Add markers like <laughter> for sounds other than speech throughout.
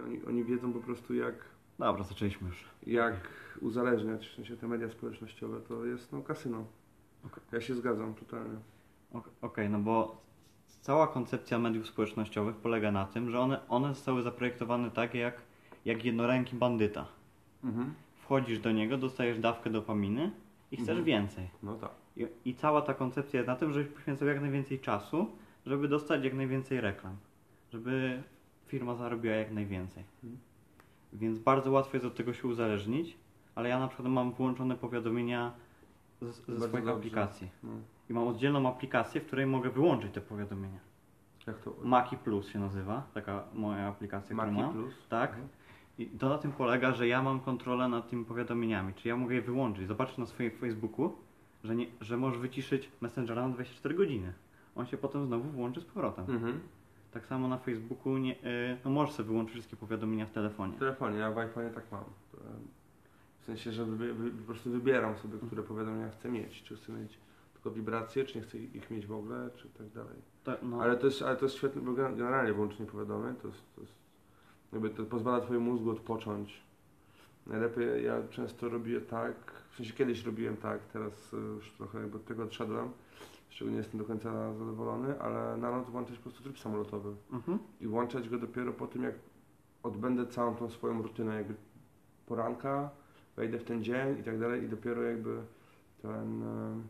Oni, oni wiedzą po prostu jak, Dobra, zaczęliśmy już. jak uzależniać, w sensie te media społecznościowe to jest no kasyno. Okej. Ja się zgadzam totalnie. Ok- Okej, no bo cała koncepcja mediów społecznościowych polega na tym, że one, one zostały zaprojektowane tak jak, jak jednoręki bandyta. Mhm. Wchodzisz do niego, dostajesz dawkę dopaminy i chcesz Mhm. więcej. No tak. I, I cała ta koncepcja jest na tym, żebyś poświęcał jak najwięcej czasu, żeby dostać jak najwięcej reklam. Żeby firma zarobiła jak najwięcej. Mhm. Więc bardzo łatwo jest od tego się uzależnić, ale ja na przykład mam włączone powiadomienia ze, ze swoich dobrze. aplikacji. No. I mam oddzielną aplikację, w której mogę wyłączyć te powiadomienia. Jak to? Maki Plus się nazywa, taka moja aplikacja, którą Maki mam. Plus? Tak. Mhm. I to na tym polega, że ja mam kontrolę nad tymi powiadomieniami. Czy ja mogę je wyłączyć? Zobaczysz na swoim Facebooku, że, nie, że możesz wyciszyć Messengera na 24 godziny. On się potem znowu włączy z powrotem. Mhm. Tak samo na Facebooku nie, y, no możesz sobie wyłączyć wszystkie powiadomienia w telefonie. W telefonie, ja w iPhone'ie tak mam. To, W sensie, że wy, wy, po prostu wybieram sobie, które powiadomienia chcę mieć. Czy chcę mieć tylko wibracje, czy nie chcę ich mieć w ogóle, czy tak dalej. To, no, Ale to jest, ale to jest świetne, bo gen- generalnie włączenie powiadomień to jest, to jest jakby to pozwala twojemu mózgu odpocząć. Najlepiej ja często robię tak, w sensie kiedyś robiłem tak, teraz już trochę jakby od tego odszedłem, z czego nie jestem do końca zadowolony, ale na noc włączać po prostu tryb samolotowy mhm. i włączać go dopiero po tym, jak odbędę całą tą swoją rutynę jakby poranka, wejdę w ten dzień i tak dalej i dopiero jakby ten e,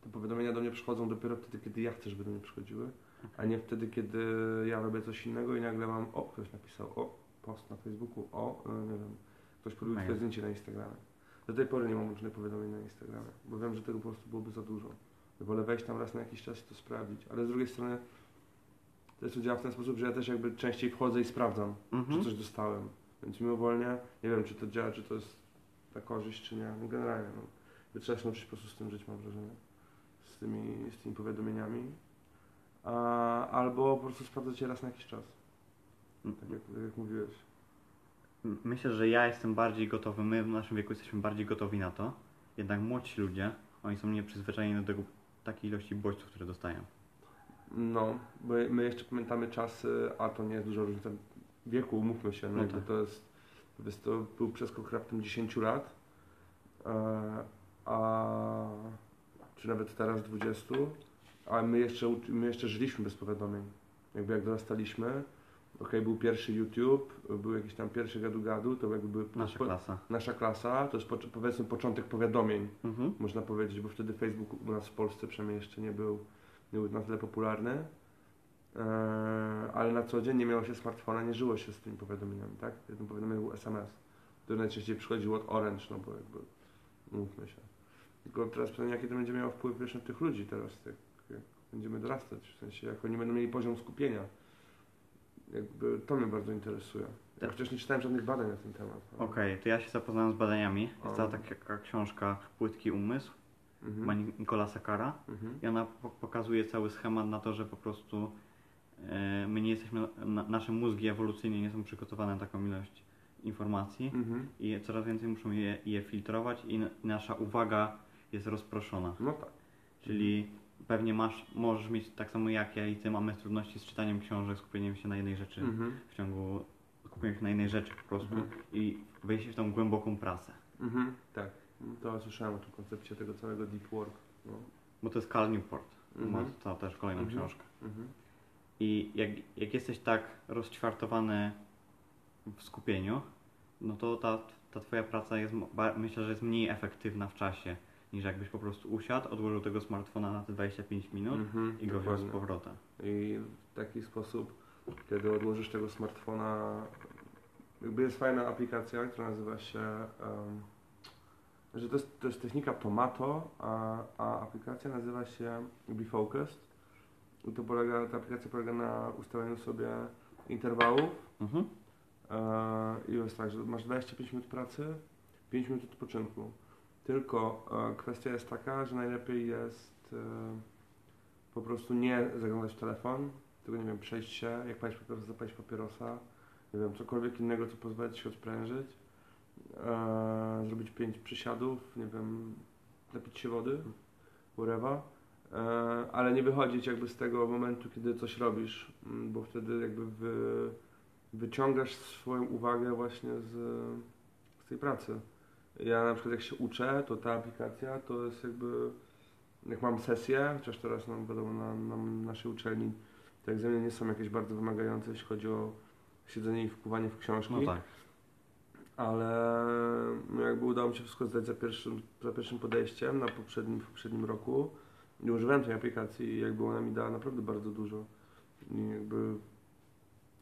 te powiadomienia do mnie przychodzą dopiero wtedy, kiedy ja chcę, żeby do mnie przychodziły, a nie wtedy, kiedy ja robię coś innego i nagle mam, o, ktoś napisał, o, post na Facebooku, o, e, nie wiem, ktoś Mail. twoje zdjęcie na Instagramie. Do tej pory nie mam włączonych powiadomień na Instagramie, bo wiem, że tego po prostu byłoby za dużo. Wolę wejść tam raz na jakiś czas i to sprawdzić, ale z drugiej strony to jest to działa w ten sposób, że ja też jakby częściej wchodzę i sprawdzam, Mhm. czy coś dostałem. Więc mimowolnie, nie wiem, czy to działa, czy to jest na korzyść, czy nie. No generalnie, no. Trzeba się nauczyć po prostu z tym żyć, mam wrażenie. Z tymi, z tymi powiadomieniami. A, albo po prostu sprawdzać je raz na jakiś czas, tak jak, tak jak mówiłeś. Myślę, że ja jestem bardziej gotowy, my w naszym wieku jesteśmy bardziej gotowi na to. Jednak młodsi ludzie, oni są nieprzyzwyczajeni do tego, takiej ilości bodźców, które dostają. No, bo my jeszcze pamiętamy czasy, a to nie jest duża różnica wieku, umówmy się, no, No tak. to jest, to był przeskok raptem 10 lat, e, a czy nawet teraz 20, a my jeszcze, my jeszcze żyliśmy bez powiadomień. Jakby jak dorastaliśmy, okej, był pierwszy YouTube, był jakiś tam pierwszy gadu-gadu, to jakby były Nasza po, klasa. nasza klasa, to jest po, powiedzmy początek powiadomień Mhm. można powiedzieć, bo wtedy Facebook u nas w Polsce przynajmniej jeszcze nie był, nie był na tyle popularny. Eee, ale na co dzień nie miało się smartfona, nie żyło się z tymi powiadomieniami, tak? Jednym powiadomieniem był SMS, który najczęściej przychodził od Orange, no bo jakby, mówmy się. Tylko teraz pytanie, jaki to będzie miało wpływ wiesz, na tych ludzi teraz, jak, jak będziemy dorastać, w sensie, jak oni będą mieli poziom skupienia. Jakby to mnie bardzo interesuje. Ja Tak. chociaż nie czytałem żadnych badań na ten temat. ale- Okej, to ja się zapoznałem z badaniami. Jest cała taka książka Płytki Umysł, Mhm. ma Nicolasa Cara. Mhm. I ona po- pokazuje cały schemat na to, że po prostu e, my nie jesteśmy, na, nasze mózgi ewolucyjnie nie są przygotowane na taką ilość informacji Mhm. i coraz więcej muszą je, je filtrować i, i nasza uwaga jest rozproszona. No tak. Czyli pewnie masz, możesz mieć tak samo jak ja i ty mamy trudności z czytaniem książek, skupieniem się na jednej rzeczy Mhm. w ciągu, skupieniem się na jednej rzeczy po prostu Mhm. i wejść w tą głęboką pracę. Mhm, tak. To słyszałem o tym koncepcie tego całego deep work. No. Bo to jest Cal Newport, ma to też kolejną książkę. I jak, jak jesteś tak rozćwartowany w skupieniu, no to ta, ta twoja praca jest, myślę, że jest mniej efektywna w czasie, niż jakbyś po prostu usiadł, odłożył tego smartfona na te 25 minut Mhm, i go wziął z powrotem. I w taki sposób, kiedy odłożysz tego smartfona, jakby jest fajna aplikacja, która nazywa się, um, że to jest, to jest technika Tomato, a, a aplikacja nazywa się Be Focused. I to polega, ta aplikacja polega na ustaleniu sobie interwałów Mhm. E, I jest tak, że masz 25 minut pracy, 5 minut odpoczynku. Tylko e, kwestia jest taka, że najlepiej jest e, po prostu nie zaglądać w telefon, tylko nie wiem, przejść się, jak palić papierosa, zapalić papierosa, nie wiem, cokolwiek innego, co pozwala ci się odprężyć, e, zrobić 5 przysiadów, nie wiem, napić się wody, whatever. E, ale nie wychodzić jakby z tego momentu, kiedy coś robisz, bo wtedy jakby wy, wyciągasz swoją uwagę właśnie z, z tej pracy. Ja na przykład jak się uczę, to ta aplikacja to jest jakby, jak mam sesję, chociaż teraz no, wiadomo na, na naszej uczelni te egzaminy nie są jakieś bardzo wymagające, jeśli chodzi o siedzenie i wpływanie w książki. No tak. Ale no jakby udało mi się wszystko zdać za pierwszym, za pierwszym podejściem na poprzednim, w poprzednim roku. Nie używałem tej aplikacji i jakby ona mi dała naprawdę bardzo dużo. I jakby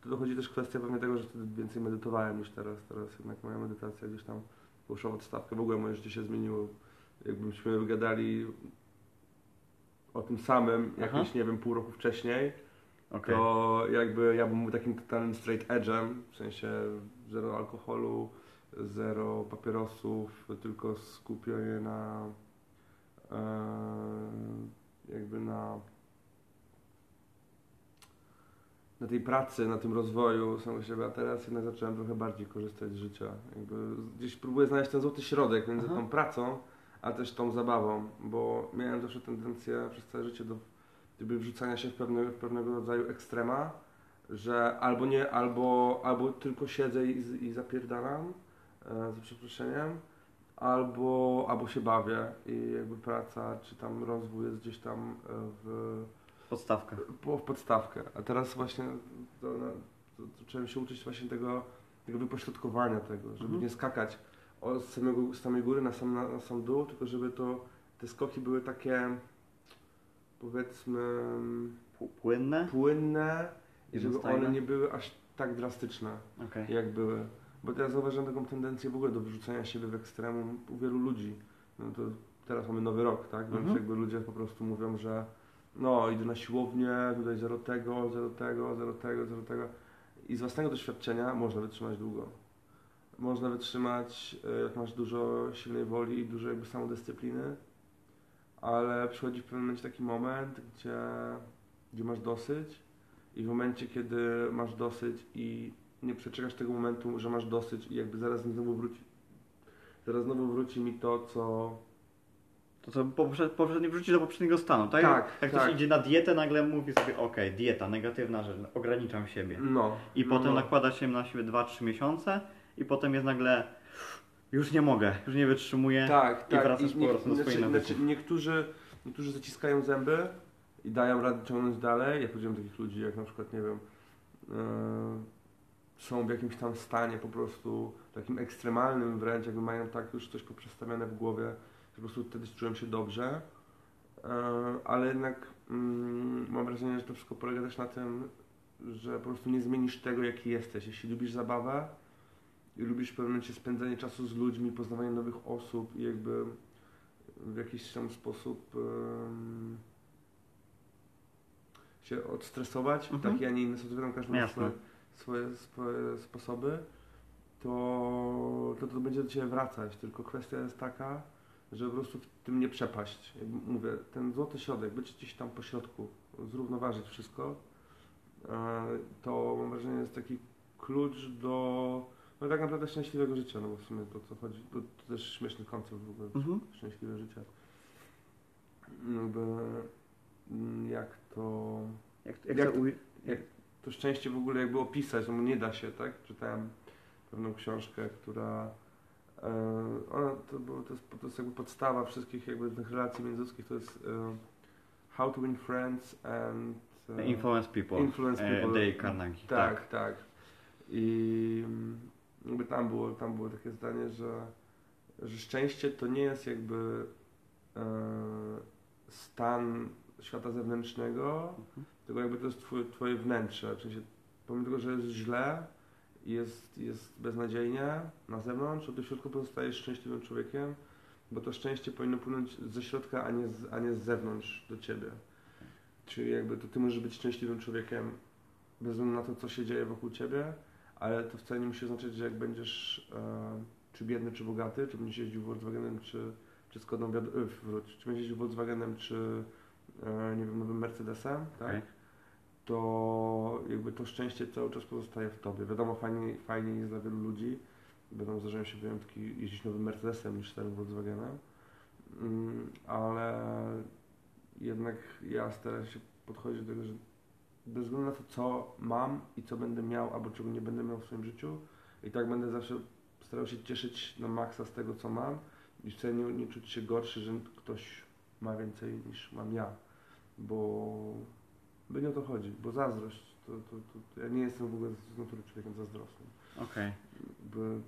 to dochodzi też kwestia pewnie tego, że wtedy więcej medytowałem niż teraz. Teraz jednak moja medytacja gdzieś tam w odstawkę. W ogóle moje życie się zmieniło. Jakbyśmy wygadali o tym samym Aha. jakieś, nie wiem, pół roku wcześniej, Okej. to jakby ja bym był takim totalnym straight edge'em, w sensie zero alkoholu, zero papierosów, tylko skupienie na e, jakby na na tej pracy, na tym rozwoju samego siebie, a teraz jednak zacząłem trochę bardziej korzystać z życia. Jakby gdzieś próbuję znaleźć ten złoty środek między Aha. tą pracą, a też tą zabawą, bo miałem zawsze tendencję przez całe życie do gdyby wrzucania się w, pewne, w pewnego rodzaju ekstrema, że albo nie, albo, albo tylko siedzę i, i zapierdalam, e, za przeproszeniem, albo, albo się bawię i jakby praca czy tam rozwój jest gdzieś tam e, w, Podstawka. po, w podstawkę. A teraz właśnie to, no, to, to zacząłem się uczyć właśnie tego, tego wypośrodkowania tego, żeby Mhm. nie skakać od samego, z samej góry na sam, na, na sam dół, tylko żeby to te skoki były takie powiedzmy Płynne? płynne i żeby one nie były aż tak drastyczne, Okej. jak były. Bo teraz zauważyłem taką tendencję w ogóle do wyrzucania siebie w ekstremum u wielu ludzi. No to teraz mamy nowy rok, tak? Więc Mhm. jakby ludzie po prostu mówią, że no idę na siłownię, tutaj zero tego, zero tego, zero tego, zero tego. I z własnego doświadczenia można wytrzymać długo. Można wytrzymać, e, jak masz dużo silnej woli i dużo jakby samodyscypliny, ale przychodzi w pewnym momencie taki moment, gdzie, gdzie masz dosyć i w momencie, kiedy masz dosyć i nie przeczekasz tego momentu, że masz dosyć i jakby zaraz znowu wróci, zaraz znowu wróci mi to, co... To co poprze- poprzednio wróci do poprzedniego stanu, tak? Tak, Jak tak. ktoś idzie na dietę, nagle mówi sobie, okej, dieta, negatywna rzecz, ograniczam siebie. No. I no, potem no. nakłada się na siebie 2-3 miesiące i potem jest nagle już nie mogę, już nie wytrzymuję. Tak, i tak. wracasz z powrotem do znaczy, swoich nawyków. znaczy, niektórzy, niektórzy zaciskają zęby i dają radę ciągnąć dalej. Ja powiedziałem takich ludzi, jak na przykład, nie wiem, e, są w jakimś tam stanie po prostu takim ekstremalnym wręcz, jakby mają tak już coś poprzestawione w głowie, po prostu wtedy czułem się dobrze. E, ale jednak mm, mam wrażenie, że to wszystko polega też na tym, że po prostu nie zmienisz tego, jaki jesteś. Jeśli lubisz zabawę, i lubisz w pewnym momencie spędzanie czasu z ludźmi, poznawanie nowych osób i jakby w jakiś tam sposób się odstresować w Mhm. taki, a nie inny sposób, każdy ma swoje, swoje, swoje sposoby, to, to to będzie do Ciebie wracać. Tylko kwestia jest taka, że po prostu w tym nie przepaść. Jakby mówię, ten złoty środek, być gdzieś tam po środku, zrównoważyć wszystko, e, to mam wrażenie jest taki klucz do no tak naprawdę szczęśliwego życia, no bo w sumie to co chodzi, to, to też śmieszny koncept w ogóle, Mhm. szczęśliwe życie. No bo mm, jak to, Jak, jak, Jak to uj- to szczęście w ogóle jakby opisać, no nie da się, tak? Czytałem pewną książkę, która ona, to, było, to, jest, to jest jakby podstawa wszystkich jakby tych relacji międzyludzkich, to jest e, How to Win Friends and e, Influence people. Influence E, people. Dale Carnegie. Tak, tak. I mm, jakby tam było, tam było takie zdanie, że, że szczęście to nie jest jakby e, stan świata zewnętrznego, Mhm. tylko jakby to jest twoje, twoje wnętrze. W sensie, pomimo tego, że jest źle jest, jest beznadziejnie na zewnątrz, w środku pozostajesz szczęśliwym człowiekiem, bo to szczęście powinno płynąć ze środka, a nie z, a nie z zewnątrz do ciebie. Czyli jakby to ty możesz być szczęśliwym człowiekiem bez względu na to, co się dzieje wokół ciebie, ale to wcale nie musi oznaczać, że jak będziesz e, czy biedny, czy bogaty, czy będziesz jeździł Volkswagenem, czy, czy Skodą, wróć, czy będziesz jeździł Volkswagenem, czy e, nie wiem, nowym Mercedesem, tak? Okej. To jakby to szczęście cały czas pozostaje w tobie. Wiadomo, fajnie, fajnie jest dla wielu ludzi, będą zdarzają się wyjątki jeździć nowym Mercedesem niż starym Volkswagenem, mm, ale jednak ja staram się podchodzić do tego, że bez względu na to, co mam i co będę miał, albo czego nie będę miał w swoim życiu, i tak będę zawsze starał się cieszyć na maksa z tego, co mam i wcale nie, nie czuć się gorszy, że ktoś ma więcej niż mam ja, bo by nie o to chodzi, bo zazdrość, to, to, to, ja nie jestem w ogóle z natury człowiekiem zazdrosnym. Okej. By,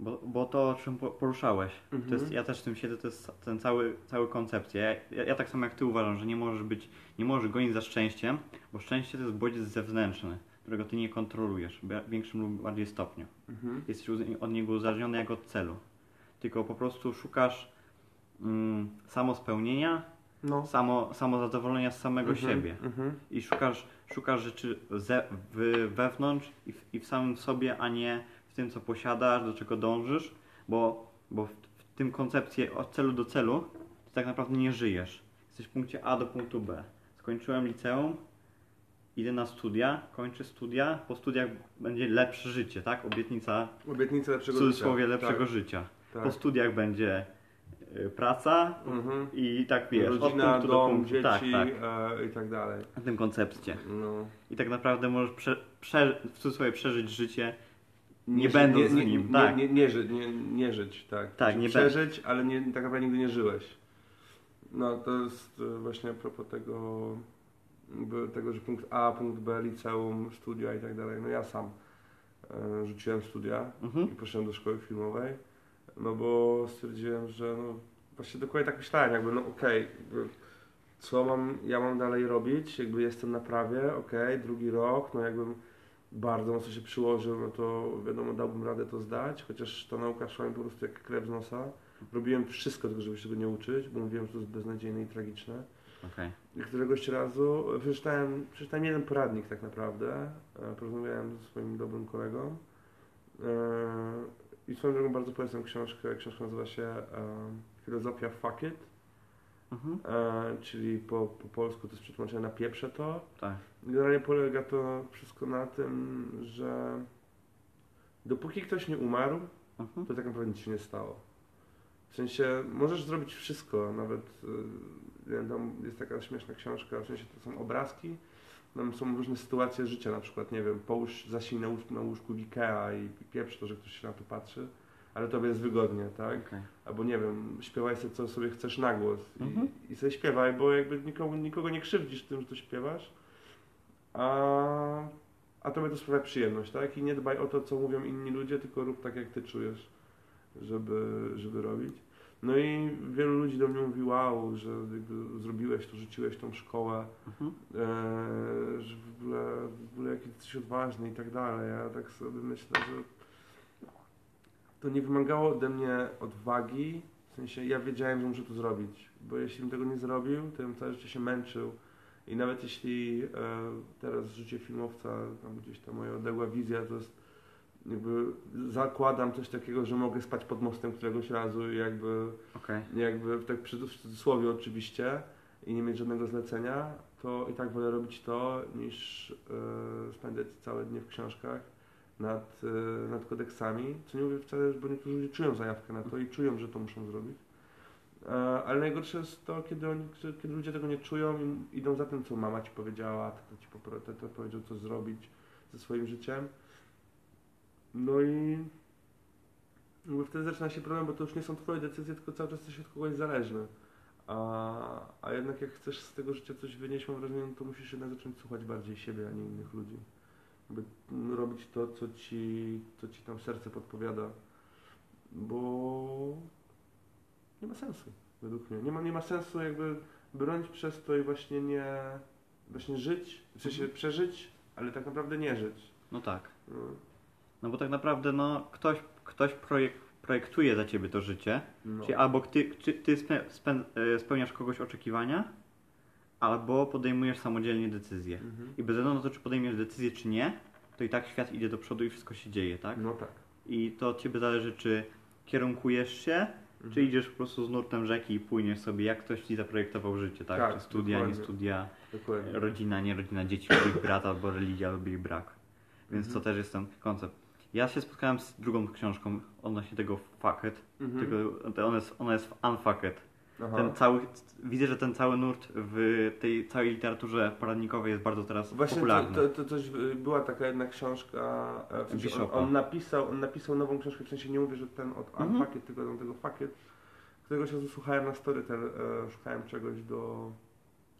Bo, bo to, o czym po- poruszałeś, to Mhm. jest, ja też w tym siedzę, to jest ten cały, cały koncepcja. Ja, ja, ja tak samo jak ty uważam, że nie możesz być, nie możesz gonić za szczęściem, bo szczęście to jest bodziec zewnętrzny, którego ty nie kontrolujesz w większym lub bardziej stopniu. mhm. Jesteś od niego uzależniony jak od celu. Tylko po prostu szukasz mm, samospełnienia, No. samo, samozadowolenia z samego Mhm, siebie. Mhm. I szukasz, szukasz rzeczy ze, w, wewnątrz i w, i w samym sobie, a nie w tym, co posiadasz, do czego dążysz, bo, bo w, w tym koncepcji od celu do celu ty tak naprawdę nie żyjesz. Jesteś w punkcie A do punktu B. Skończyłem liceum, idę na studia, kończę studia, po studiach będzie lepsze życie, tak? Obietnica Obietnica w lepszego cudzysłowie życia. lepszego tak, życia. Tak. Po studiach będzie praca Mhm. i tak wiesz, od Rodzina, punktu do dom, punktu. dzieci tak, tak. E, i tak dalej. W tym koncepcie. No. I tak naprawdę możesz prze, prze, w cudzysłowie przeżyć życie, nie, ży- będąc nie, nim. Nie, tak. nie, nie, ży, nie, nie żyć, tak. Tak, nie Przeżyć, ale nie, tak naprawdę nigdy nie żyłeś. No to jest e, właśnie a propos tego, tego, że punkt A, punkt B, liceum, studia i tak dalej. No ja sam e, rzuciłem studia Mhm. i poszedłem do szkoły filmowej, no bo stwierdziłem, że no właśnie dokładnie tak myślałem, jakby no okej, jakby co mam, ja mam dalej robić, jakby jestem na prawie, okej, drugi rok, no jakbym bardzo mocno się przyłożył, no to wiadomo, dałbym radę to zdać, chociaż ta nauka szła mi po prostu jak krew z nosa. Robiłem wszystko tylko, żeby się tego nie uczyć, bo mówiłem, że to jest beznadziejne i tragiczne. Okej. I któregoś razu przeczytałem, przeczytałem jeden poradnik tak naprawdę, e, porozmawiałem ze swoim dobrym kolegą e, i swoją drogą bardzo polecam książkę, książka nazywa się e, Filozofia Fuck It, Mhm. e, czyli po, po polsku to jest przetłumaczone na pieprze to. Tak. Generalnie polega to wszystko na tym, że dopóki ktoś nie umarł, Mhm. to tak naprawdę nic się nie stało. W sensie możesz zrobić wszystko, nawet y, nie wiem, tam jest taka śmieszna książka, w sensie to są obrazki, tam są różne sytuacje życia, na przykład, nie wiem, połóż zaśnij na łóżku, na łóżku w Ikea i, pieprz to, że ktoś się na to patrzy, ale tobie jest wygodnie, tak? Okej. Albo nie wiem, śpiewaj sobie co sobie chcesz na głos i, Mhm. i sobie śpiewaj, bo jakby nikogo, nikogo nie krzywdzisz tym, że to śpiewasz, a, a tobie to sprawia przyjemność, tak? I nie dbaj o to, co mówią inni ludzie, tylko rób tak, jak ty czujesz, żeby, żeby robić. No i wielu ludzi do mnie mówi, wow, że zrobiłeś to, rzuciłeś tą szkołę, Mhm. e, że w ogóle, w ogóle jaki jesteś odważny i tak dalej. Ja tak sobie myślę, że to nie wymagało ode mnie odwagi, w sensie ja wiedziałem, że muszę to zrobić, bo jeśli bym tego nie zrobił, to bym całe życie się męczył i nawet jeśli e, teraz życie filmowca, tam gdzieś ta moja odległa wizja, to jest jakby zakładam coś takiego, że mogę spać pod mostem któregoś razu i jakby Okej. jakby tak przy- cudzysłowie oczywiście i nie mieć żadnego zlecenia, to i tak wolę robić to, niż e, spędzać całe dnie w książkach nad, e, nad kodeksami, co nie mówię wcale, bo niektórzy ludzie czują zajawkę na to i czują, że to muszą zrobić. E, ale najgorsze jest to, kiedy, oni, kiedy ludzie tego nie czują i idą za tym, co mama ci powiedziała, tata ci tata powiedział, co zrobić ze swoim życiem. No i jakby wtedy zaczyna się problem, bo to już nie są twoje decyzje, tylko cały czas jesteś od kogoś zależny. A, a jednak jak chcesz z tego życia coś wynieść, mam wrażenie, no to musisz jednak zacząć słuchać bardziej siebie, a nie innych ludzi. Jakby mm, robić to, co ci, co ci tam serce podpowiada. Bo nie ma sensu, według mnie. Nie ma, nie ma sensu jakby bronić przez to i właśnie nie właśnie żyć, w sensie Mhm. przeżyć, ale tak naprawdę nie żyć. No tak. No. No bo tak naprawdę no, ktoś, ktoś projek, projektuje za ciebie to życie, No. czyli albo ty, czy ty spe, spę, e, spełniasz kogoś oczekiwania, albo podejmujesz samodzielnie decyzje. Mhm. I bez względu na to, czy podejmiesz decyzję, czy nie, to i tak świat idzie do przodu i wszystko się dzieje, tak? No tak. I to od ciebie zależy, czy kierunkujesz się, Mhm. czy idziesz po prostu z nurtem rzeki i płyniesz sobie, jak ktoś ci zaprojektował życie, tak? Tak, czy studia, nie dokładnie. studia, Dokładnie. rodzina, nie rodzina, dzieci, ich brat, albo religia, albo ich brak. Więc Mhm. to też jest ten koncept. Ja się spotkałem z drugą książką odnośnie tego fuck it, Mhm. to ona jest, ona jest w unfuck it. Aha. ten cały, widzę, że ten cały nurt w tej całej literaturze poradnikowej jest bardzo teraz Właśnie to, popularny. to, to coś, y, była taka jedna książka, e, w on, on, napisał, on napisał nową książkę, w sensie nie mówię, że ten od Mhm. Unpacket, tylko ten tego Packet, którego się słuchałem na Storytel, e, szukałem czegoś do,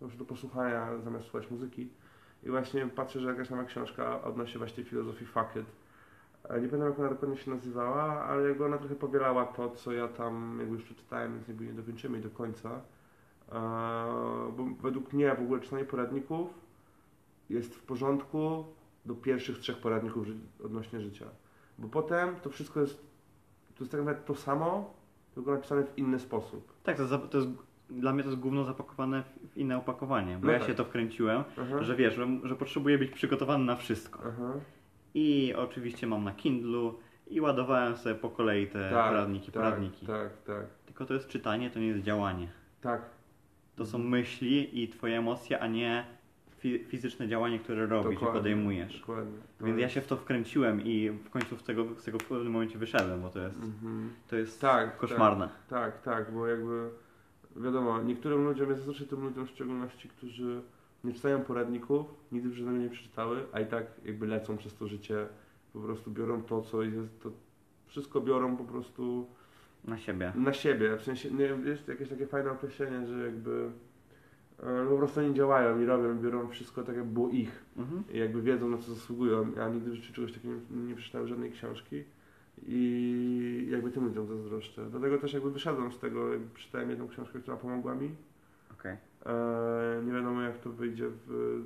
do, do posłuchania zamiast słuchać muzyki i właśnie patrzę, że jakaś nowa książka odnosi właśnie filozofii Facket. Nie pamiętam jak ona dokładnie się nazywała, ale jakby ona trochę powielała to, co ja tam jakby już przeczytałem, więc jakby nie dokończymy jej do końca. Bo według mnie w ogóle czytanie poradników jest w porządku do pierwszych trzech poradników odnośnie życia. Bo potem to wszystko jest, to jest tak naprawdę to samo, tylko napisane w inny sposób. Tak, to, za- to jest, dla mnie to jest gówno zapakowane w, inne opakowanie, bo No ja tak. się to wkręciłem, że wiesz, że, że potrzebuję być przygotowany na wszystko. I oczywiście mam na Kindlu i ładowałem sobie po kolei te poradniki, tak, poradniki. Tak, tak, Tylko to jest czytanie, to nie jest działanie. tak. To są myśli i twoje emocje, a nie fi- fizyczne działanie, które robisz i Dokładnie, podejmujesz. Dokładnie. Więc ja się w to wkręciłem i w końcu z tego, z tego w pewnym momencie wyszedłem, bo to jest, Mhm. to jest Tak, koszmarne. Tak, tak, bo jakby wiadomo, niektórym ludziom, ja zazwyczaj tym ludziom w szczególności, którzy nie czytają poradników, nigdy w życiu nie przeczytały, a i tak jakby lecą przez to życie, po prostu biorą to, co jest, to wszystko biorą po prostu Na siebie. na siebie. W sensie, nie wiem, jest jakieś takie fajne określenie, że jakby e, po prostu nie działają i robią, biorą wszystko tak, jak było ich. Mhm. I jakby wiedzą, na co zasługują. Ja nigdy w życiu czegoś takiego nie, nie przeczytałem żadnej książki i jakby tym ludziom zazdroszczę. Dlatego też jakby wyszedłem z tego, przeczytałem jedną książkę, która pomogła mi. Okej. E, nie wiadomo jak to wyjdzie w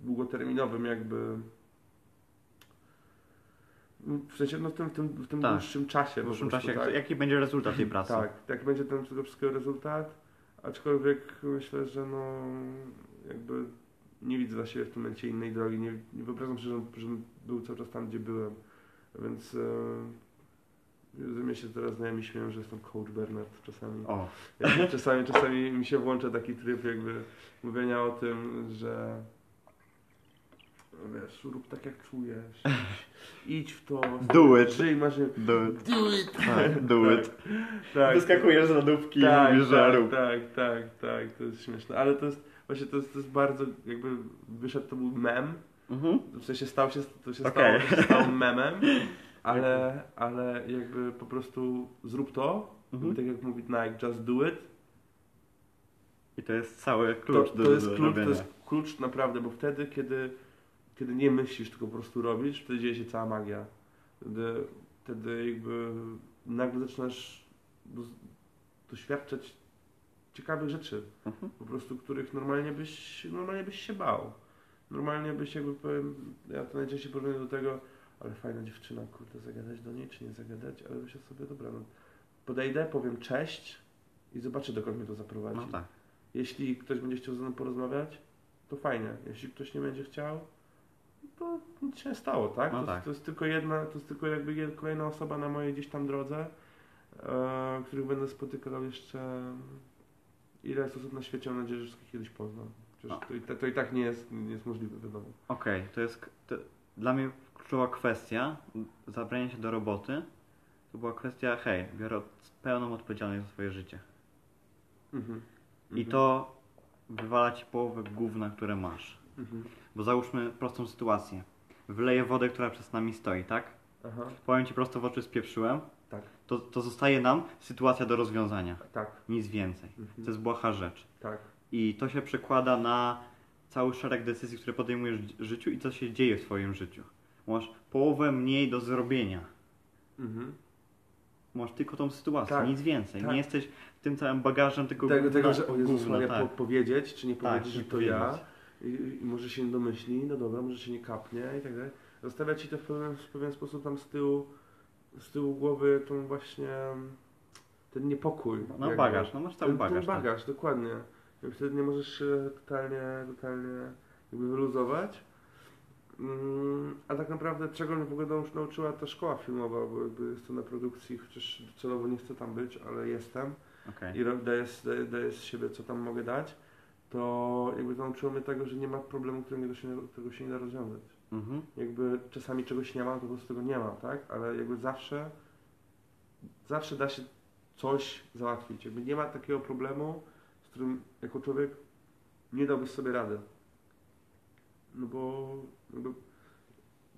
długoterminowym jakby w sensie no w tym, w tym, w tym Tak. dłuższym czasie. W dłuższym prostu, czasie, tak? jak, jaki będzie rezultat tej pracy? Tak, jak będzie ten tego wszystkiego rezultat, aczkolwiek myślę, że no jakby nie widzę dla siebie w tym momencie innej drogi, nie, nie wyobrażam sobie, że, żebym był cały czas tam, gdzie byłem, więc e, ze się teraz znajomi śmieją, że jestem coach Bernard czasami. O, <laughs> czasami, czasami mi się włącza taki tryb jakby mówienia o tym, że wiesz, rób tak jak czujesz, <laughs> idź w to, Do it. żyj marzeń, do it. do it, <laughs> Tak, do it. tak, Wyskakujesz z lodówki tak, i mówisz, tak, rób. tak, tak, tak, to jest śmieszne, ale to jest, właśnie to jest, to jest bardzo, jakby wyszedł, to był mem, Mhm. w sensie stał się, to się Okej. stało, to się stało memem, ale, ale jakby po prostu zrób to, Mhm. tak jak mówi Nike, just do it, I to jest cały klucz to, do, to jest do klucz, to jest klucz naprawdę, bo wtedy, kiedy, kiedy nie myślisz, tylko po prostu robisz, wtedy dzieje się cała magia. Wtedy, wtedy jakby nagle zaczynasz doświadczać ciekawych rzeczy, Mhm. po prostu których normalnie byś, normalnie byś się bał. Normalnie byś jakby powiem, ja to najczęściej porównuję do tego, ale fajna dziewczyna, kurde, zagadać do niej, czy nie zagadać, ale myślę sobie, dobra, no, podejdę, powiem cześć i zobaczę, dokąd mnie to zaprowadzi. No tak. Jeśli ktoś będzie chciał ze mną porozmawiać, to fajnie. Jeśli ktoś nie będzie chciał, to nic się nie stało, tak? No to, tak. Jest, to jest tylko jedna, to jest tylko jakby kolejna osoba na mojej gdzieś tam drodze, e, których będę spotykał jeszcze ile jest osób na świecie, mam nadzieję, że wszystkich kiedyś poznam. Przecież No. to, i to i tak nie jest, nie jest możliwe, wiadomo. Okej, to jest to, dla mnie kluczowa kwestia zabrania się do roboty. To była kwestia, hej, biorę pełną odpowiedzialność za swoje życie. Mhm. I to wywala ci połowę gówna, które masz. Mhm. Bo załóżmy prostą sytuację. Wleję wodę, która przed nami stoi, tak? Aha, Powiem ci prosto w oczy, spieprzyłem. tak, To, to zostaje nam sytuacja do rozwiązania. tak, Nic więcej. Mhm. To jest błaha rzecz. tak. I to się przekłada na cały szereg decyzji, które podejmujesz w życiu i co się dzieje w twoim życiu. Masz połowę mniej do zrobienia. Mhm. Masz tylko tą sytuację, Tak, nic więcej. tak. Nie jesteś tym całym bagażem tego Tego, tego, że o Jezus gówna, tak. po, powiedzieć, czy nie Tak, powiedzieć, że to ja. I, I może się nie domyśli, no dobra, może się nie kapnie i tak dalej. Zostawia ci to w pewien, w pewien sposób tam z tyłu, z tyłu głowy tą właśnie ten niepokój. No jakby. bagaż, no masz cały ten, bagaż. Ten bagaż, dokładnie. I wtedy nie możesz się totalnie, totalnie jakby wyluzować. Mm, A tak naprawdę czego mnie w ogóle nauczy- nauczyła ta szkoła filmowa, bo jakby jestem na produkcji, chociaż celowo nie chcę tam być, ale jestem. Okej. i daję, z- daję, z siebie, co tam mogę dać, to jakby nauczyło mnie tego, że nie ma problemu, którego się, nie- którego się nie da rozwiązać. Mhm. Jakby czasami czegoś nie ma, to po prostu tego nie ma, tak? Ale jakby zawsze, zawsze da się coś załatwić. Jakby nie ma takiego problemu, z którym jako człowiek nie dałbyś sobie rady. No bo jakby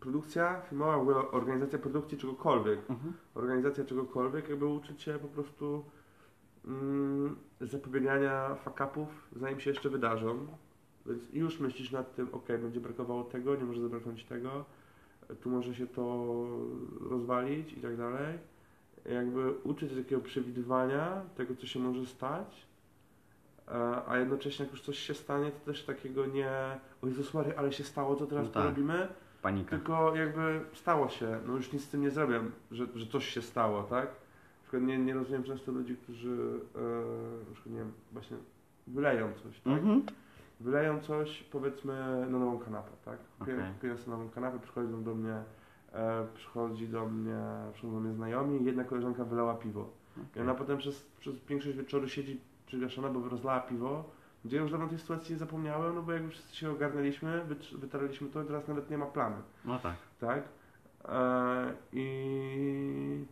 produkcja filmowa, w ogóle organizacja produkcji czegokolwiek, Mhm. organizacja czegokolwiek, jakby uczy cię po prostu mm, zapobiegania fuck-upów, zanim się jeszcze wydarzą. Więc już myślisz nad tym, ok, będzie brakowało tego, nie może zabraknąć tego, tu może się to rozwalić i tak dalej. Jakby uczyć się takiego przewidywania tego, co się może stać, a jednocześnie jak już coś się stanie, to też takiego nie o Jezus Maria, ale się stało, co teraz No tak. porobimy? Panika. Tylko jakby stało się, no już nic z tym nie zrobię, że, że coś się stało, tak? Na przykład nie, nie rozumiem często ludzi, którzy e, nie wiem, właśnie wyleją coś, tak? Mhm. Wyleją coś, powiedzmy, na nową kanapę, tak? Okej. kupię sobie nową kanapę, przychodzą do mnie, e, przychodzi do mnie, przychodzą do mnie znajomi i jedna koleżanka wylała piwo. I Okej. ona potem przez, przez większość wieczoru siedzi przygaszona, bo rozlała piwo, gdzie już dawno tej sytuacji nie zapomniałem, no bo jakby wszyscy się ogarnęliśmy, wyt- wytarliśmy to i teraz nawet nie ma plamy No tak. tak? E, I,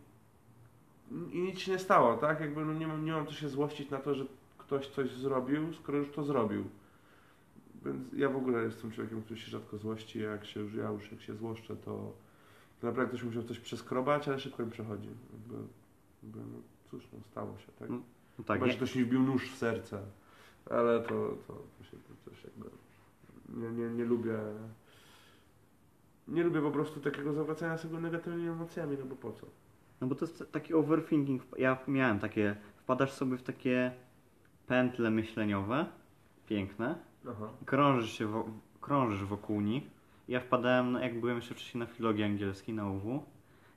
I nic się nie stało, tak? Jakby no nie, mam, nie mam co się złościć na to, że ktoś coś zrobił, skoro już to zrobił. Więc ja w ogóle jestem człowiekiem, który się rzadko złości, jak się już, ja już jak się złoszczę, to, to naprawdę ktoś musiał coś przeskrobać, ale szybko mi przechodzi. Jakby, jakby, no cóż, no stało się, tak? No tak. Chyba, że ktoś mi wbił nóż w serce, ale to, to, to się to też jakby nie, nie, nie lubię nie lubię po prostu takiego zawracania sobie negatywnymi emocjami, no bo po co? no bo to jest taki overthinking. Ja miałem takie. Wpadasz sobie w takie pętle myśleniowe, piękne, Aha. krążysz się wo, krążysz wokół nich. Ja wpadałem, na- jak byłem jeszcze wcześniej na filologii angielskiej na UW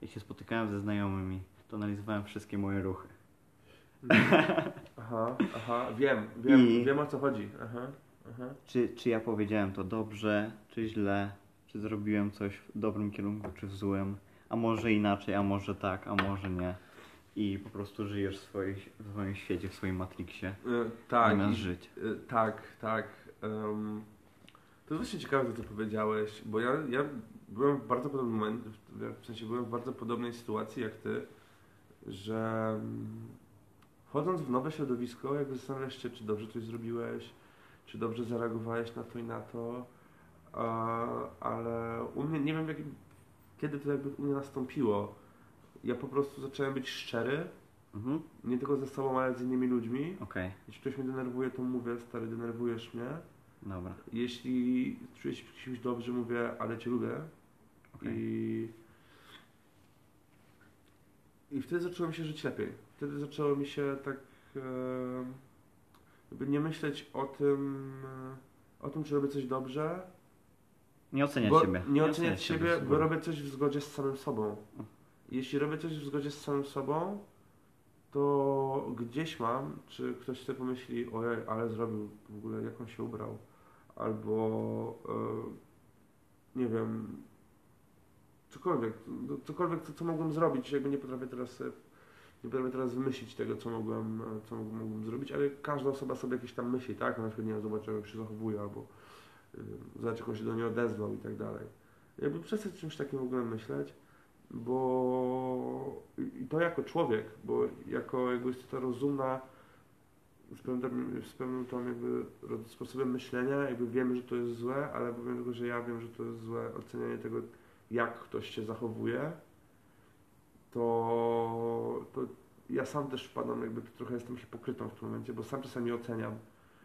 i się spotykałem ze znajomymi, to analizowałem wszystkie moje ruchy. Aha, aha, wiem, wiem, I- wiem o co chodzi. Aha, aha. Czy, czy ja powiedziałem to dobrze, czy źle, czy zrobiłem coś w dobrym kierunku, czy w złym, a może inaczej, a może tak, a może nie. I po prostu żyjesz w, swojej, w swoim świecie, w swoim Matrixie, E, tak, zamiast żyć. e, tak, tak. em, to jest właśnie ciekawe, co powiedziałeś, bo ja, ja byłem w bardzo podobnym momencie, w sensie byłem w bardzo podobnej sytuacji jak ty, że wchodząc w nowe środowisko, jakby zastanawiasz się, czy dobrze coś zrobiłeś, czy dobrze zareagowałeś na to i na to, ale u mnie, nie wiem jakim, kiedy to jakby u mnie nastąpiło. Ja po prostu zacząłem być szczery, Mhm. nie tylko ze sobą, ale z innymi ludźmi. Okej, Jeśli ktoś mnie denerwuje, to mówię, stary, denerwujesz mnie. dobra. Jeśli czuję się kimś dobrze, mówię, ale cię lubię. Okej. I... I wtedy zaczęło mi się żyć lepiej. Wtedy zaczęło mi się tak e, jakby nie myśleć o tym, e, o tym, czy robię coś dobrze. Nie oceniać bo, siebie. Nie oceniać siebie, z bo robię coś w zgodzie z samym sobą. Jeśli robię coś w zgodzie z samym sobą, to gdzieś mam, czy ktoś sobie pomyśli, ojej, ale zrobił w ogóle, jak on się ubrał, albo e, nie wiem, cokolwiek, cokolwiek, co, co mogłem zrobić, jakby nie potrafię teraz sobie, nie potrafię teraz wymyślić tego, co mogłem, co mogłem zrobić, ale każda osoba sobie jakieś tam myśli, tak, na przykład, nie wiem, zobaczyłem, jak się zachowuje, albo y, zobacz, jak on się do niej odezwał i tak dalej. Jakby przestać czymś takim w ogóle myśleć, bo i to jako człowiek, bo jako jakby to rozumna, z pewnym, z pewnym tą jakby sposobem myślenia, jakby wiemy, że to jest złe, ale pomimo tego, że ja wiem, że to jest złe, ocenianie tego, jak ktoś się zachowuje, to, to ja sam też wpadam, jakby trochę jestem hipokrytą w tym momencie, bo sam czasami oceniam,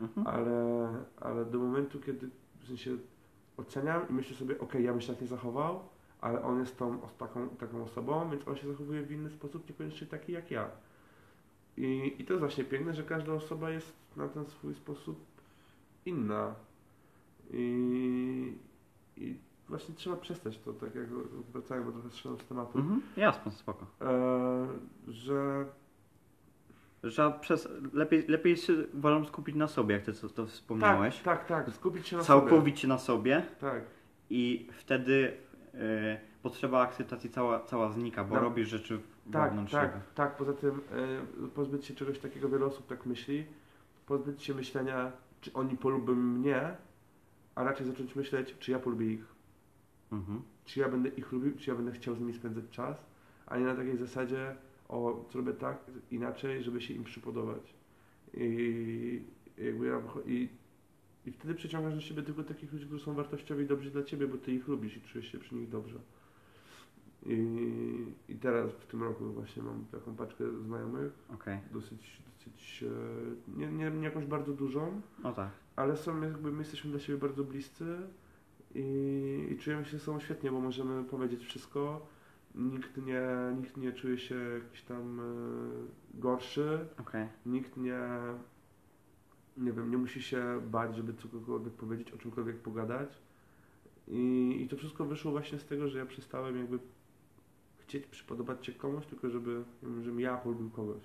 Mhm. ale, ale do momentu, kiedy w sensie oceniam i myślę sobie, ok, ja bym się tak nie zachował, ale on jest tą taką, taką osobą, więc on się zachowuje w inny sposób, niekoniecznie taki jak ja. I, I to jest właśnie piękne, że każda osoba jest na ten swój sposób inna. I, i właśnie trzeba przestać to, tak jak wracając, bo trochę zszedłem z tematu, Mhm. Jasne, spoko. e, że Trzeba przez, lepiej, lepiej się wolę skupić na sobie, jak ty to, to wspomniałeś. tak, tak, tak, skupić się na sobie. Całkowicie na sobie Tak. i wtedy e, potrzeba akceptacji cała, cała znika, bo No. robisz rzeczy Tak, wewnątrz tak, siebie. tak. Poza tym y, pozbyć się czegoś takiego, wiele osób tak myśli, pozbyć się myślenia, czy oni polubią mnie, a raczej zacząć myśleć, czy ja polubię ich. Mhm. Czy ja będę ich lubił, czy ja będę chciał z nimi spędzać czas, a nie na takiej zasadzie, o, zrobię tak, inaczej, żeby się im przypodobać. I jakby ja, i, i wtedy przyciągasz do siebie tylko takich ludzi, którzy są wartościowi i dobrzy dla ciebie, bo ty ich lubisz i czujesz się przy nich dobrze. I, I teraz w tym roku właśnie mam taką paczkę znajomych, Okej. dosyć, dosyć e, nie, nie, nie jakąś bardzo dużą, No tak. ale są jakby my jesteśmy dla siebie bardzo bliscy i, i czujemy się ze sobą świetnie, bo możemy powiedzieć wszystko. Nikt nie, nikt nie czuje się jakiś tam e, gorszy, Okej. nikt nie, nie wiem, nie musi się bać, żeby cokolwiek powiedzieć, o czymkolwiek pogadać. I, I to wszystko wyszło właśnie z tego, że ja przestałem jakby chcieć przypodobać się komuś, tylko żeby, nie wiem, żebym ja polubił kogoś.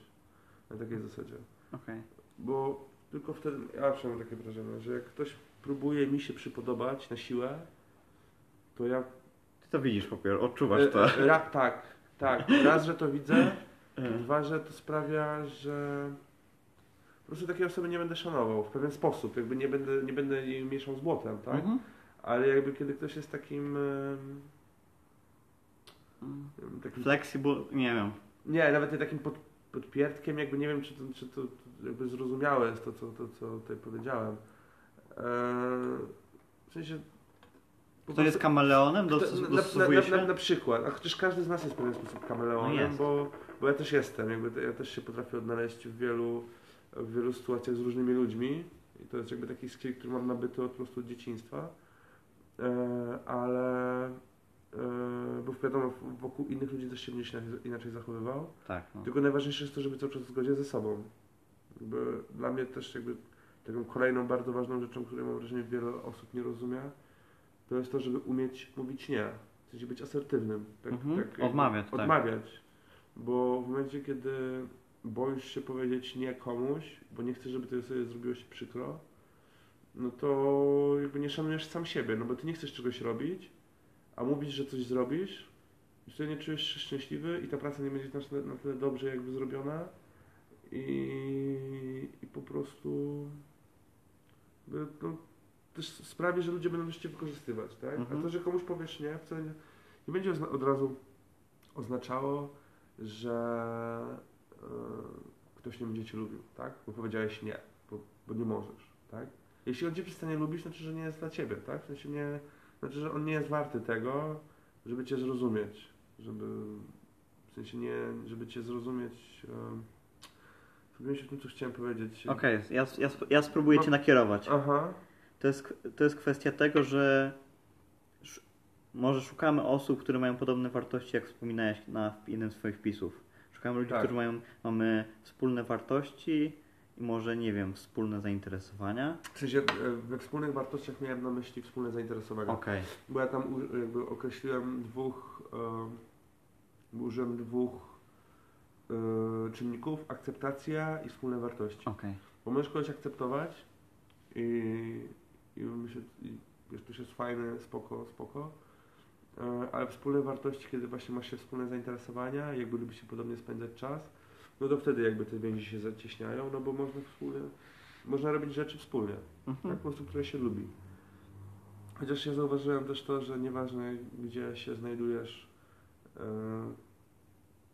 Na takiej zasadzie. Okej. Bo tylko wtedy, ja przynajmniej takie wrażenie, że jak ktoś próbuje mi się przypodobać na siłę, to ja... Ty to widzisz po pierwsze, odczuwasz to. E, e, Rap, tak, tak. Raz, że to widzę, E, dwa, że to sprawia, że po prostu takiej osoby nie będę szanował w pewien sposób, jakby nie będę, nie będę jej mieszał z błotem, tak? mhm. Ale jakby kiedy ktoś jest takim... takim Flexible, nie wiem. Nie, nawet nie takim pod, podpierdkiem, jakby nie wiem, czy to, czy to, to jakby zrozumiałe jest to, co, to, co tutaj powiedziałem. Eee, w sensie... Kto jest kameleonem? Dostosowuje na, na, na, się? na przykład, a chociaż każdy z nas jest w pewien sposób No kameleonem, jest. bo, bo ja też jestem, jakby ja też się potrafię odnaleźć w wielu, w wielu sytuacjach z różnymi ludźmi i to jest jakby taki skill, który mam nabyty od po prostu od dzieciństwa, eee, ale eee, bo wiadomo, wokół innych ludzi też się inaczej, inaczej zachowywał. Tak, no. Tylko najważniejsze jest to, żeby cały czas w zgodzie ze sobą. Jakby dla mnie też jakby taką kolejną bardzo ważną rzeczą, której mam wrażenie wiele osób nie rozumie, to jest to, żeby umieć mówić nie. W sensie być asertywnym. Tak, Mhm. jakby Odmawiać, tak. Odmawiać. Bo w momencie, kiedy boisz się powiedzieć nie komuś, bo nie chcesz, żeby tej osobie zrobiło się przykro, no to jakby nie szanujesz sam siebie, no bo ty nie chcesz czegoś robić, a mówisz, że coś zrobisz, i wtedy nie czujesz się szczęśliwy i ta praca nie będzie na tyle, na tyle dobrze jakby zrobiona i, i po prostu no, też sprawi, że ludzie będą cię wykorzystywać, tak? Mhm. A to, że komuś powiesz nie, wcale nie, nie będzie od razu oznaczało, że e, ktoś nie będzie cię lubił, tak? Bo powiedziałeś nie, bo, bo nie możesz, tak? Jeśli on cię przestanie lubić, znaczy, że nie jest dla ciebie, tak? W sensie nie, znaczy, że on nie jest warty tego, żeby cię zrozumieć, żeby w sensie nie, żeby cię zrozumieć. Um, Się w tym, co chciałem powiedzieć. Okej, ja, ja, sp- ja spróbuję No. Cię nakierować. Aha. To jest, to jest kwestia tego, że sz- może szukamy osób, które mają podobne wartości, jak wspominałeś na jednym z Twoich wpisów. Szukamy ludzi, Tak. którzy mają, mamy wspólne wartości i może, nie wiem, wspólne zainteresowania. W sensie e, we wspólnych wartościach miałem na myśli wspólne zainteresowania. Okej, Bo ja tam jakby określiłem dwóch, um, użyłem dwóch czynników, akceptacja i wspólne wartości. okej. Bo możesz kogoś akceptować i, i myślę, i wiesz, to jest fajne, spoko, spoko, e, ale wspólne wartości, kiedy właśnie masz się wspólne zainteresowania, jakby lubi się podobnie spędzać czas, no to wtedy jakby te więzi się zacieśniają, no bo można wspólnie, można robić rzeczy wspólnie, tak, Mhm. po prostu, które się lubi. Chociaż ja zauważyłem też to, że nieważne gdzie się znajdujesz, e,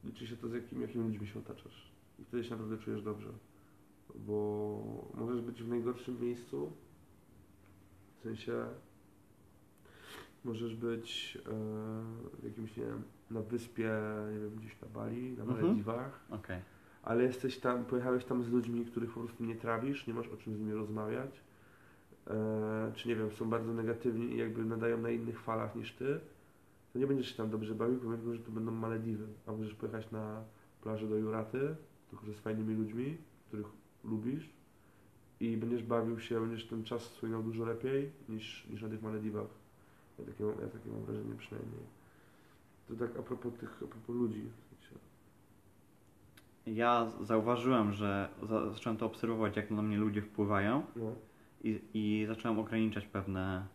liczy się to z jakim, jakimi ludźmi się otaczasz i wtedy się naprawdę czujesz dobrze bo możesz być w najgorszym miejscu. W sensie możesz być e, w jakimś, nie wiem, na wyspie, nie wiem, gdzieś na Bali, na Mhm. Malediwach, Okej. ale jesteś tam, pojechałeś tam z ludźmi, których po prostu nie trawisz, nie masz o czym z nimi rozmawiać, e, czy nie wiem, są bardzo negatywni i jakby nadają na innych falach niż ty, to nie będziesz się tam dobrze bawił, pomimo że to będą Malediwy, a możesz pojechać na plażę do Juraty, tylko że z fajnymi ludźmi, których lubisz i będziesz bawił się, będziesz ten czas wspominał dużo lepiej niż, niż na tych Malediwach. Ja takie, mam, ja takie mam wrażenie przynajmniej. To tak a propos tych, a propos ludzi. w sensie. Ja zauważyłem, że za, zacząłem to obserwować, jak na mnie ludzie wpływają No. i, i zacząłem ograniczać pewne,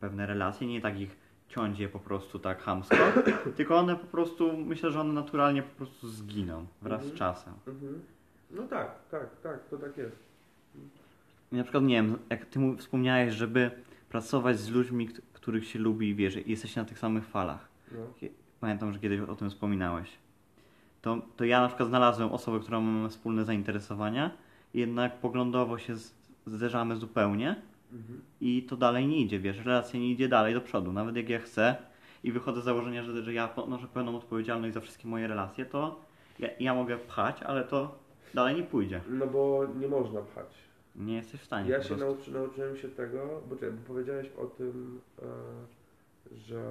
pewne relacje, nie tak ich ciąć je po prostu tak chamsko, <coughs> tylko one po prostu, myślę, że one naturalnie po prostu zginą wraz z Mhm. czasem. Mhm. No tak, tak, tak, to tak jest. I na przykład, nie wiem, jak ty mu wspomniałeś, żeby pracować z ludźmi, kt- których się lubi i wiesz, i jesteście na tych samych falach. No. Pamiętam, że kiedyś o tym wspominałeś. to, to ja na przykład znalazłem osobę, która mamy wspólne zainteresowania, jednak poglądowo się zderzamy zupełnie Mhm. i to dalej nie idzie, wiesz, relacja nie idzie dalej do przodu. Nawet jak ja chcę i wychodzę z założenia, że, że ja ponoszę pełną odpowiedzialność za wszystkie moje relacje, to ja, ja mogę pchać, ale to dalej nie pójdzie. No bo nie można pchać. Nie jesteś w stanie Ja się nauczy, nauczyłem się tego, bo, czekaj, bo powiedziałeś o tym, e, że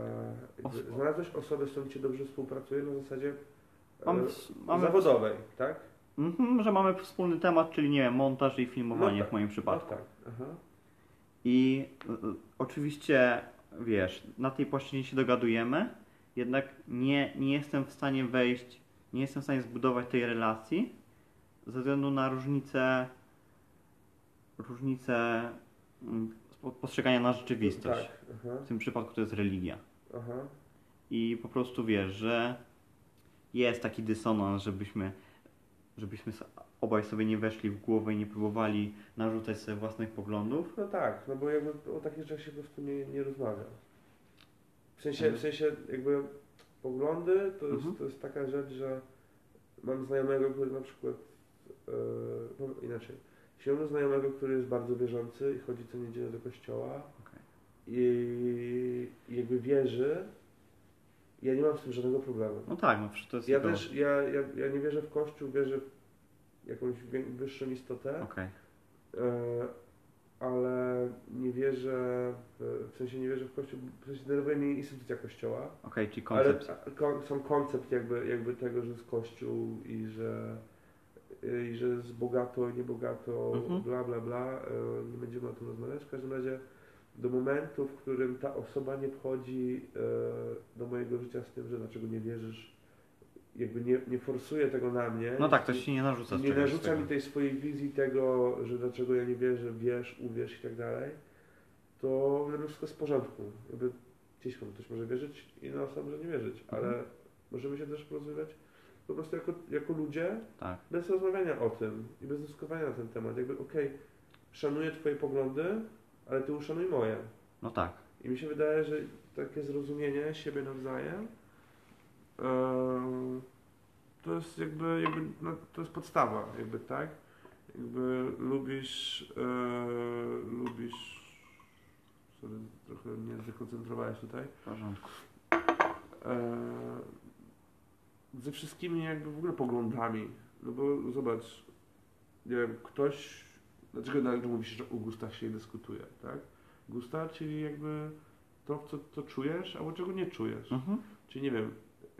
jakby Os- znalazłeś osobę, z którą ci dobrze współpracuje na zasadzie e, Mamy, mamy zawodowej, tak? Mhm, że mamy wspólny temat, czyli nie wiem, montaż i filmowanie No tak, w moim przypadku. No tak. Aha. I y, y, oczywiście, wiesz, na tej płaszczyźnie się dogadujemy, jednak nie, nie jestem w stanie wejść, nie jestem w stanie zbudować tej relacji ze względu na różnicę, różnicę mm, postrzegania na rzeczywistość. Tak. W tym przypadku to jest religia. Aha. I po prostu wiesz, że jest taki dysonans, żebyśmy, żebyśmy obaj sobie nie weszli w głowę i nie próbowali narzucać sobie własnych poglądów. No tak, no bo jakby o takich rzeczach się po prostu nie, nie rozmawia. W sensie, Mhm. w sensie jakby poglądy to jest, Mhm. to jest taka rzecz, że mam znajomego, który na przykład no inaczej. Jeśli mam znajomego, który jest bardzo wierzący i chodzi co niedzielę do kościoła Okej. i, i jakby wierzy, ja nie mam z tym żadnego problemu. No tak, no przecież to jest Ja też, ja, ja, ja nie wierzę w Kościół, wierzę w jakąś wyższą istotę. Okej. E, ale nie wierzę, w, w sensie nie wierzę w Kościół, w sensie denerwuje mnie instytucja Kościoła, Okej, czyli ale koncept. a, kon, sam koncept jakby, jakby tego, że jest Kościół i że, y, i że jest bogato, niebogato, Mhm. bla bla bla, e, nie będziemy o tym rozmawiać, w każdym razie do momentu, w którym ta osoba nie wchodzi e, do mojego życia z tym, że dlaczego nie wierzysz, jakby nie, nie forsuje tego na mnie. No tak, to się nie narzuca Nie narzuca mi tej swojej wizji tego, że dlaczego ja nie wierzę, wiesz, uwierz i tak dalej, to wszystko jest w porządku. Jakby gdzieś ktoś może wierzyć, inna osoba może nie wierzyć, Mhm. ale możemy się też porozmawiać po prostu jako, jako ludzie, Tak. bez rozmawiania o tym i bez dyskutowania na ten temat. Jakby okej, szanuję twoje poglądy, ale ty uszanuj moje. No tak. I mi się wydaje, że takie zrozumienie siebie nawzajem em, to jest jakby, jakby no, to jest podstawa, jakby tak. Jakby lubisz, e, lubisz, sorry, trochę mnie zdekoncentrowałeś tutaj. W porządku. E, ze wszystkimi jakby w ogóle poglądami. No bo zobacz, nie wiem, ktoś, dlaczego nagle mówisz, że o gustach się dyskutuje, tak? Gusta, czyli jakby to, co, co czujesz, albo czego nie czujesz. Mhm. Czyli nie wiem,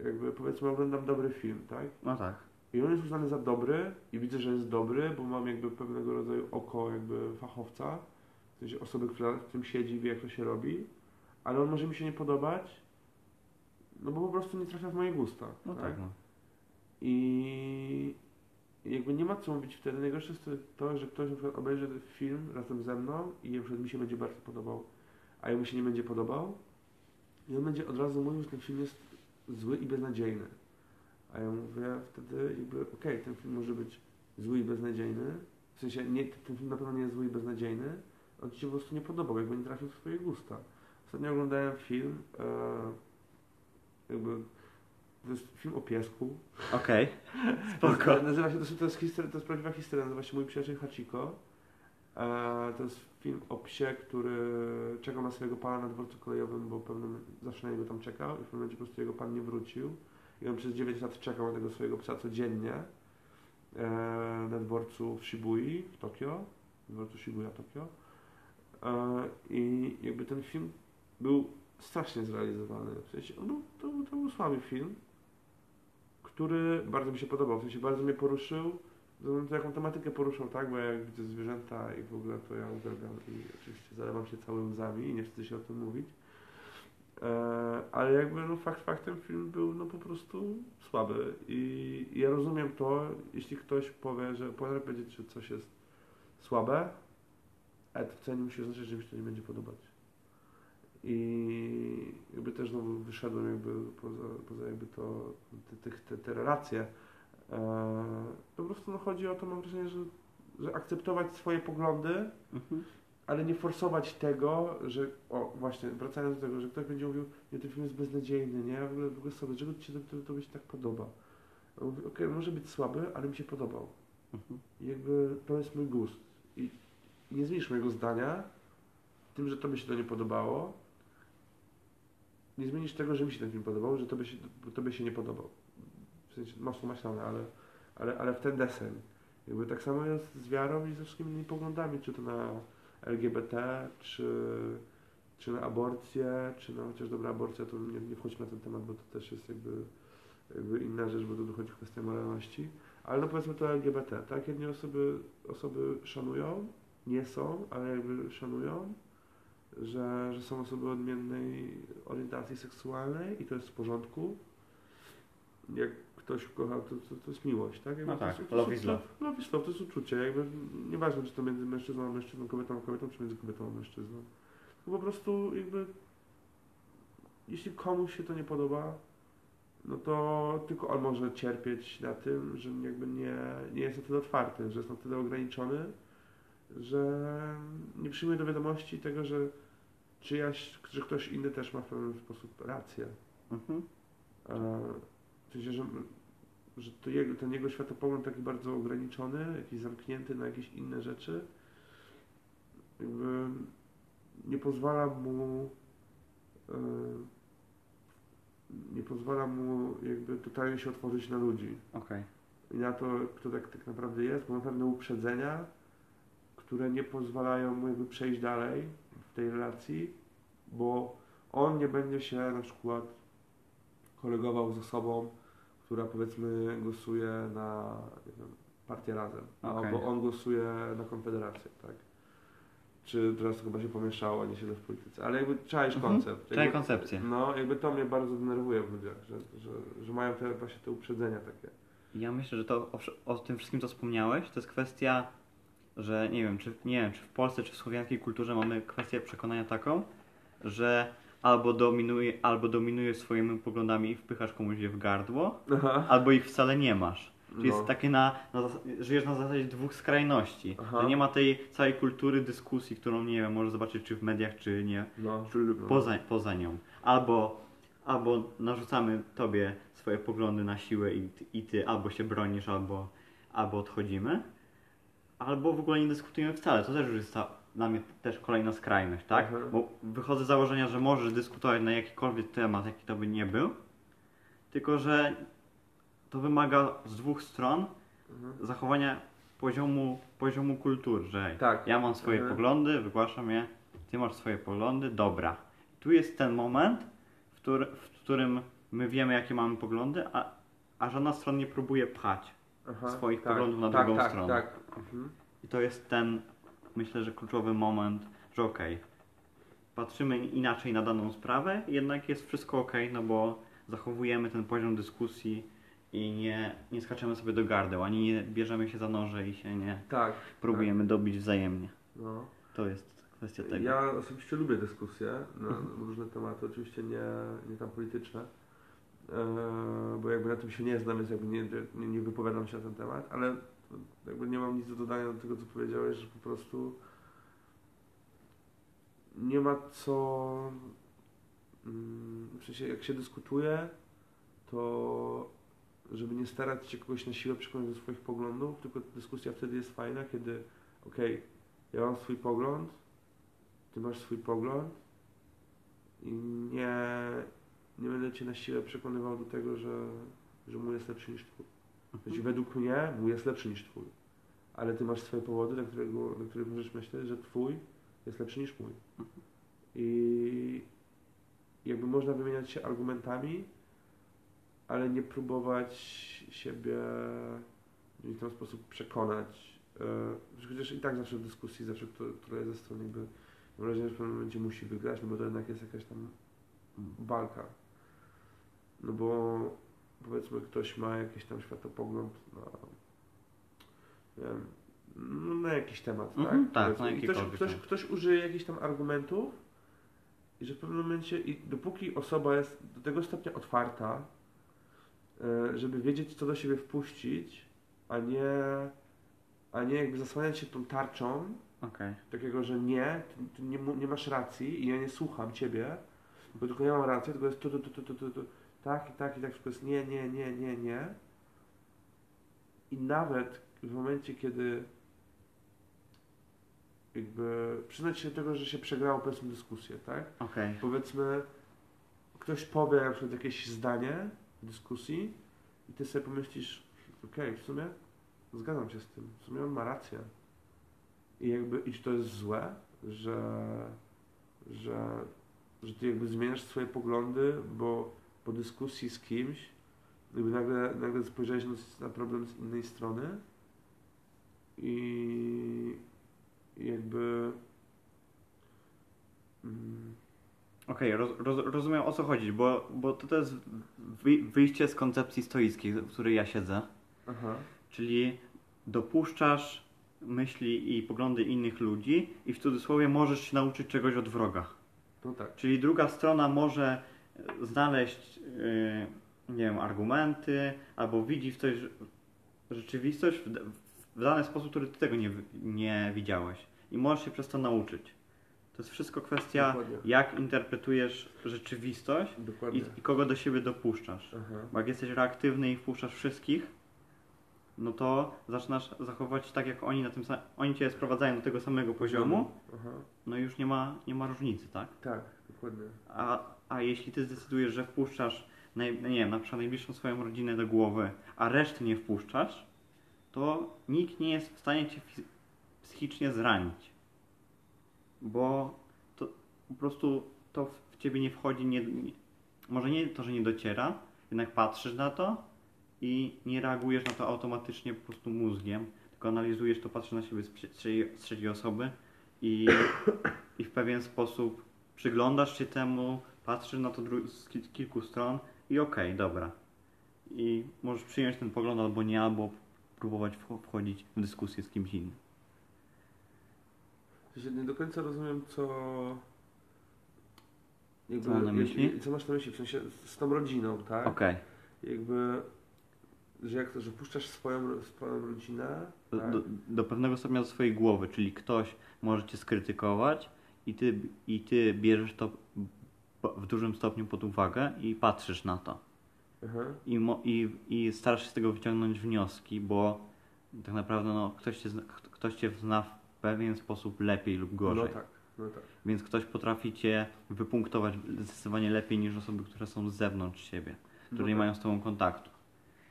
jakby powiedzmy oglądam dobry film, tak? No tak. I on jest uznany za dobry i widzę, że jest dobry, bo mam jakby pewnego rodzaju oko jakby fachowca, w sensie osoby, która w tym siedzi, wie jak to się robi, ale on może mi się nie podobać, no bo po prostu nie trafia w moje gusta. No tak, no. I jakby nie ma co mówić wtedy. Najgorsze jest to, że ktoś na przykład obejrzy ten film razem ze mną i na przykład mi się będzie bardzo podobał, a jemu się nie będzie podobał i on będzie od razu mówił, że ten film jest zły i beznadziejny. A ja mówię wtedy jakby, okej, ten film może być zły i beznadziejny, w sensie nie, ten film na pewno nie jest zły i beznadziejny, on ci się po prostu nie podobał, jakby nie trafił w swoje gusta. Ostatnio oglądałem film, e, jakby, to jest film o piesku, Okej. <laughs> Spoko. Nazywa się, to, jest- to, jest historia, to jest prawdziwa historia, nazywa się Mój przyjaciel Hachiko. E, to jest film o psie, który czekał na swojego pana na dworcu kolejowym, bo pewnym zawsze na niego tam czekał i w pewnym momencie po prostu jego pan nie wrócił. I on przez 9 lat czekał na tego swojego psa codziennie e, na dworcu w Shibui w Tokio, dworcu Shibuya Tokio. E, I jakby ten film był strasznie zrealizowany. W sensie, on był, to, to był słaby film, który bardzo mi się podobał, w sensie bardzo mnie poruszył. To jaką tematykę poruszał, tak? Bo ja jak widzę zwierzęta i w ogóle to ja uwielbiam i oczywiście zalewam się całymi łzami i nie wstydzę się o tym mówić. E, ale jakby no fakt faktem film był no po prostu słaby i ja rozumiem to, jeśli ktoś powie, że potrafi powiedzieć, że coś jest słabe, ale to wcale nie musi oznaczać, że mi się to nie będzie podobać. I jakby też znowu wyszedłem jakby poza, poza jakby to, te, te, te, relacje. E, po prostu no chodzi o to, mam wrażenie, że, że akceptować swoje poglądy, Mhm. ale nie forsować tego, że, o właśnie, wracając do tego, że ktoś będzie mówił, nie, ten film jest beznadziejny, nie, w ogóle, w ogóle sobie, dlaczego ci to, to, to się tak podoba? On mówi, okej, może być słaby, ale mi się podobał. Mhm. I jakby to jest mój gust. I i nie zmienisz mojego zdania tym, że tobie się to nie podobało. Nie zmienisz tego, że mi się ten film podobał, że tobie się, bo tobie się nie podobał. W sensie mocno maślane, ale, ale, ale w ten deseń. Jakby tak samo jest z wiarą i ze wszystkimi innymi poglądami, czy to na LGBT, czy, czy na aborcję, czy na chociaż dobra aborcja, to nie, nie wchodźmy na ten temat, bo to też jest jakby, jakby inna rzecz, bo tu dochodzi kwestia moralności. Ale no powiedzmy to LGBT, tak? Jedne osoby, osoby szanują, nie są, ale jakby szanują, że, że są osoby odmiennej orientacji seksualnej i to jest w porządku. Jak ktoś kocha, to, to, to jest miłość, tak? Jakby No to tak, jest- love is love. Love is love, to jest uczucie, jakby nieważne, czy to między mężczyzną a mężczyzną, kobietą a kobietą, czy między kobietą a mężczyzną. To po prostu jakby jeśli komuś się to nie podoba, no to tylko on może cierpieć na tym, że jakby nie, nie jest na tyle otwarty, że jest na tyle ograniczony, że nie przyjmuje do wiadomości tego, że czyjaś, że ktoś inny też ma w pewien sposób rację. Mhm. W sensie, że, że to jego, ten jego światopogląd taki bardzo ograniczony, jakiś zamknięty na jakieś inne rzeczy, jakby nie pozwala mu e, nie pozwala mu jakby totalnie się otworzyć na ludzi Okej. i na to, kto tak, tak naprawdę jest, bo ma pewne uprzedzenia, które nie pozwalają mu jakby przejść dalej tej relacji, bo on nie będzie się na przykład kolegował z osobą, która powiedzmy głosuje na wiem, partię razem, Okej. albo on głosuje na konfederację, tak? Czy teraz to chyba się pomieszało, nie siedzę w polityce, ale jakby czaisz Mhm. koncept. Jakby- koncepcję. No, jakby to mnie bardzo denerwuje w ludziach, że, że, że mają te właśnie te uprzedzenia takie. Ja myślę, że to o, o tym wszystkim, co wspomniałeś, to jest kwestia, że nie wiem, czy, nie wiem, czy w Polsce, czy w słowiańskiej kulturze mamy kwestię przekonania taką, że albo dominuje, albo dominujesz swoimi poglądami i wpychasz komuś je w gardło, Aha. albo ich wcale nie masz. Czyli No. jest takie na, na, żyjesz na zasadzie dwóch skrajności. Aha. Że nie ma tej całej kultury dyskusji, którą nie wiem, możesz zobaczyć czy w mediach, czy nie, No, poza, poza nią. Albo, albo narzucamy tobie swoje poglądy na siłę i, ty- i ty albo się bronisz, albo, albo odchodzimy. Albo w ogóle nie dyskutujemy wcale. To też już jest ta, dla mnie też kolejna skrajność, tak? Aha. Bo wychodzę z założenia, że możesz dyskutować na jakikolwiek temat, jaki to by nie był. Tylko, że to wymaga z dwóch stron Mhm. zachowania poziomu, poziomu kultury, że Tak. ja mam swoje Mhm. poglądy, wygłaszam je, ty masz swoje poglądy, dobra. Tu jest ten moment, w, który, w którym my wiemy, jakie mamy poglądy, a, a żadna strona nie próbuje pchać. Aha, swoich tak, poglądów na tak, drugą tak, stronę. Tak, mhm. I to jest ten, myślę, że kluczowy moment, że okej, patrzymy inaczej na daną sprawę, jednak jest wszystko okej, no bo zachowujemy ten poziom dyskusji i nie, nie skaczemy sobie do gardeł, ani nie bierzemy się za noże i się nie tak. próbujemy dobić wzajemnie. No. To jest kwestia tego. Ja osobiście lubię dyskusje na różne tematy, oczywiście nie, nie tam polityczne, bo jakby na tym się nie znam, więc jakby nie, nie, nie wypowiadam się na ten temat, ale jakby nie mam nic do dodania do tego, co powiedziałeś, że po prostu nie ma co, mm, w sensie jak się dyskutuje, to żeby nie starać się kogoś na siłę przekonać do swoich poglądów, tylko dyskusja wtedy jest fajna, kiedy okej, ja mam swój pogląd, ty masz swój pogląd i nie, nie będę cię na siłę przekonywał do tego, że, że mój jest lepszy niż twój. Znaczy, według mnie mój jest lepszy niż twój. Ale ty masz swoje powody, dla, którego, dla których możesz myśleć, że twój jest lepszy niż mój. I jakby można wymieniać się argumentami, ale nie próbować siebie w jakiś tam sposób przekonać. Yy, chociaż i tak zawsze w dyskusji, zawsze która jest ze strony jakby mam wrażenie, że w pewnym momencie musi wygrać, no bo to jednak jest jakaś tam walka. No bo powiedzmy ktoś ma jakiś tam światopogląd na, nie wiem, no na jakiś temat, Mhm, tak? tak, Powiedzmy. na I ktoś, ktoś, ktoś użyje jakichś tam argumentów i że w pewnym momencie, i dopóki osoba jest do tego stopnia otwarta, e, żeby wiedzieć, co do siebie wpuścić, a nie, a nie jakby zasłaniać się tą tarczą, Okej. takiego, że nie, ty, nie, nie masz racji i ja nie słucham ciebie, bo tylko ja mam rację, tylko jest tu, tu, tu, tu, tu, tu tak i tak i tak, wszystko jest nie, nie, nie, nie, nie, i nawet w momencie, kiedy jakby przyznać się do tego, że się przegrało powiedzmy dyskusję, tak? Okej. Powiedzmy, ktoś powie na przykład jakieś zdanie w dyskusji i ty sobie pomyślisz, okej, w sumie zgadzam się z tym, w sumie on ma rację. I jakby, i to jest złe, że, że, że ty jakby zmieniasz swoje poglądy, bo po dyskusji z kimś jakby nagle, nagle spojrzałeś na, na problem z innej strony i, jakby mm, Okej, roz, roz, rozumiem o co chodzi, bo, bo to, to jest wy, wyjście z koncepcji stoickiej, w której ja siedzę. aha, Czyli dopuszczasz myśli i poglądy innych ludzi i w cudzysłowie możesz się nauczyć czegoś od wroga. no tak, Czyli druga strona może znaleźć, yy, nie wiem, argumenty albo widzi w coś rzeczywistość w, w dany sposób, który ty tego nie, nie widziałeś. I możesz się przez to nauczyć. To jest wszystko kwestia, dokładnie, jak interpretujesz rzeczywistość i, i kogo do siebie dopuszczasz. aha, Bo jak jesteś reaktywny i wpuszczasz wszystkich, no to zaczynasz zachowywać się tak jak oni na tym samym. Oni cię sprowadzają do tego samego poziomu, aha, no i już nie ma, nie ma różnicy, tak? tak, dokładnie, A, a jeśli ty zdecydujesz, że wpuszczasz, naj, nie wiem, na przykład najbliższą swoją rodzinę do głowy, a reszty nie wpuszczasz, to nikt nie jest w stanie cię psychicznie zranić. Bo to po prostu to w ciebie nie wchodzi, nie, nie, może nie to, że nie dociera, jednak patrzysz na to i nie reagujesz na to automatycznie po prostu mózgiem, tylko analizujesz to, patrzysz na siebie z, z trzeciej osoby i, i w pewien sposób przyglądasz się temu, patrzysz na to z ki- kilku stron i okej, dobra. I możesz przyjąć ten pogląd albo nie, albo próbować wch- wchodzić w dyskusję z kimś innym. Sensie nie do końca rozumiem, co. Jakby, Co mam na myśli? Co masz na myśli? W sensie z, tą rodziną, tak? Okej. Jakby, że jak to, że puszczasz swoją, swoją rodzinę. Do, Tak? do, do pewnego stopnia do swojej głowy, czyli ktoś może cię skrytykować i ty, i ty bierzesz to w dużym stopniu pod uwagę i patrzysz na to. Aha. I, mo, i, i starasz się z tego wyciągnąć wnioski, bo tak naprawdę no, ktoś, cię, zna- ktoś cię zna w pewien sposób lepiej lub gorzej. No tak, no tak. Więc ktoś potrafi cię wypunktować zdecydowanie lepiej niż osoby, które są z zewnątrz siebie, które no nie tak. mają z tobą kontaktu.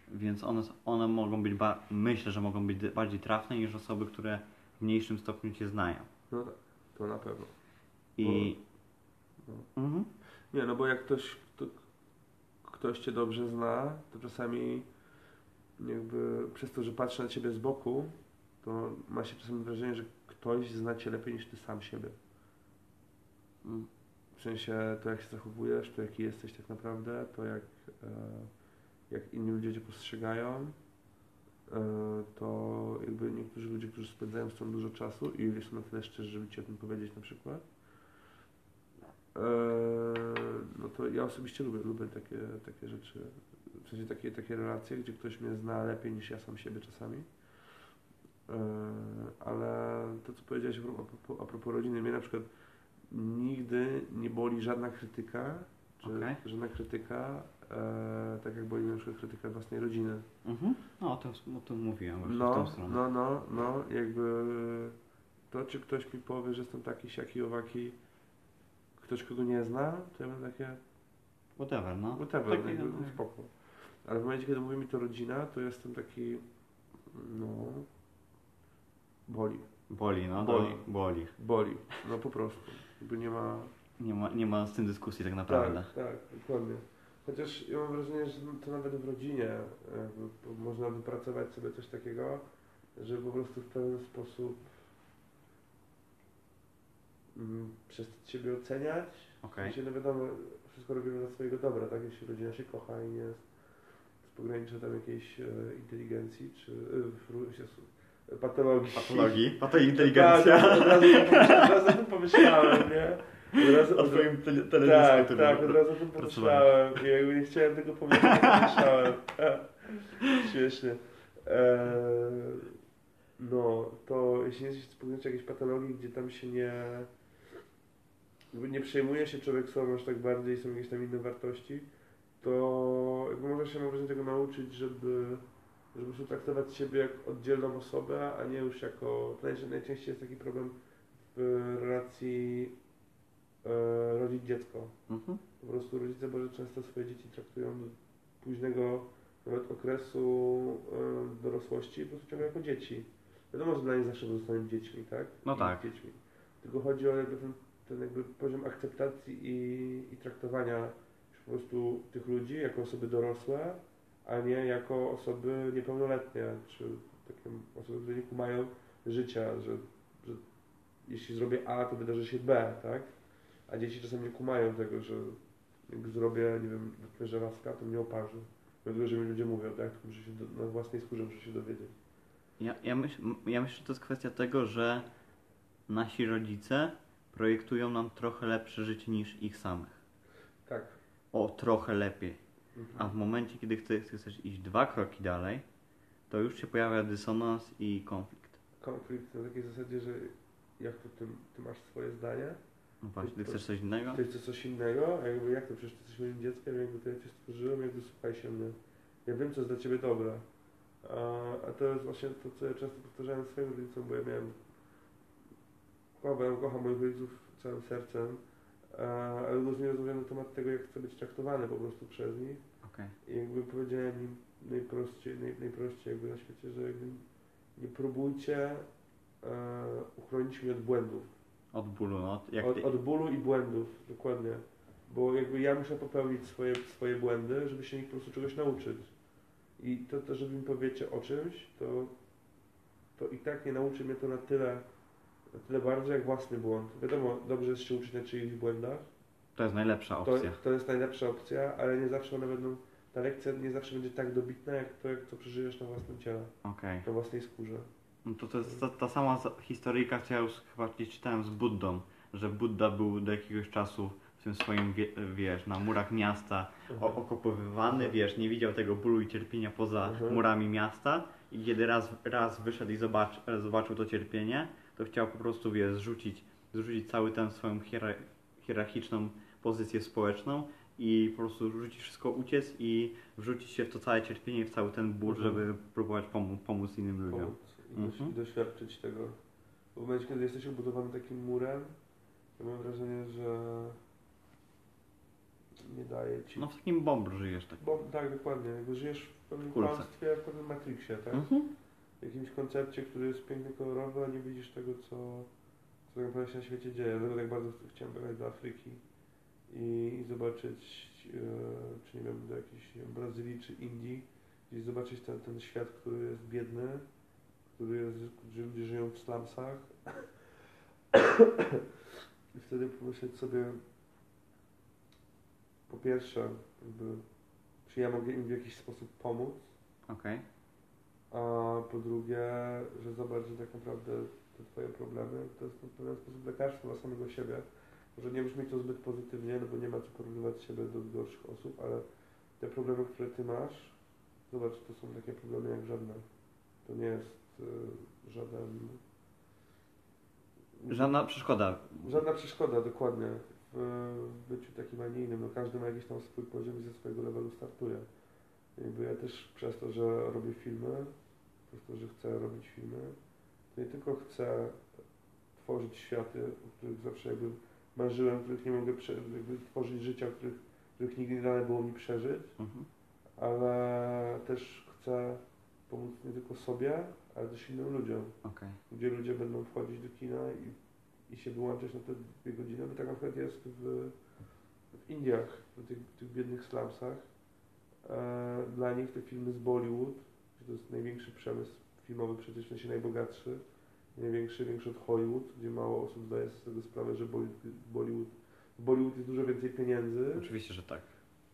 Więc one, one mogą być, myślę, że mogą być bardziej trafne niż osoby, które w mniejszym stopniu cię znają. No tak, to na pewno. I. No. Mhm. Nie, no bo jak ktoś, kto, ktoś cię dobrze zna, to czasami jakby przez to, że patrzy na ciebie z boku, to ma się czasami wrażenie, że ktoś zna cię lepiej niż ty sam siebie. W sensie to, jak się zachowujesz, to jaki jesteś tak naprawdę, to jak, e, jak inni ludzie cię postrzegają, e, to jakby niektórzy ludzie, którzy spędzają z tą dużo czasu i są na tyle szczerzy, żeby ci o tym powiedzieć na przykład, no to ja osobiście lubię, lubię takie, takie rzeczy, w sensie takie, takie relacje, gdzie ktoś mnie zna lepiej niż ja sam siebie czasami. E, ale to, co powiedziałeś a propos, a propos rodziny, mnie na przykład nigdy nie boli żadna krytyka, czy Okej. żadna krytyka, e, tak jak boli na przykład krytyka własnej rodziny. Mhm. No, o tym, o tym mówiłem właśnie w No, tą stronę. no, no, no, jakby to, czy ktoś mi powie, że jestem taki, siaki, owaki, ktoś, kogo nie zna, to ja będę takie, Whatever, no. whatever, Taki, jakby, no, spoko. Ale w momencie, kiedy mówi mi to rodzina, to jestem taki, no, boli, Boli, no. Boli. To boli. boli, no po prostu, jakby nie ma... Nie ma, nie ma z tym dyskusji tak naprawdę. Tak, tak, dokładnie. Chociaż ja mam wrażenie, że to nawet w rodzinie jakby, po- można wypracować sobie coś takiego, że po prostu w pewien sposób przestać siebie oceniać. Okay. no wiadomo, wszystko robimy dla swojego dobra, tak? Jeśli rodzina się kocha i nie jest z pogranicza tam jakiejś e, inteligencji, czy e, w- patologii. Patologii, <laughs> patologii Tak, od razu, od razu o tym pomyślałem, nie? Od razu, O twoim tele- tak, który tak, od razu o tym pomyślałem <laughs> i jakby nie chciałem tego powiedzieć, pomyślałem. <laughs> Śmiesznie. Eee, no, to jeśli jest spółdzielcze jakiejś patologii, gdzie tam się nie nie przejmuje się człowiek sobą aż tak bardziej, są jakieś tam inne wartości, to jakby można się mam tego nauczyć, żeby Że po traktować siebie jak oddzielną osobę, a nie już jako... Najczę- Najczęściej jest taki problem w relacji e, rodzic-dziecko. Mhm. Po prostu rodzice bardzo często swoje dzieci traktują do późnego nawet okresu e, dorosłości po prostu ciągle jako dzieci. Wiadomo, że dla nich zawsze pozostaną dziećmi, tak? No I tak. Dziećmi. Tylko chodzi o jakby ten, ten jakby poziom akceptacji i, i traktowania po prostu tych ludzi jako osoby dorosłe, a nie jako osoby niepełnoletnie, czy takie osoby, które nie kumają życia, że, że jeśli zrobię A, to wydarzy się B, tak? A dzieci czasem nie kumają tego, że jak zrobię, nie wiem, dotknę żelazka, to mnie oparzy. Dlatego, że mi ludzie mówią, tak? To muszę się do, na własnej skórze muszę się dowiedzieć. Ja, ja, myśl, ja myślę, że to jest kwestia tego, że nasi rodzice projektują nam trochę lepsze życie niż ich samych. Tak. O, trochę lepiej. Mhm. A w momencie, kiedy chcesz, chcesz iść dwa kroki dalej, to już się pojawia dysonans i konflikt. Konflikt na takiej zasadzie, że jak to ty, ty masz swoje zdanie, No właśnie, ty chcesz coś innego? ty chcesz coś innego, a jakby jak to, przecież ty jesteś moim dzieckiem, jakby to ja cię stworzyłem, jakby słuchaj się mnie. Ja wiem, co jest dla ciebie dobre. A, a to jest właśnie to, co ja często powtarzałem swoim rodzicom, bo ja miałem kocham, kocham moich rodziców całym sercem, ale długo z nimi rozmawiałem na temat tego, jak chcę być traktowany po prostu przez nich. Okej. I jakby powiedziałem im najprościej, naj, najprościej jakby na świecie, że jakby nie próbujcie e, uchronić mnie od błędów. Od bólu, no. od- Jak Od, od bólu i błędów, dokładnie. Bo jakby ja muszę popełnić swoje, swoje błędy, żeby się ich po prostu czegoś nauczyć. I to, to żeby mi powiecie o czymś, to, to i tak nie nauczy mnie to na tyle, na tyle bardzo jak własny błąd. Wiadomo, dobrze jest się uczyć na czyichś błędach, to jest najlepsza to, opcja. to jest najlepsza opcja, ale nie zawsze one będą, ta lekcja nie zawsze będzie tak dobitna, jak to, jak co przeżyjesz na własnym ciele, Okej. na własnej skórze. No to to jest ta, ta sama historyjka, co ja już chyba gdzieś czytałem z Buddą, że Budda był do jakiegoś czasu w tym swoim, wie, wiesz, na murach miasta o, okopywany, wiesz, nie widział tego bólu i cierpienia poza Mhm. murami miasta i kiedy raz, raz wyszedł i zobacz, zobaczył to cierpienie, to chciał po prostu, wiesz, zrzucić, zrzucić cały ten swoją hierar- hierarchiczną pozycję społeczną i po prostu rzucić wszystko, uciec i wrzucić się w to całe cierpienie i w cały ten ból, Mhm. żeby próbować pomóc, pomóc innym ludziom. pomóc i, doś- Mhm. i doświadczyć tego. Bo w momencie, kiedy jesteś obudowany takim murem, to mam wrażenie, że nie daje ci. No w takim bombr żyjesz tak. Tak, dokładnie. Jakby żyjesz w pewnym Kulce. kłamstwie, w pewnym Matrixie, tak? Mhm. Jakimś koncepcie, który jest piękny, kolorowy, a nie widzisz tego, co, co tak naprawdę się na świecie dzieje. Dlatego tak bardzo chciałem pojechać do Afryki i, i zobaczyć, e, czy nie wiem, do jakiejś wiem, Brazylii czy Indii, gdzieś zobaczyć ten, ten świat, który jest biedny, który jest, gdzie ludzie żyją w slumsach. <coughs> I wtedy pomyśleć sobie, po pierwsze, jakby, czy ja mogę im w jakiś sposób pomóc, Okej. A po drugie, że zobacz, że tak naprawdę te Twoje problemy to jest w pewien sposób lekarstwo dla samego siebie. Może nie brzmi to zbyt pozytywnie, no bo nie ma co porównywać siebie do gorszych osób, ale te problemy, które Ty masz, zobacz, to są takie problemy jak żadne. To nie jest y, żaden... Żadna przeszkoda. Żadna przeszkoda, dokładnie, w, w byciu takim, a nie innym. No każdy ma jakiś tam swój poziom i ze swojego levelu startuje. Jakby ja też przez to, że robię filmy, że chcę robić filmy, to nie tylko chcę tworzyć światy, o których zawsze jakby marzyłem, których nie mogę jakby tworzyć życia, których, których nigdy nie dane było mi przeżyć, Mhm. ale też chcę pomóc nie tylko sobie, ale też innym ludziom Okej. gdzie ludzie będą wchodzić do kina i, i się wyłączać na te dwie godziny, bo tak na przykład jest w, w Indiach, w tych, tych biednych slumsach. E, dla nich te filmy z Bollywood, to jest największy przemysł filmowy, przecież w sensie najbogatszy, największy, większy od Hollywood, gdzie mało osób zdaje sobie z tego sprawę, że Bollywood, Bollywood, w Bollywood jest dużo więcej pieniędzy Oczywiście, że tak.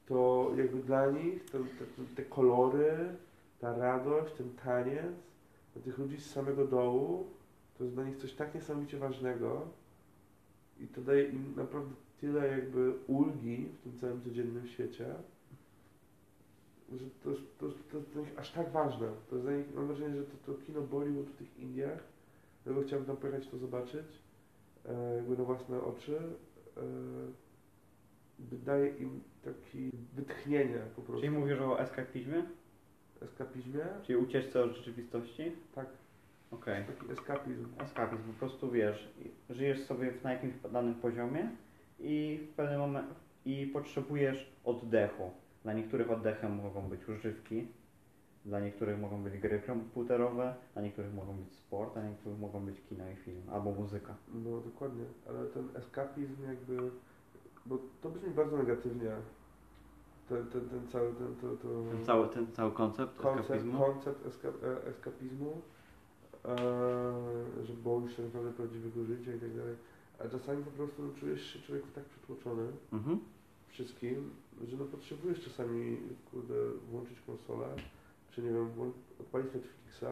to jakby dla nich to, te, te kolory, ta radość, ten taniec, dla tych ludzi z samego dołu, to jest dla nich coś tak niesamowicie ważnego i to daje im naprawdę tyle jakby ulgi w tym całym codziennym świecie, że to jest, to, jest- to jest aż tak ważne. To jest dla nich, mam wrażenie, że to, to kino Bollywood w tych Indiach, dlatego chciałbym tam pojechać to zobaczyć, e, jakby na własne oczy, e, daje im takie wytchnienie po prostu. Czyli mówisz o eskapizmie? eskapizmie, Czyli ucieczce od rzeczywistości? tak, Okej. taki eskapizm. Eskapizm, po prostu wiesz, żyjesz sobie na jakimś danym poziomie i w pewnym momencie i potrzebujesz oddechu. Dla niektórych oddechem mogą być używki, dla niektórych mogą być gry komputerowe, dla niektórych mogą być sport, a niektórych mogą być kino i film, albo muzyka. No dokładnie, ale ten eskapizm jakby, bo to brzmi bardzo negatywnie. Ten, ten, ten cały, ten, to, to Ten cały, ten cały koncept, koncept, eskapizmu. koncept eska, e, eskapizmu, e, że boisz się naprawdę prawdziwego życia i tak dalej. A czasami po prostu czujesz się człowieku tak przytłoczony Mhm. wszystkim, że no potrzebujesz czasami, kurde, włączyć konsolę, czy nie wiem, odpalić Netflixa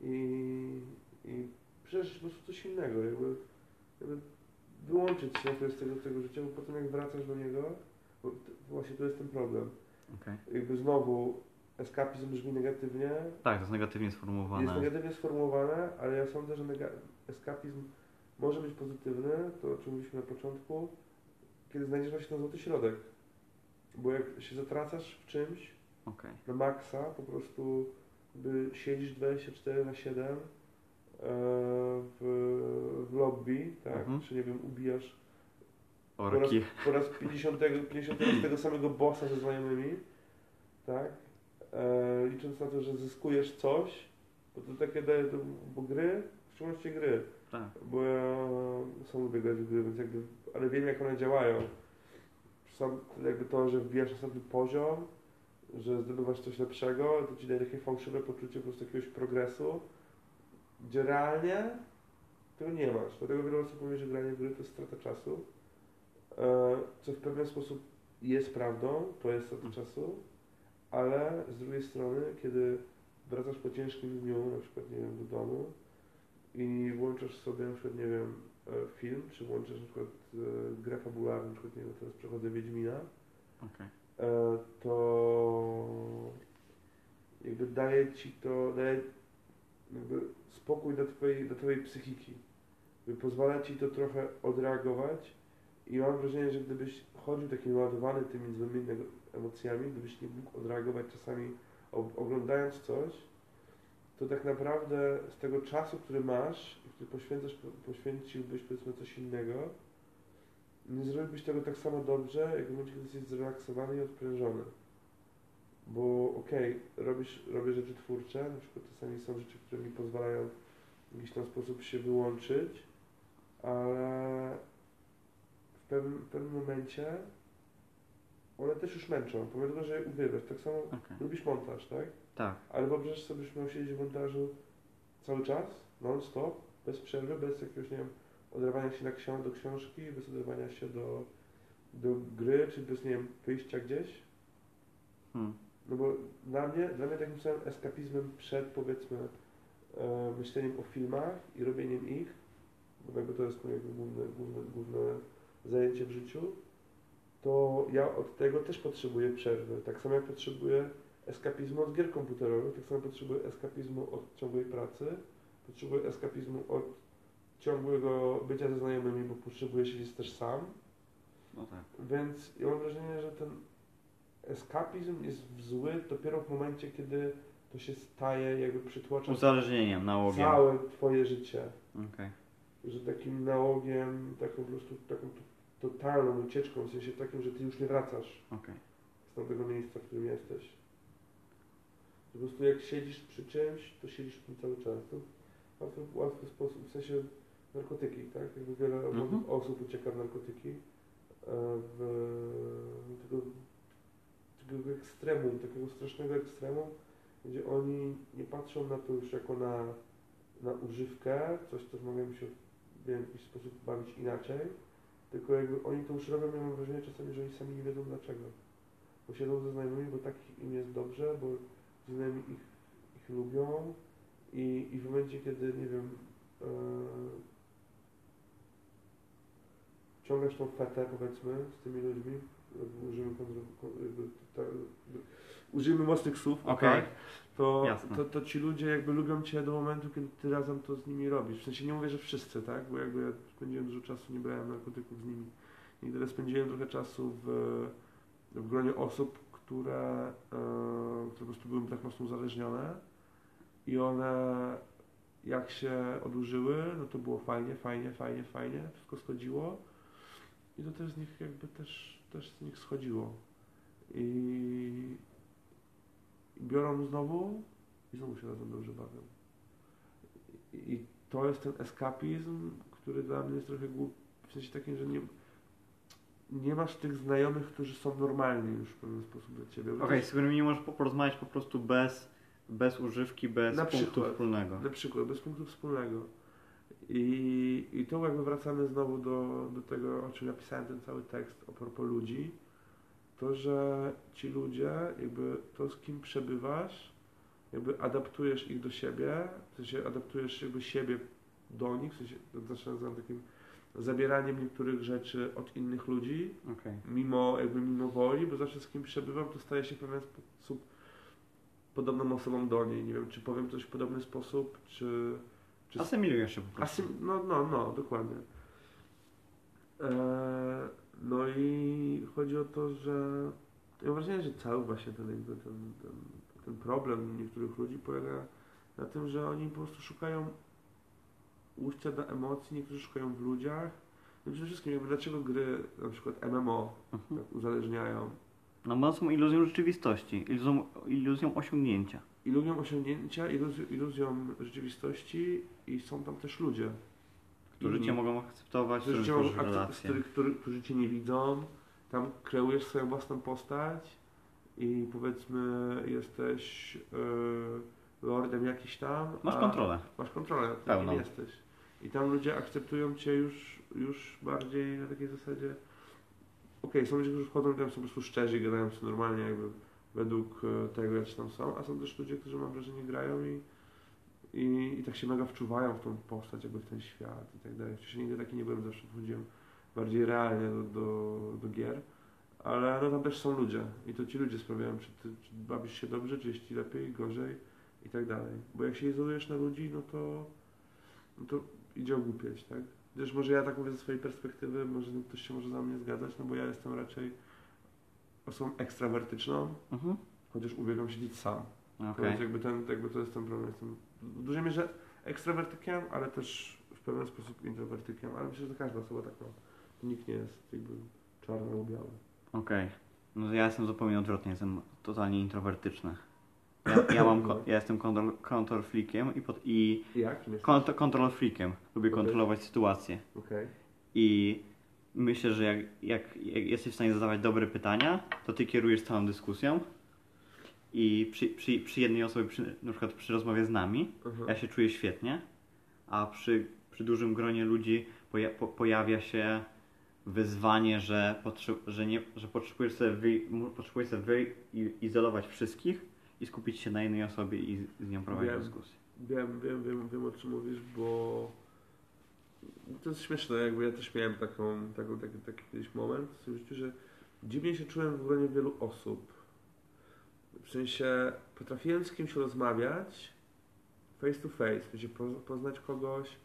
i, i przeżyć po prostu coś innego, jakby, jakby wyłączyć się z tego, tego życia, bo potem jak wracasz do niego, bo właśnie to jest ten problem. Okej. Jakby znowu eskapizm brzmi negatywnie, Tak, to jest negatywnie sformułowane. jest negatywnie sformułowane, ale ja sądzę, że eskapizm może być pozytywny, to o czym mówiliśmy na początku, kiedy znajdziesz właśnie ten złoty środek. Bo jak się zatracasz w czymś Okej. na maksa, po prostu by siedzisz 24 na 7 e, w, w lobby, tak? Mhm. Czy nie wiem, ubijasz Orki. po raz 50, 50 tego samego bossa ze znajomymi, tak? E, licząc na to, że zyskujesz coś, bo to takie daje, to, bo gry, w szczególności gry, Tak. bo ja sam lubię grać w gry, więc jakby, ale wiem jak one działają. Sam jakby to, że wbijasz następny poziom, że zdobywasz coś lepszego, to ci daje takie fałszywe poczucie po prostu jakiegoś progresu, gdzie realnie tego nie masz. Dlatego wiele osób mówi, że granie w gry to jest strata czasu, e, co w pewien sposób jest prawdą, to jest strata czasu, ale z drugiej strony, kiedy wracasz po ciężkim dniu, na przykład, nie wiem, do domu i włączasz sobie, na przykład, nie wiem, film, czy włączasz na przykład e, grę fabularną, na przykład, nie wiem, teraz przechodzę Wiedźmina, Okej. e, to jakby daje ci to, daje jakby spokój do twojej, do twojej psychiki. Jakby pozwala ci to trochę odreagować i mam wrażenie, że gdybyś chodził taki naładowany tymi złymi emocjami, gdybyś nie mógł odreagować czasami oglądając coś, to tak naprawdę z tego czasu, który masz który poświęcasz, po- poświęciłbyś powiedzmy coś innego, nie zrobiłbyś tego tak samo dobrze, jak w momencie, kiedy jesteś zrelaksowany i odprężony. Bo okej, robisz, robię rzeczy twórcze, na przykład czasami są rzeczy, które mi pozwalają w jakiś tam sposób się wyłączyć, ale w pewnym, w pewnym momencie one też już męczą, pomimo tego, że je uwielbiasz. Tak samo Okej. lubisz montaż, tak? Tak. Ale wyobraź sobie, że miał siedzieć w montażu cały czas, non-stop, bez przerwy, bez jakiegoś, nie wiem, oderwania się na książ do książki, bez oderwania się do, do gry, czy bez, nie wiem, wyjścia gdzieś. Hmm. No bo dla mnie, dla mnie takim samym eskapizmem przed, powiedzmy, e, myśleniem o filmach i robieniem ich, bo jakby to jest moje główne, główne, główne zajęcie w życiu, to ja od tego też potrzebuję przerwy. Tak samo jak potrzebuję eskapizmu od gier komputerowych, tak samo potrzebuję eskapizmu od ciągłej pracy, potrzebuję eskapizmu od ciągłego bycia ze znajomymi, bo potrzebuję siedzieć też sam. No tak. Więc ja mam wrażenie, że ten eskapizm jest zły dopiero w momencie, kiedy to się staje, jakby przytłacza Uzależnieniem, nałogiem. całe twoje życie. Okej. Że takim nałogiem, taką po prostu taką to- totalną ucieczką, w sensie takim, że ty już nie wracasz Okej. z tamtego miejsca, w którym jesteś. Po prostu jak siedzisz przy czymś, to siedzisz w tym cały czas. To łatwy, łatwy sposób, w sensie narkotyki, tak? Jakby wiele Mhm. osób ucieka w narkotyki, e, w tego, takiego ekstremum, takiego strasznego ekstremum, gdzie oni nie patrzą na to już jako na, na używkę, coś, co mogą się w jakiś sposób bawić inaczej, tylko jakby oni to już robią, ja mam wrażenie czasami, że oni sami nie wiedzą dlaczego. Bo siedzą ze znajomymi, bo tak im jest dobrze, bo znajomi ich, ich lubią i, i w momencie, kiedy, nie wiem, e, ciągasz tą fetę, powiedzmy, z tymi ludźmi, jakby, użyjmy mocnych słów, Okej. tak, to, to, to ci ludzie jakby lubią Cię do momentu, kiedy Ty razem to z nimi robisz. W sensie nie mówię, że wszyscy, tak, bo jakby ja spędziłem dużo czasu, nie brałem narkotyków z nimi. Nigdy ale spędziłem trochę czasu w, w gronie osób, które, e, które po prostu były tak mocno uzależnione i one jak się odłużyły, no to było fajnie, fajnie, fajnie, fajnie, wszystko schodziło i to też z nich jakby też, też z nich schodziło. I, biorą znowu i znowu się razem dobrze bawią. I, to jest ten eskapizm, który dla mnie jest trochę głupi, w sensie takim, że nie, nie masz tych znajomych, którzy są normalni już w pewien sposób dla ciebie. Okej, też- z którymi nie możesz po- porozmawiać po prostu bez, bez używki, bez Na punktu przykład. wspólnego. Na przykład, bez punktu wspólnego. I, I tu jakby wracamy znowu do, do tego, o czym ja pisałem ten cały tekst a propos ludzi, to, że ci ludzie, jakby to, z kim przebywasz, jakby adaptujesz ich do siebie, w sensie adaptujesz jakby siebie do nich, w sensie nazywam takim zabieraniem niektórych rzeczy od innych ludzi, Okej. mimo jakby mimo woli, bo zawsze z kim przebywam, to staję się w pewien sposób podobną osobą do niej. Nie wiem, czy powiem coś w podobny sposób, czy... czy Asymilujesz się po prostu. Asym, no, no, no, dokładnie. Eee, no i chodzi o to, że ja mam wrażenie, że cały właśnie ten, jakby ten, ten, ten problem niektórych ludzi polega na tym, że oni po prostu szukają ujścia do emocji, niektórzy szukają w ludziach. No przede wszystkim jakby dlaczego gry na przykład MMO Mhm. tak uzależniają No bo są iluzją rzeczywistości, iluzją, iluzją osiągnięcia. iluzją osiągnięcia, iluzją, iluzją rzeczywistości i są tam też ludzie. Którzy Inni. cię mogą akceptować, którzy, którzy cię mogą, którzy, którzy cię nie widzą, tam kreujesz swoją własną postać i powiedzmy jesteś yy, lordem jakiś tam. Masz kontrolę. Masz kontrolę tym, Pełną. jesteś. I tam ludzie akceptują cię już, już bardziej na takiej zasadzie. Okej, są ludzie, którzy wchodzą i tam są po prostu szczerzy, gadają sobie normalnie jakby według e, tego, jak tam są, a są też ludzie, którzy mam wrażenie grają i, i, i tak się mega wczuwają w tą postać, jakby w ten świat i tak dalej. Wcześniej nigdy taki nie byłem, zawsze wchodziłem bardziej realnie do, do, do gier, ale no tam też są ludzie i to ci ludzie sprawiają, czy ty czy bawisz się dobrze, czy jest ci lepiej, gorzej i tak dalej. Bo jak się izolujesz na ludzi, no to, no to idzie ogłupieć, tak? Chociaż może ja tak mówię ze swojej perspektywy, może ktoś się może za mnie zgadzać, no bo ja jestem raczej osobą ekstrawertyczną, Mhm. chociaż uwielbiam siedzieć sam. To Okej. jest jakby, ten, jakby to jest ten problem. Jestem w dużej mierze ekstrawertykiem, ale też w pewien sposób introwertykiem, ale myślę, że każda osoba tak ma. Nikt nie jest jakby czarny albo biały. Okej. No ja jestem zupełnie odwrotnie, jestem totalnie introwertyczny. Ja, ja mam, ja jestem kontrol, control freakiem i, pod, i Jak? Kim jesteś? kont, control freakiem. Lubię Okej. kontrolować sytuację. Okej. I myślę, że jak, jak, jak jesteś w stanie zadawać dobre pytania, to ty kierujesz całą dyskusją. I przy, przy, przy jednej osobie, przy, na przykład przy rozmowie z nami, Aha. ja się czuję świetnie, a przy, przy dużym gronie ludzi poja, po, pojawia się wyzwanie, że, potrze, że, nie, że potrzebujesz sobie, wy, potrzebujesz sobie wyizolować wszystkich i skupić się na jednej osobie i z, nią prowadzić Wiem. dyskusję. Wiem, wiem, wiem, wiem o czym mówisz, bo to jest śmieszne, jakby ja też miałem taką, taką taki, taki kiedyś moment w swoim życiu, że dziwnie się czułem w gronie wielu osób. W sensie potrafiłem z kimś rozmawiać face to face, w sensie poz- poznać kogoś,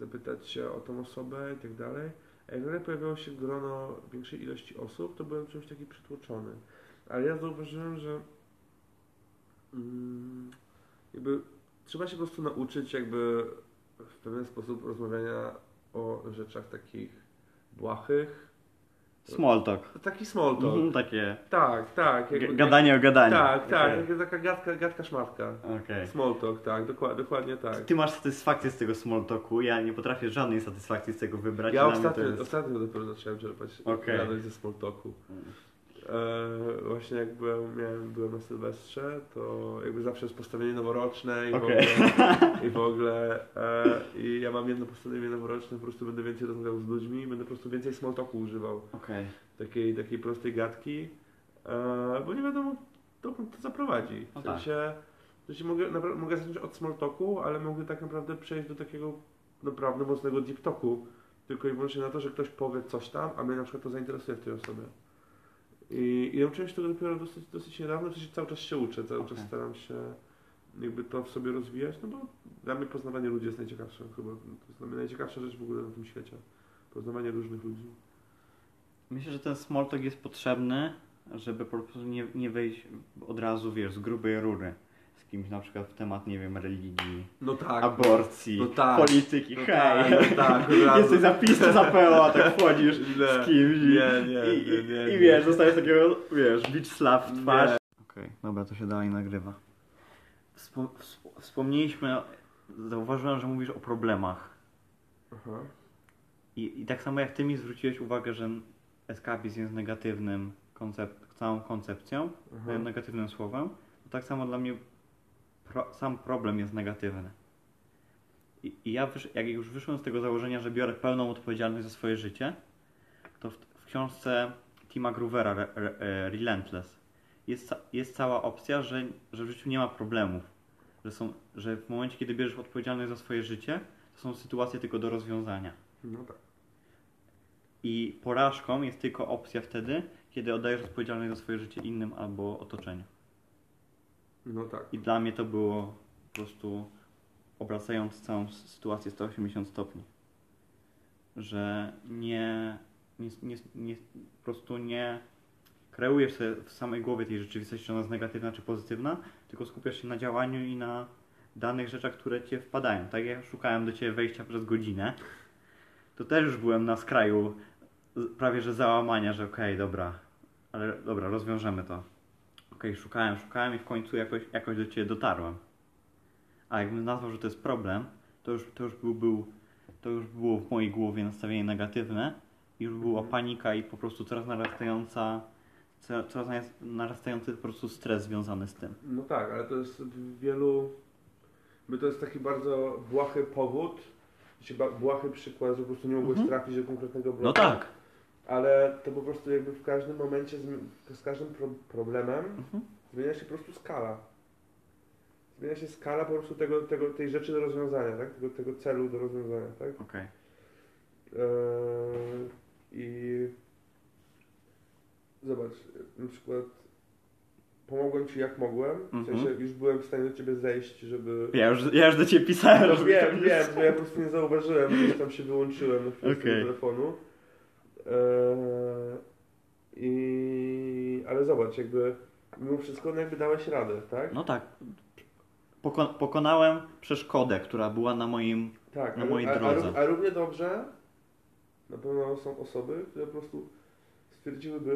zapytać się o tą osobę i tak dalej. A jak nagle pojawiało się grono większej ilości osób, to byłem czymś taki przytłoczony. Ale ja zauważyłem, że jakby trzeba się po prostu nauczyć jakby w pewien sposób rozmawiania o rzeczach takich błahych. Small talk. Taki small talk. Mhm, takie Tak, tak. jakby- gadanie o gadaniu. Tak, tak. Okay. Taka gadka, gadka szmatka. Okej. Small talk, tak. Dokładnie, dokładnie tak. Ty masz satysfakcję z tego small talku, ja nie potrafię żadnej satysfakcji z tego wybrać. Ja ostatnio, jest... ostatnio dopiero zacząłem czerpać Okej. radość ze small talku. E, właśnie jak byłem, miałem, byłem na Sylwestrze, to jakby zawsze jest postawienie noworoczne i w Okej. ogóle, <laughs> i, w ogóle e, i ja mam jedno postawienie noworoczne, po prostu będę więcej rozmawiał z ludźmi, będę po prostu więcej small talku używał, Okej. takiej, takiej prostej gadki, e, bo nie wiadomo dokąd to zaprowadzi. No W tak. sensie, w sensie mogę, napra- mogę zacząć od small talku, ale mogę tak naprawdę przejść do takiego naprawdę mocnego deep talku, tylko i wyłącznie na to, że ktoś powie coś tam, a mnie na przykład to zainteresuje w tej osobie. I, i nauczyłem się tego dopiero dosyć, dosyć niedawno, w sensie cały czas się uczę, cały czas Okej. staram się jakby to w sobie rozwijać, no bo dla mnie poznawanie ludzi jest najciekawsze chyba, to jest dla mnie najciekawsza rzecz w ogóle na tym świecie. Poznawanie różnych ludzi. Myślę, że ten small talk jest potrzebny, żeby po prostu nie, nie wejść od razu, wiesz, z grubej rury. Kimś na przykład w temat, nie wiem, religii, No tak. aborcji, No tak. polityki, No hej, tak, no tak, razu. jesteś zapisany za PO, a tak wchodzisz <laughs> Nie, z kimś i, nie, nie, i, nie, nie, i wiesz, dostajesz takiego, wiesz, bitch slap w twarz. Okej, dobra, to się dalej nagrywa. Wspo- wsp- wspomnieliśmy, zauważyłem, że mówisz o problemach. Aha. I, I tak samo jak ty mi zwróciłeś uwagę, że eskapizm jest negatywnym koncept, całą koncepcją, Aha. negatywnym słowem, to tak samo dla mnie pro, sam problem jest negatywny. I, i ja, wysz, jak już wyszłem z tego założenia, że biorę pełną odpowiedzialność za swoje życie, to w, w książce Tima Groovera Re, Re, e, Relentless jest, jest cała opcja, że, że w życiu nie ma problemów. Że, są, że w momencie, kiedy bierzesz odpowiedzialność za swoje życie, to są sytuacje tylko do rozwiązania. No tak. I porażką jest tylko opcja wtedy, kiedy oddajesz odpowiedzialność za swoje życie innym albo otoczeniu. No tak. I dla mnie to było po prostu obracając całą sytuację 180 stopni. Że nie, nie, nie, nie po prostu nie kreujesz sobie w samej głowie tej rzeczywistości, czy ona jest negatywna czy pozytywna, tylko skupiasz się na działaniu i na danych rzeczach, które cię wpadają. Tak jak szukałem do ciebie wejścia przez godzinę, to też już byłem na skraju prawie że załamania, że okej, dobra, ale dobra, rozwiążemy to. Okej, szukałem, szukałem i w końcu jakoś, jakoś do Ciebie dotarłem. A jakbym nazwał, że to jest problem, to już, to już, był, był, to już było w mojej głowie nastawienie negatywne i już była panika i po prostu coraz narastająca, coraz, narastający po prostu stres związany z tym. No tak, ale to jest w wielu. By to jest taki bardzo błahy powód, błahy przykład, że po prostu nie mogłeś Mhm. trafić do konkretnego bloku. No tak. Ale to po prostu jakby w każdym momencie, z, z każdym pro, problemem Mhm. zmienia się po prostu skala. Zmienia się skala po prostu tego, tego, tej rzeczy do rozwiązania, tak? Tego, tego celu do rozwiązania, tak? Okej. Eee, I zobacz, na przykład pomogłem Ci jak mogłem, w Mhm. sensie już byłem w stanie do Ciebie zejść, żeby... Ja już, ja już do Ciebie pisałem, No wiem, wiem, bo ja po prostu nie zauważyłem, gdzieś tam się wyłączyłem na chwilę z tego Okej. telefonu. Eee, I... Ale zobacz, jakby mimo wszystko no jakby dałeś radę, tak? No tak. Poko- pokonałem przeszkodę, która była na moim... tak, na a, mojej a, a, drodze. ró- a równie dobrze na pewno są osoby, które po prostu stwierdziłyby,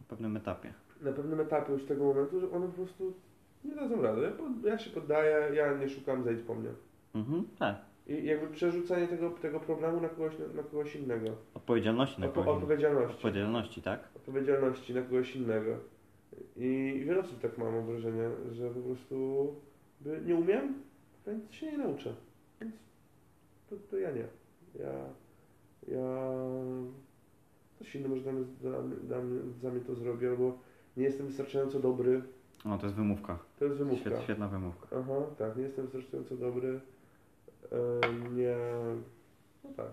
na pewnym etapie. na pewnym etapie już tego momentu, że one po prostu nie dadzą rady. Ja się poddaję, ja nie szukam, zejdź po mnie. Mhm, tak. I jakby przerzucenie tego, tego problemu na kogoś, na, na kogoś innego. Odpowiedzialności na Odpo- kogoś. odpowiedzialności. Odpowiedzialności, tak? Odpowiedzialności na kogoś innego. I wiele osób tak ma, mam wrażenie, że po prostu by nie umiem, więc się nie nauczę. Więc to, to ja nie. Ja, ja ktoś inny może dla mnie, dla, dla mnie, za mnie to zrobi, albo nie jestem wystarczająco dobry. No to jest wymówka. To jest wymówka. Świet, świetna wymówka. Aha, tak, nie jestem wystarczająco dobry. Nie. No tak,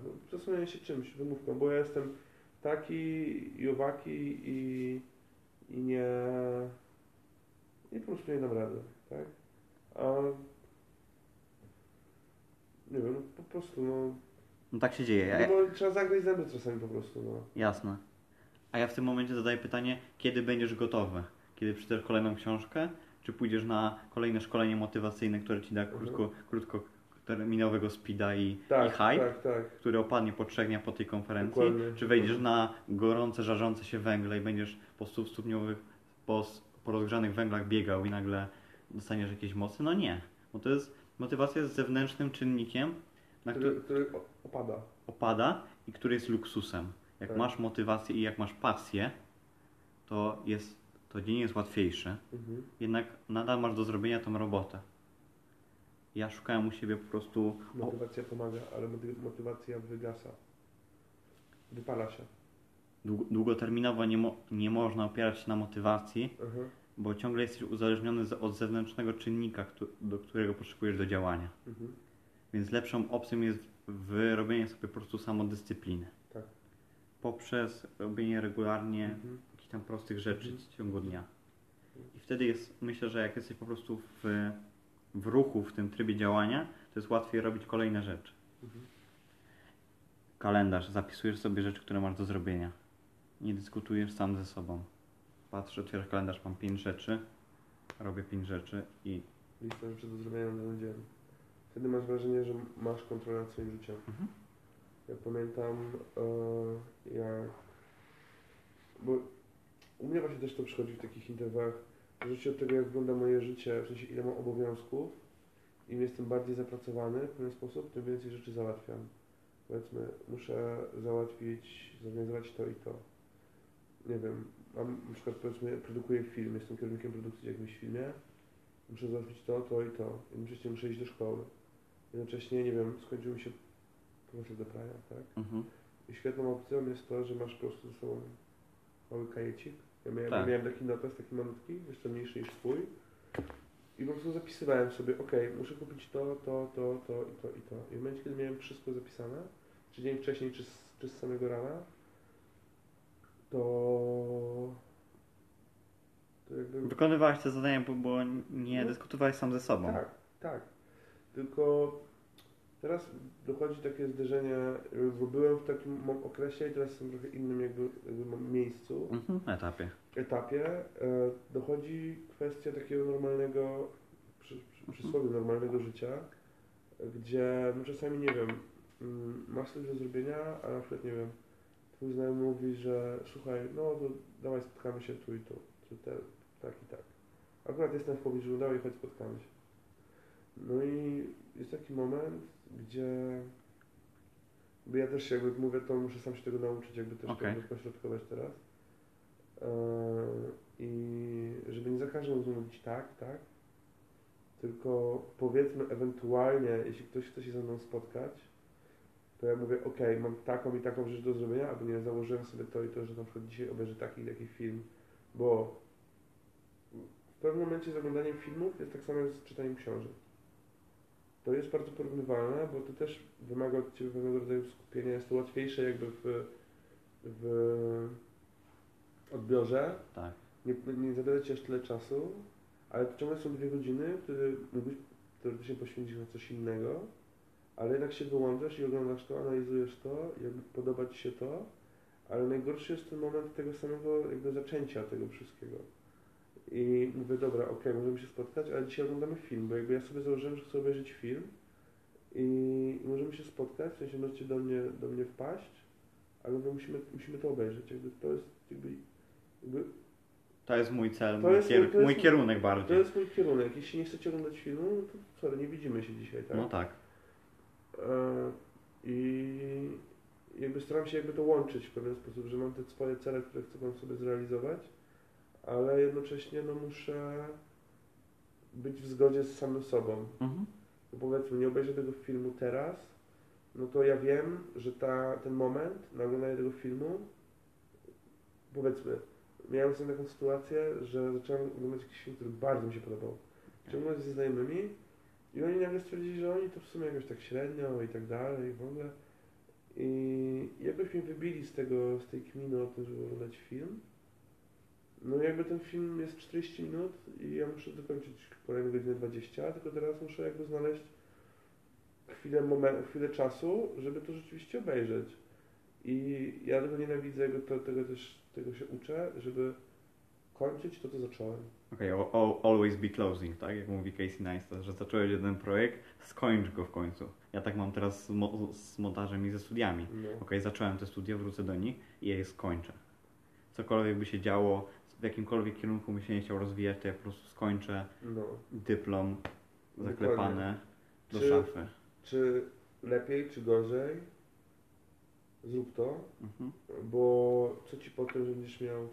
no, się czymś, wymówką, bo ja jestem taki i owaki i, i nie. I po prostu nie dam rady, tak? A. Nie wiem, no, po prostu, no. No tak się dzieje. No bo trzeba zagryźć zęby czasami po prostu, no. Jasne. A ja w tym momencie zadaję pytanie, kiedy będziesz gotowy? Kiedy przeczytasz kolejną książkę? Czy pójdziesz na kolejne szkolenie motywacyjne, które ci da Mhm. krótko, krótkoterminowego speeda i, i Tak, hype, tak, tak. który opadnie po trzech dniach po tej konferencji? Dokładnie. Czy wejdziesz na gorące, żarzące się węgle i będziesz po 100 stopniowych, po, po rozgrzanych węglach biegał i nagle dostaniesz jakieś mocy? No nie. Bo to jest, motywacja jest zewnętrznym czynnikiem, na który Który, opada. opada i który jest luksusem. Jak Tak. masz motywację i jak masz pasję, to jest, to dzień jest łatwiejszy, Mhm. jednak nadal masz do zrobienia tą robotę. Ja szukałem u siebie po prostu. Motywacja pomaga, ale moty- motywacja wygasa. Wypala się. dłu- długoterminowo nie, mo, nie można opierać się na motywacji, Aha. bo ciągle jesteś uzależniony od zewnętrznego czynnika, do którego potrzebujesz do działania. Mhm. Więc lepszą opcją jest wyrobienie sobie po prostu samodyscypliny. Tak. Poprzez robienie regularnie Mhm. jakichś tam prostych rzeczy Mhm. w ciągu dnia. I wtedy jest, myślę, że jak jesteś po prostu w, w ruchu, w tym trybie działania, to jest łatwiej robić kolejne rzeczy. Mhm. Kalendarz, zapisujesz sobie rzeczy, które masz do zrobienia. Nie dyskutujesz sam ze sobą. Patrzę, otwierasz kalendarz, mam pięć rzeczy, robię pięć rzeczy i listę rzeczy do zrobienia na dzień. Wtedy masz wrażenie, że masz kontrolę nad swoim życiem. Mhm. Ja pamiętam, e, jak. Bo u mnie właśnie też to przychodzi w takich interwałach. W zależności od tego, jak wygląda moje życie, w sensie ile mam obowiązków, im jestem bardziej zapracowany w pewien sposób, tym więcej rzeczy załatwiam. Powiedzmy, muszę załatwić, zorganizować to i to. Nie wiem, mam na przykład powiedzmy, produkuję film, jestem kierownikiem produkcji w jakimś filmie, muszę załatwić to, to i to. Jednocześnie muszę iść do szkoły. Jednocześnie, nie wiem, skończył mi się poszedł do praia, tak? Mhm. I świetną opcją jest to, że masz po prostu ze sobą mały kajecik. Ja miałem, Tak. miałem taki notes, taki malutki, jeszcze mniejszy niż swój. I po prostu zapisywałem sobie, ok, muszę kupić to, to, to, to i to i to. I w momencie, kiedy miałem wszystko zapisane, czy dzień wcześniej, czy z, czy z samego rana, to... To jakby... Wykonywałeś te zadania, bo, bo nie No. dyskutowałeś sam ze sobą. Tak, tak. Tylko teraz dochodzi takie zderzenie, bo byłem w takim okresie i teraz jestem w trochę innym jakby, miejscu, Mhm. Etapie. etapie. E, dochodzi kwestia takiego normalnego, przy, przy, przysłowie normalnego życia, gdzie no czasami, nie wiem, mm, masz coś do zrobienia, a na przykład, nie wiem, twój znajomy mówi, że słuchaj, no to dawaj spotkamy się tu i tu, czy te, tak i tak. Akurat jestem w pobliżu, dawaj chodź spotkamy się. No i jest taki moment, gdzie bo ja też jakby mówię, to muszę sam się tego nauczyć, jakby też Okej. to pośrodkować teraz. Eee, I żeby nie za każdym razem mówić tak, tak, tylko powiedzmy ewentualnie, jeśli ktoś chce się ze mną spotkać, to ja mówię, ok, mam taką i taką rzecz do zrobienia, albo nie, założyłem sobie to i to, że na przykład dzisiaj obejrzę taki i taki film, bo w pewnym momencie z oglądaniem filmów jest tak samo jak z czytaniem książek. To jest bardzo porównywalne, bo to też wymaga od Ciebie pewnego rodzaju skupienia, jest to łatwiejsze jakby w, w odbiorze, Tak. nie, nie zabiera Ci aż tyle czasu, ale to ciągle są dwie godziny, które mógłbyś teoretycznie poświęcić na coś innego, ale jednak się wyłączasz i oglądasz to, analizujesz to, jakby podoba Ci się to, ale najgorszy jest ten moment tego samego jakby zaczęcia tego wszystkiego. I mówię, dobra, okej, możemy się spotkać, ale dzisiaj oglądamy film, bo jakby ja sobie założyłem, że chcę obejrzeć film i możemy się spotkać, w sensie możecie do mnie, do mnie wpaść, ale my musimy, musimy to obejrzeć. Jakby to jest jakby, jakby To jest mój cel, To mój, jest- kier- to jest- mój kierunek to bardziej. jest mój kierunek. Jeśli nie chcecie oglądać filmu, no to sorry, nie widzimy się dzisiaj, tak? No tak. E, I jakby staram się jakby to łączyć w pewien sposób, że mam te swoje cele, które chcę tam sobie zrealizować, ale jednocześnie no muszę być w zgodzie z samym sobą. Mhm. Bo powiedzmy, nie obejrzę tego filmu teraz, no to ja wiem, że ta, ten moment na oglądanie tego filmu, powiedzmy, miałem sobie taką sytuację, że zacząłem oglądać jakiś film, który bardzo mi się podobał. Zacząłem oglądać ze znajomymi i oni nagle stwierdzili, że oni to w sumie jakoś tak średnio i tak dalej i w ogóle. I jakoś mnie wybili z tego, z tej kminy o tym, żeby oglądać film. No jakby ten film jest 40 minut i ja muszę dokończyć kolejne godzinę 20, tylko teraz muszę jakby znaleźć chwilę, moment, chwilę czasu, żeby to rzeczywiście obejrzeć. I ja tego nienawidzę, jakby to, tego też tego się uczę, żeby kończyć to, co zacząłem. Okej, al- always be closing, tak? Jak mówi Casey Neistat, że zacząłeś jeden projekt, skończ go w końcu. Ja tak mam teraz z, mo- z montażem i ze studiami. No. Okej, zacząłem te studia, wrócę do nich i je skończę. Cokolwiek by się działo, w jakimkolwiek kierunku bym się nie chciał rozwijać, to ja po prostu skończę no. dyplom zaklepane do Czy- szafy. Czy lepiej, czy gorzej? Zrób to, Mhm. bo co ci po tym, że będziesz miał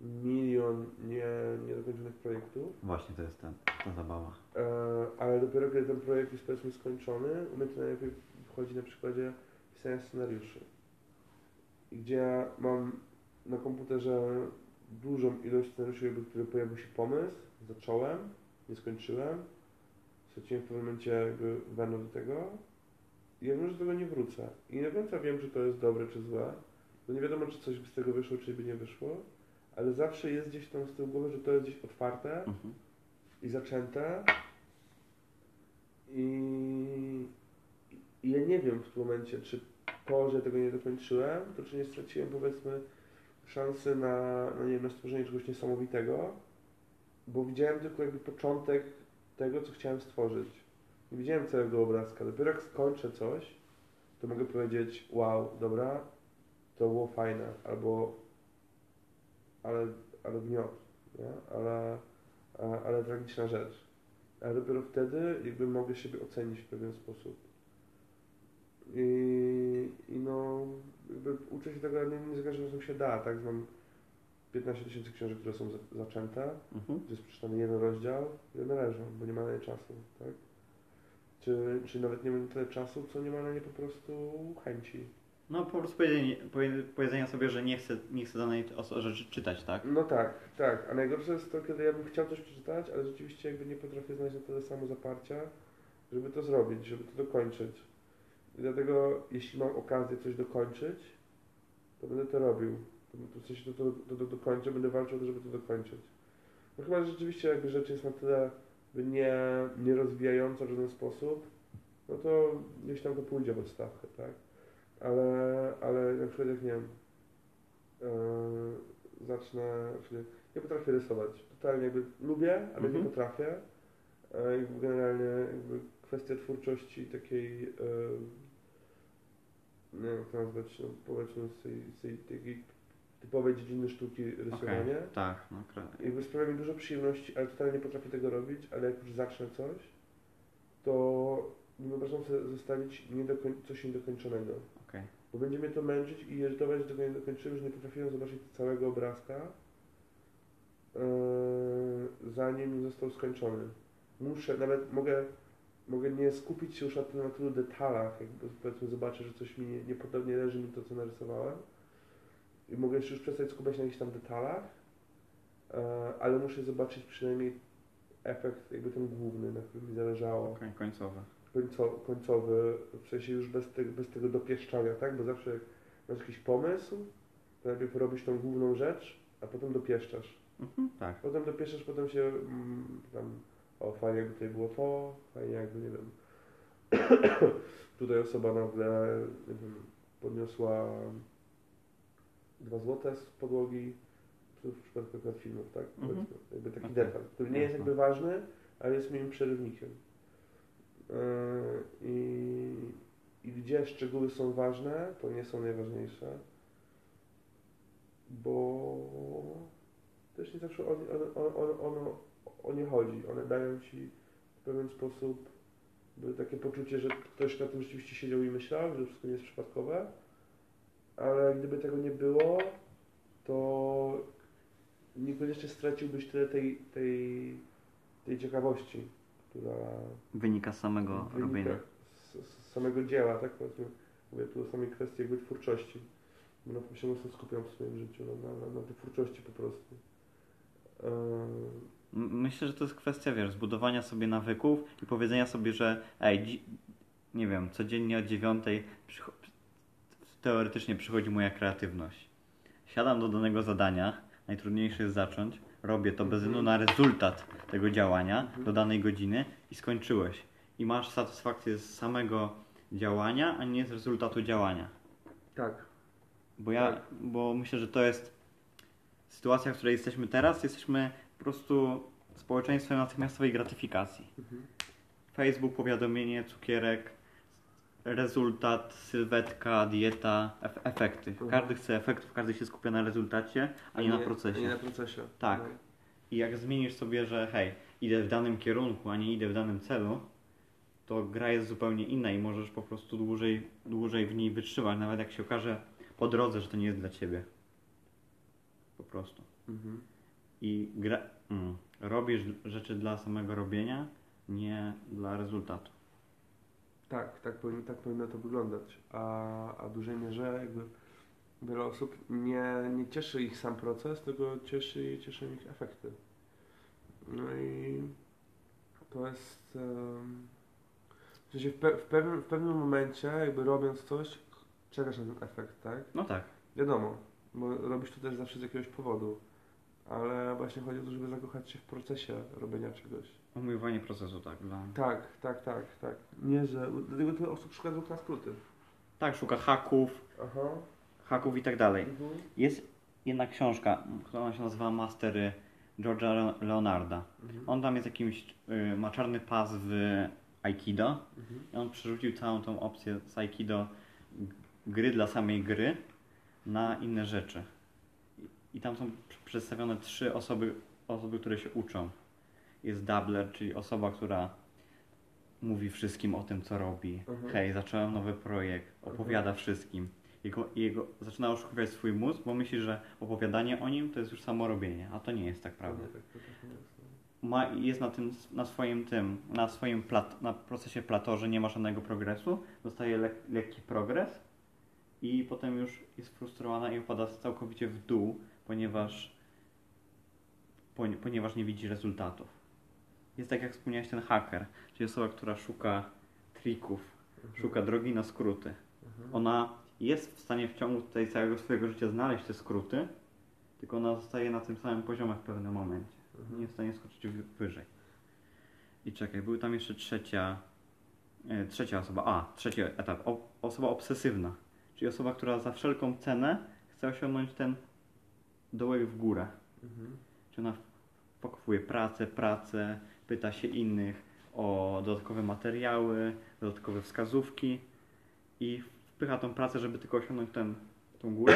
milion nie, niedokończonych projektów, Właśnie to jest ta, ta zabawa. e, ale dopiero kiedy ten projekt jest powiedzmy skończony, u mnie to najlepiej wchodzi na przykładzie pisania scenariuszy. Gdzie mam na komputerze dużą ilość scenariuszy, który pojawił się pomysł, zacząłem, nie skończyłem, straciłem w pewnym momencie jakby weną do tego i ja wiem, że do tego nie wrócę. I nie do końca wiem, czy to jest dobre, czy złe, bo nie wiadomo, czy coś by z tego wyszło, czy by nie wyszło, ale zawsze jest gdzieś tam z tyłu głowy, że to jest gdzieś otwarte, Mhm. i zaczęte. I, I ja nie wiem w tym momencie, czy to, że tego nie dokończyłem, to czy nie straciłem powiedzmy szansy na, no nie wiem, na stworzenie czegoś niesamowitego, bo widziałem tylko jakby początek tego, co chciałem stworzyć. Nie widziałem całego obrazka. Dopiero jak skończę coś, to mogę powiedzieć, wow, dobra, to było fajne, albo ale, ale gniot, nie? Ale, a- ale tragiczna rzecz. A dopiero wtedy jakby mogę siebie ocenić w pewien sposób. I, i no, uczę się tego, nie, nie za każdym razem się da, tak? Znam 15 tysięcy książek, które są za- zaczęte, Mhm. gdzie jest przeczytany jeden rozdział i one leżą, bo nie ma na nie czasu, tak? Czy, czy nawet nie ma tyle czasu, co nie ma na nie po prostu chęci. No po prostu powiedzenie, powie- powiedzenia sobie, że nie chcę, nie chcę danej rzeczy czytać, tak? No tak, tak. A najgorsze jest to, kiedy ja bym chciał coś przeczytać, ale rzeczywiście jakby nie potrafię znaleźć na tyle samo zaparcia, żeby to zrobić, żeby to dokończyć. I dlatego, jeśli mam okazję coś dokończyć, to będę to robił. To, to, coś, to, to, to, to dokończę, będę walczył o to, żeby to dokończyć. No chyba, że rzeczywiście jakby rzecz jest na tyle nie, nie rozwijająca w żaden sposób, no to gdzieś tam to pójdzie w odstawkę, tak? Ale, ale na przykład jak nie wiem, Yy, zacznę, czyli nie potrafię rysować. Totalnie jakby lubię, ale Mhm. nie potrafię. Yy, generalnie jakby kwestia twórczości takiej, yy, nie jak to nazwać, no, powiedzmy z tej, z tej takiej typowej dziedziny sztuki rysowanie. Tak, no kra- Jakby sprawia mi dużo przyjemności, ale totalnie nie potrafię tego robić, ale jak już zacznę coś, to nie wyobrażam sobie zostawić niedokoń- coś niedokończonego. okej. Bo będzie mnie to męczyć i irytować, że tego nie dokończyłem, że nie potrafiłem zobaczyć całego obrazka, yy, zanim został skończony. Muszę, nawet mogę, mogę nie skupić się już na, na tylu detalach, jakby powiedzmy zobaczę, że coś mi nie, niepodobnie leży mi to, co narysowałem. I mogę się już przestać skupiać na jakichś tam detalach, yy, ale muszę zobaczyć przynajmniej efekt, jakby ten główny, na którym mi zależało Okej, końcowe. końco, końcowy, w sensie już bez, te, bez tego dopieszczania, tak? Bo zawsze jak masz jakiś pomysł, to najpierw robisz tą główną rzecz, a potem dopieszczasz. Mhm, tak. Potem dopieszczasz, potem się mm, tam, o fajnie jakby tutaj było to, fajnie jakby, nie wiem, <coughs> tutaj osoba nagle, nie wiem, podniosła dwa złote z podłogi, w przypadku akurat filmów, tak? Mhm. Powiedzmy, jakby taki Okej. detal, który nie jest jakby ważny, ale jest moim przerywnikiem. Yy, I, I gdzie szczegóły są ważne, to nie są najważniejsze, bo też nie zawsze ono, o nie chodzi. One dają ci w pewien sposób takie poczucie, że ktoś na tym rzeczywiście siedział i myślał, że wszystko nie jest przypadkowe, ale gdyby tego nie było, to niekoniecznie straciłbyś tyle tej, tej, tej ciekawości, która Wynika z samego wynika robienia. z, z samego dzieła, tak powiedzmy. Mówię tu o samej kwestii jakby twórczości. Tym się mocno skupiam w swoim życiu, na, na, na tej twórczości po prostu. M- Myślę, że to jest kwestia, wiesz, zbudowania sobie nawyków i powiedzenia sobie, że ej, nie wiem, codziennie o dziewiątej teoretycznie przychodzi moja kreatywność. Siadam do danego zadania, najtrudniejsze jest zacząć, robię to bez Mhm. względu na rezultat tego działania Mhm. do danej godziny i skończyłeś. I masz satysfakcję z samego działania, a nie z rezultatu działania. tak. Bo ja, Tak. bo myślę, że to jest sytuacja, w której jesteśmy teraz, jesteśmy po prostu społeczeństwem natychmiastowej gratyfikacji. Mhm. Facebook, powiadomienie, cukierek, rezultat, sylwetka, dieta, ef- efekty. Mhm. Każdy chce efektów, każdy się skupia na rezultacie, a nie na procesie. A nie na procesie. Tak. No. I jak zmienisz sobie, że hej, idę w danym kierunku, a nie idę w danym celu, to gra jest zupełnie inna i możesz po prostu dłużej, dłużej w niej wytrzymać, nawet jak się okaże po drodze, że to nie jest dla ciebie. Po prostu. Mhm. I gra, mm, robisz rzeczy dla samego robienia, nie dla rezultatu. Tak, tak powinno, tak powinno to wyglądać. A, a w dużej mierze jakby wiele osób nie, nie cieszy ich sam proces, tylko cieszy, cieszą ich efekty. No i to jest... em, w, sensie w, pe, w, pewnym, w pewnym momencie jakby robiąc coś, czekasz na ten efekt, tak? No tak. Wiadomo, bo robisz to też zawsze z jakiegoś powodu. Ale właśnie chodzi o to, żeby zakochać się w procesie robienia czegoś. Omówienie procesu, tak. Dla... Tak, tak, tak, tak. Nie, że... Dlatego tyle osób szuka dwóch na skróty. Tak, szuka haków, Aha. haków i tak dalej. Mhm. Jest jedna książka, która się nazywa Mastery George'a Le- Leonarda. Mhm. On tam jest jakimś, y, ma czarny pas w Aikido Mhm. i on przerzucił całą tą opcję z Aikido gry dla samej gry na inne rzeczy. I, tam są przedstawione trzy osoby, osoby, które się uczą. Jest Doubler, czyli osoba, która mówi wszystkim o tym, co robi. Mhm. Hej, zacząłem nowy projekt, opowiada wszystkim. Jego, jego, zaczyna oszukiwać swój mózg, bo myśli, że opowiadanie o nim to jest już samo robienie, a to nie jest tak prawda Nie, tak, jest. ma, jest na tym, na swoim tym, na swoim plat, na procesie platorze nie ma żadnego progresu, dostaje lek, lekki progres i potem już jest frustrowana i upada całkowicie w dół, ponieważ, ponie- ponieważ nie widzi rezultatów. Jest tak jak wspomniałeś ten haker, czyli osoba, która szuka trików, Mhm. szuka drogi na skróty. Mhm. Ona jest w stanie w ciągu tutaj całego swojego życia znaleźć te skróty, tylko ona zostaje na tym samym poziomie w pewnym momencie nie jest w stanie skoczyć wy- wyżej. I czekaj, był tam jeszcze trzecia, e, trzecia osoba, a, trzeci etap, o, osoba obsesywna, czyli osoba, która za wszelką cenę chce osiągnąć ten dołek w górę. Mhm. Czy ona pokupuje pracę, pracę, pyta się innych o dodatkowe materiały, dodatkowe wskazówki i wpycha tą pracę, żeby tylko osiągnąć ten, tą górę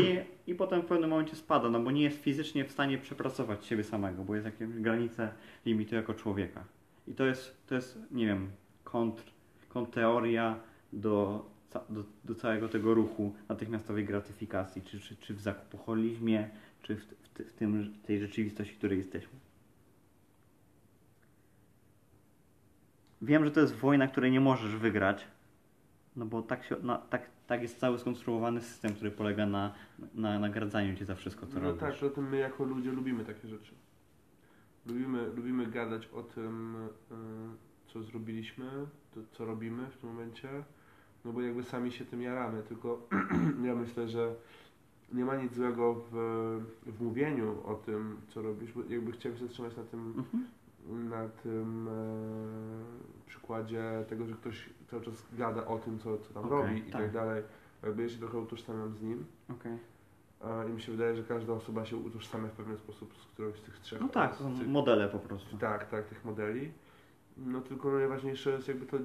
i, i potem w pewnym momencie spada, no bo nie jest fizycznie w stanie przepracować siebie samego, bo jest jakieś granice limitu jako człowieka. I to jest, to jest nie wiem, kontr, kontrteoria do, do, do całego tego ruchu natychmiastowej gratyfikacji, czy, czy, czy w zakupoholizmie, czy w, w, w tym, tej rzeczywistości, w której jesteśmy. Wiem, że to jest wojna, której nie możesz wygrać, no bo tak, się, na, tak, tak jest cały skonstruowany system, który polega na, na nagradzaniu cię za wszystko, co No robisz. tak, zatem my jako ludzie lubimy takie rzeczy. Lubimy, lubimy gadać o tym, y, co zrobiliśmy, to, co robimy w tym momencie, no bo jakby sami się tym jaramy, tylko <clears throat> ja myślę, że nie ma nic złego w, w mówieniu o tym, co robisz, bo jakby chciałem się zatrzymać na tym, Mhm. na tym e, przykładzie tego, że ktoś cały czas gada o tym, co, co tam Okej, robi i tak. tak dalej. Jakby ja się trochę utożsamiam z nim. Okej. A, I mi się wydaje, że każda osoba się utożsamia w pewien sposób z którąś z tych trzech. No tak, są tych, modele po prostu. tak, tak, tych modeli. No tylko no, najważniejsze jest jakby to,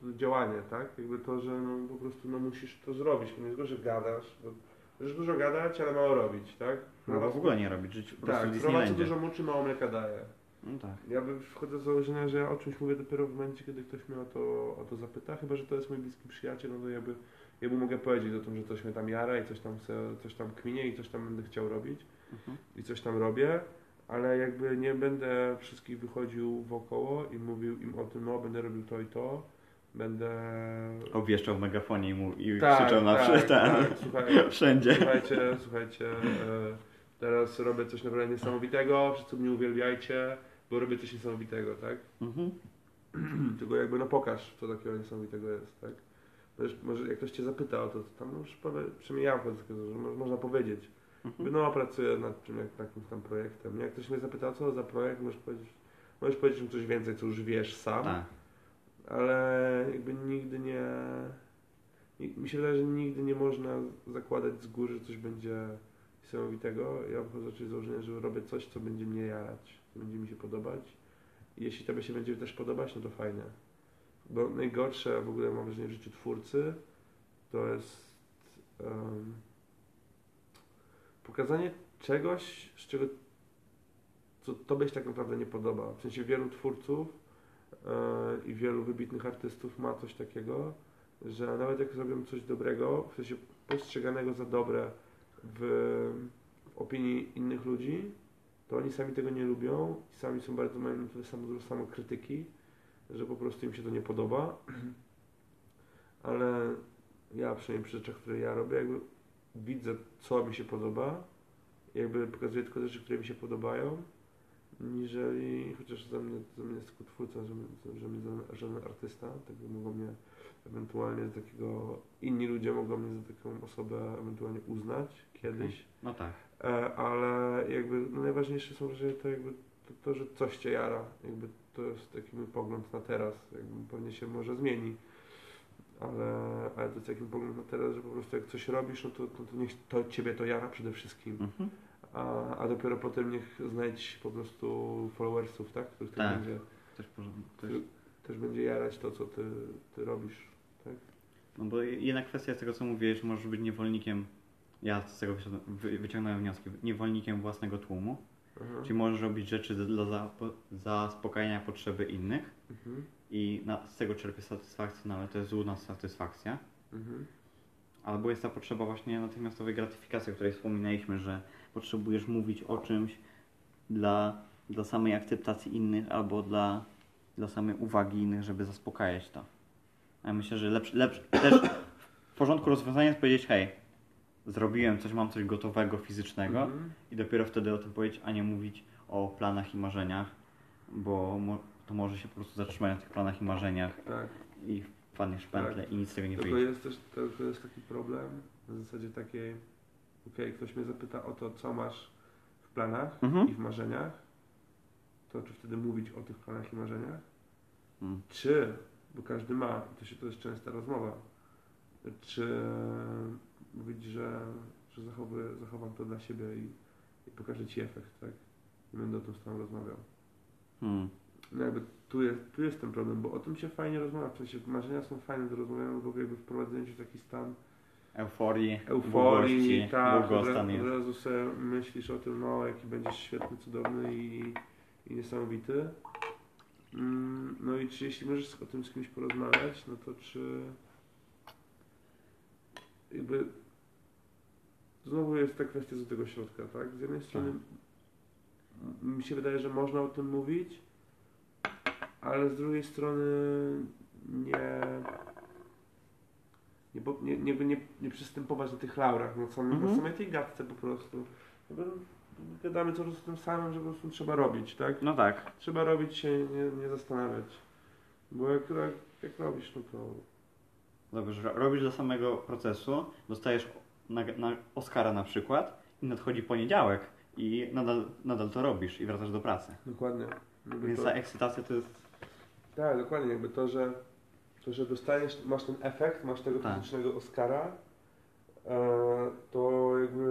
to działanie, tak? Jakby to, że no, po prostu no, musisz to zrobić. Nie tylko, że gadasz, bo możesz dużo gadać, ale mało robić, tak? No bo w ogóle nie robić, żyć po prostu Tak, co Disneylandzie. dużo moczy, mało mleka daje. No tak. Ja bym wchodzę z założenia, że ja o czymś mówię dopiero w momencie, kiedy ktoś mnie o to, o to zapyta, chyba że to jest mój bliski przyjaciel, no to jakby, ja mu mogę powiedzieć o tym, że coś mnie tam jara i coś tam chcę, coś tam kminie i coś tam będę chciał robić Mhm. i coś tam robię, ale jakby nie będę wszystkich wychodził wokoło i mówił im o tym, no będę robił to i to, będę... Obwieszczał w megafonie i, mu, i Tak, krzyczał na tak, wszy- ten, tak, słuchaj, <laughs> wszędzie. Słuchajcie, słuchajcie, e, teraz robię coś naprawdę niesamowitego, wszyscy mnie uwielbiajcie, bo robię coś niesamowitego, tak? Mhm. <clears throat> Tylko jakby no pokaż, co takiego niesamowitego jest, tak? Możesz, może jak ktoś cię zapyta o to, to tam możesz powie, przynajmniej ja że mo- można powiedzieć. Mhm. No pracuję nad czym, jak, jakimś tam projektem. Jak ktoś mnie zapyta, co za projekt, możesz powiedzieć, możesz powiedzieć coś więcej, co już wiesz sam, Tak. Ale jakby nigdy nie... wydaje, że nigdy nie można zakładać z góry, że coś będzie niesamowitego. Ja wchodzę raczej z założenia, że robię coś, co będzie mnie jarać, co będzie mi się podobać. I jeśli tobie się będzie też podobać, no to fajne. Bo najgorsze w ogóle mam wrażenie w życiu twórcy to jest em, pokazanie czegoś, z czego co tobie się tak naprawdę nie podoba. W sensie wielu twórców i wielu wybitnych artystów ma coś takiego, że nawet jak zrobią coś dobrego, w sensie postrzeganego za dobre w, w opinii innych ludzi, to oni sami tego nie lubią i sami są bardzo mają samo dużo samokrytyki, że po prostu im się to nie podoba. <clears throat> Ale ja przynajmniej przy rzeczach, które ja robię, jakby widzę, co mi się podoba, jakby pokazuję tylko rzeczy, które mi się podobają, niżeli, chociaż za mnie, za mnie jest tylko twórca, że, że, że mnie za- żaden artysta, tak mogą mnie ewentualnie za takiego, inni ludzie mogą mnie za taką osobę ewentualnie uznać kiedyś, No tak. E, ale jakby no najważniejsze są rzeczy to jakby to, to, że coś cię jara, jakby to jest taki mój pogląd na teraz, jakby pewnie się może zmieni, ale, ale to jest taki pogląd na teraz, że po prostu jak coś robisz, no to, to, to niech to ciebie to jara przede wszystkim, Mhm. A, a dopiero potem niech znajdź po prostu followersów, tak? Których tak. Tak. będzie, Też, też, też będzie jarać to, co ty, ty robisz. no bo jedna kwestia z tego, co mówiłeś, możesz być niewolnikiem, ja z tego wyciągnąłem wnioski, niewolnikiem własnego tłumu, Aha. czyli możesz robić rzeczy dla zaspokajania potrzeby innych Mhm. i na, z tego czerpiesz satysfakcję, no ale to jest złudna satysfakcja. Mhm. Albo jest ta potrzeba właśnie natychmiastowej gratyfikacji, o której wspominaliśmy, że potrzebujesz mówić o czymś dla, dla samej akceptacji innych albo dla, dla samej uwagi innych, żeby zaspokajać to. A ja myślę, że lepszy, lepszy, <clears throat> też w porządku rozwiązanie jest powiedzieć, hej, zrobiłem coś, mam coś gotowego, fizycznego Mhm. i dopiero wtedy o tym powiedzieć, a nie mówić o planach i marzeniach, bo mo- to może się po prostu zatrzymać na tych planach i marzeniach Tak. i wpadniesz w pętlę i nic z tego nie Tylko wyjdzie. jest też tylko jest taki problem na zasadzie takiej, okej, ktoś mnie zapyta o to, co masz w planach Mhm. i w marzeniach, to czy wtedy mówić o tych planach i marzeniach? Mm. Czy, bo każdy ma, to się to jest częsta rozmowa, czy mówić, że, że zachowuję, zachowam to dla siebie i, i pokażę Ci efekt, tak? Nie będę o tym z Tobą rozmawiał. Hmm. No jakby tu jest, tu jest ten problem, bo o tym się fajnie rozmawia, w sensie marzenia są fajne do rozmawiania, bo jakby wprowadzenie się w taki stan Euforii, euforii, tak, od, długostan ra- od jest. razu sobie myślisz o tym, no jaki będziesz świetny, cudowny i, i niesamowity. Mm, No i czy jeśli możesz o tym z kimś porozmawiać, no to czy jakby znowu jest ta kwestia z tego środka, tak? Z jednej strony m- mi się wydaje, że można o tym mówić, ale z drugiej strony nie nie, nie, nie, nie, nie przystępować na tych laurach, na samej, Mhm. na samej tej gadce po prostu. Jakby Gadamy cały czas o tym samym, że po prostu trzeba robić, tak? No tak. Trzeba robić się, nie, nie zastanawiać. Bo jak, jak, jak robisz, no to... Dobrze, robisz dla samego procesu, dostajesz na, na Oscara na przykład i nadchodzi poniedziałek i nadal, nadal to robisz i wracasz do pracy. Dokładnie. Jakby Więc to, ta ekscytacja to jest... tak, dokładnie. Jakby to, że, to, że dostajesz, masz ten efekt, masz tego Tak. fizycznego Oscara, e, to jakby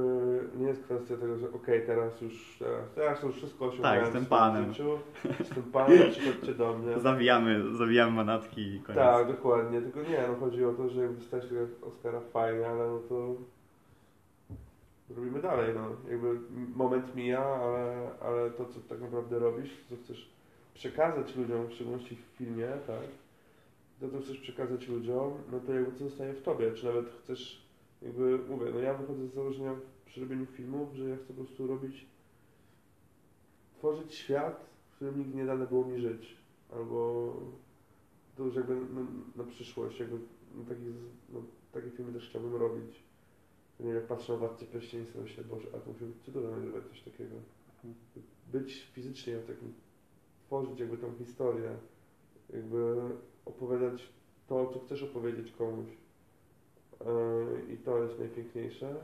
nie jest kwestia tego, że okej, teraz już teraz, teraz już wszystko osiągnąłem Tak, jestem panem. Życiu, <laughs> jestem panem, przychodźcie do mnie. Zawijamy, zawijamy manatki i koniec. Tak, dokładnie. Tylko nie, no chodzi o to, że jak dostajesz tego Oscara fajnie, ale no to robimy dalej, no. Jakby moment mija, ale, ale to, co tak naprawdę robisz, co chcesz przekazać ludziom, w szczególności w filmie, tak, to, co chcesz przekazać ludziom, no to jakby co zostaje w tobie, czy nawet chcesz, jakby, mówię, no ja wychodzę z założenia przy robieniu filmów, że ja chcę po prostu robić, tworzyć świat, w którym nigdy nie dane było mi żyć, albo to już jakby na, na przyszłość, jakby no, taki, no, takie filmy też chciałbym robić. Nie wiem, jak patrzę na Władcę Pierścieni, sobie myślę, Boże, a to film cudownie nagrywać coś takiego. Być fizycznie w takim, tworzyć jakby tą historię, jakby opowiadać to, co chcesz opowiedzieć komuś. Yy, I to jest najpiękniejsze.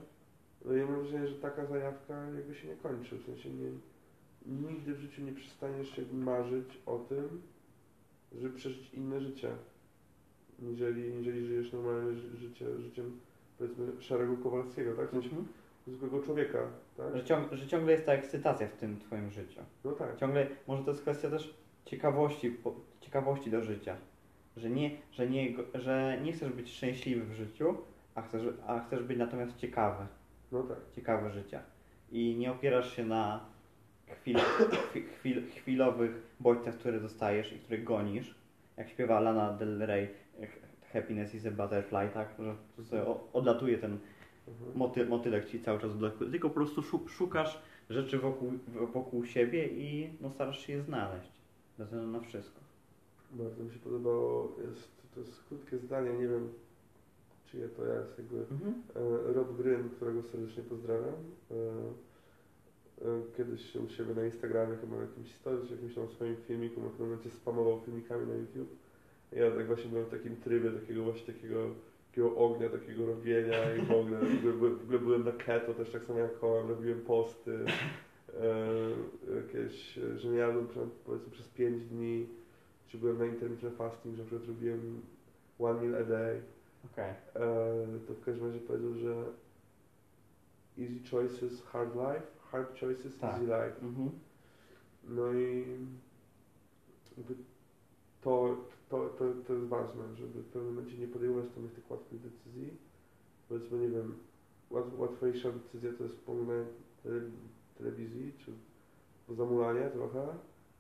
No i mam wrażenie, że taka zajawka jakby się nie kończy, w sensie nie, nigdy w życiu nie przestaniesz jakby marzyć o tym, żeby przeżyć inne życie, niżeli, niżeli żyjesz normalne ży- życie, życiem powiedzmy szarego Kowalskiego, tak? W sensie Mhm. zwykłego człowieka, tak? Że, ciąg, że ciągle jest ta ekscytacja w tym twoim życiu. No tak. Ciągle, może to jest kwestia też ciekawości, ciekawości do życia. Że nie, że, nie, że nie chcesz być szczęśliwy w życiu, a chcesz, a chcesz być natomiast ciekawy. No tak. ciekawe życia. I nie opierasz się na chwil, chwi- chwil, chwilowych bodźcach, które dostajesz i których gonisz. Jak śpiewa Lana Del Rey, Happiness is a Butterfly, tak? Że sobie odlatuje ten Mhm. moty, motylek ci cały czas odlatuje. Tylko po prostu szu- szukasz rzeczy wokół, wokół siebie i no, starasz się je znaleźć. Bez względu na wszystko. Bardzo mi się podobało, jest, to jest krótkie zdanie, nie wiem czyje to jest, jakby e, Rob Gryn, którego serdecznie pozdrawiam. E, e, kiedyś u siebie na Instagramie chyba na jakimś stories, czy jakimś tam swoim filmiku, na pewnym momencie spamował filmikami na YouTube. Ja tak właśnie byłem w takim trybie takiego właśnie takiego, takiego ognia, takiego robienia i w ogóle, w ogóle, byłem- w na keto też tak samo jak kołem, robiłem posty. E, jakieś, że nie jadłem powiedzmy przez 5 dni, czy byłem na intermittent fasting, że na przykład robiłem one meal a day. Okej. E, to w każdym razie powiedział, że easy choices, hard life, hard choices, Tak. easy life. Mhm. No i jakby to, to, to, to jest ważne, żeby w pewnym momencie nie podejmować samych tych łatwych decyzji. Powiedzmy, nie wiem, łat, łatwiejsza decyzja to jest poglądanie tele, telewizji, czy zamulanie trochę,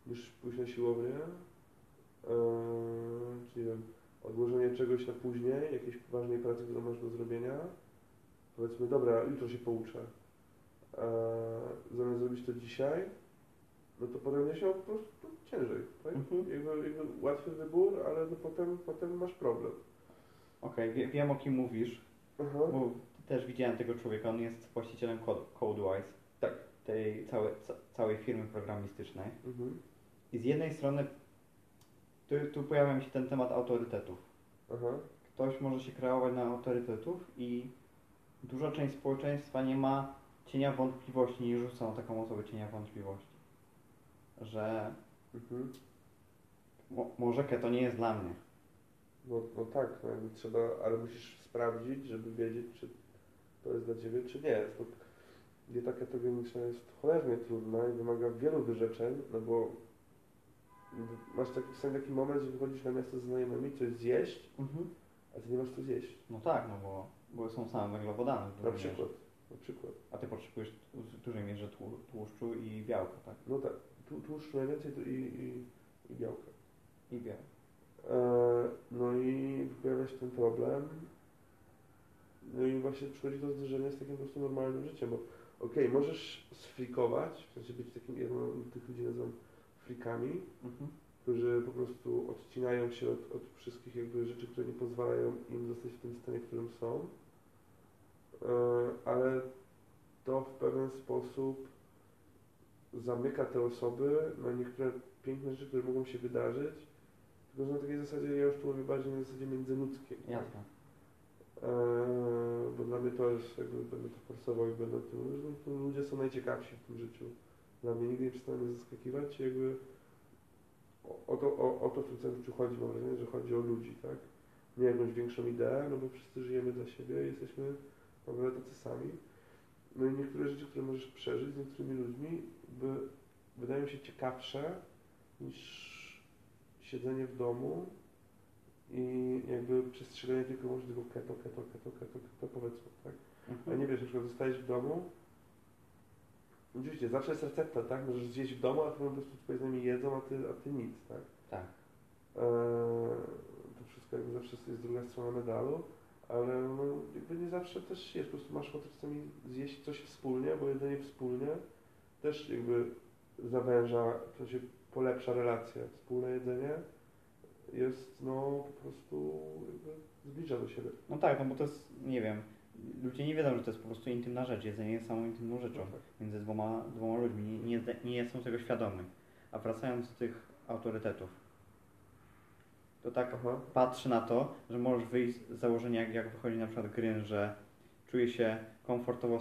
niż pójść na siłownię. Eee, czy nie wiem, odłożenie czegoś na później, jakiejś ważnej pracy, którą masz do zrobienia. Powiedzmy, dobra, jutro się pouczę. Eee, zamiast zrobić to dzisiaj, no to podejmie się po prostu ciężej. Tak? Mhm. Jakby, jakby łatwy wybór, ale no potem, potem masz problem. Okej, wie, wiem o kim mówisz, Aha. bo też widziałem tego człowieka, on jest właścicielem Code- CodeWise, Tak. tej całej, ca, całej firmy programistycznej. Mhm. I z jednej strony tu, tu pojawia mi się ten temat autorytetów. Aha. Ktoś może się kreować na autorytetów i duża część społeczeństwa nie ma cienia wątpliwości, nie rzuca na taką osobę cienia wątpliwości. Że Mhm. mo, może to nie jest dla mnie. No, no tak, no trzeba, ale musisz sprawdzić, żeby wiedzieć, czy to jest dla Ciebie, czy nie. To dieta ketogeniczna jest cholernie trudna i wymaga wielu wyrzeczeń, no bo masz taki, czasami taki moment, że wychodzisz na miasto z znajomymi, coś zjeść, Mhm. a Ty nie masz co zjeść. No tak, no bo, bo są same węglowodany. Na przykład. Na przykład. A ty potrzebujesz w dużej mierze tłu- tłuszczu i białka, tak? No tak, tłuszczu najwięcej i, i, i białka. I białka. E, No i pojawia się ten problem. No i właśnie przychodzi do zderzenia z takim po prostu normalnym życiem, bo okej, możesz sfrikować, w sensie być takim jednym z tych ludzi nazywam frikami, Mhm. którzy po prostu odcinają się od, od wszystkich jakby rzeczy, które nie pozwalają im zostać w tym stanie, w którym są. E, Ale to w pewien sposób zamyka te osoby na niektóre piękne rzeczy, które mogą się wydarzyć, tylko że na takiej zasadzie, ja już tu mówię bardziej na zasadzie międzyludzkiej. Jasne. Eee, bo dla mnie to jest, jakby będę to forsował i będę tym że ludzie są najciekawsi w tym życiu. Dla mnie nigdy nie przestaną mnie zaskakiwać, jakby o, o, to, o, o to w tym życiu chodzi, mam wrażenie, że chodzi o ludzi, tak? Nie jakąś większą ideę, no bo wszyscy żyjemy dla siebie i jesteśmy naprawdę tacy sami. No i niektóre rzeczy, które możesz przeżyć z niektórymi ludźmi, by, wydają się ciekawsze niż siedzenie w domu i jakby przestrzeganie tylko może tego keto, keto, keto, keto, keto, powiedzmy, tak? A Mhm. nie wiesz, na przykład zostajesz w domu, oczywiście zawsze jest recepta, tak? Możesz zjeść w domu, a potem po prostu twoi znajomi jedzą, a ty, a ty nic, tak? Tak. Eee, to wszystko jakby zawsze jest druga strona medalu, ale no, jakby nie zawsze też jest, po prostu masz ochotę czasami zjeść coś wspólnie, bo jedzenie wspólnie też jakby zawęża, to się polepsza relacja. Wspólne jedzenie jest no po prostu jakby zbliża do siebie. No tak, no bo to jest, nie wiem, ludzie nie wiedzą, że to jest po prostu intymna rzecz. Jedzenie jest samą intymną rzeczą No tak. między dwoma, dwoma ludźmi. Nie, nie, nie są tego świadomi. A wracając do tych autorytetów, to tak Aha. patrzy na to, że możesz wyjść z założenia, jak, jak wychodzi na przykład Gryn, że czuje się komfortowo,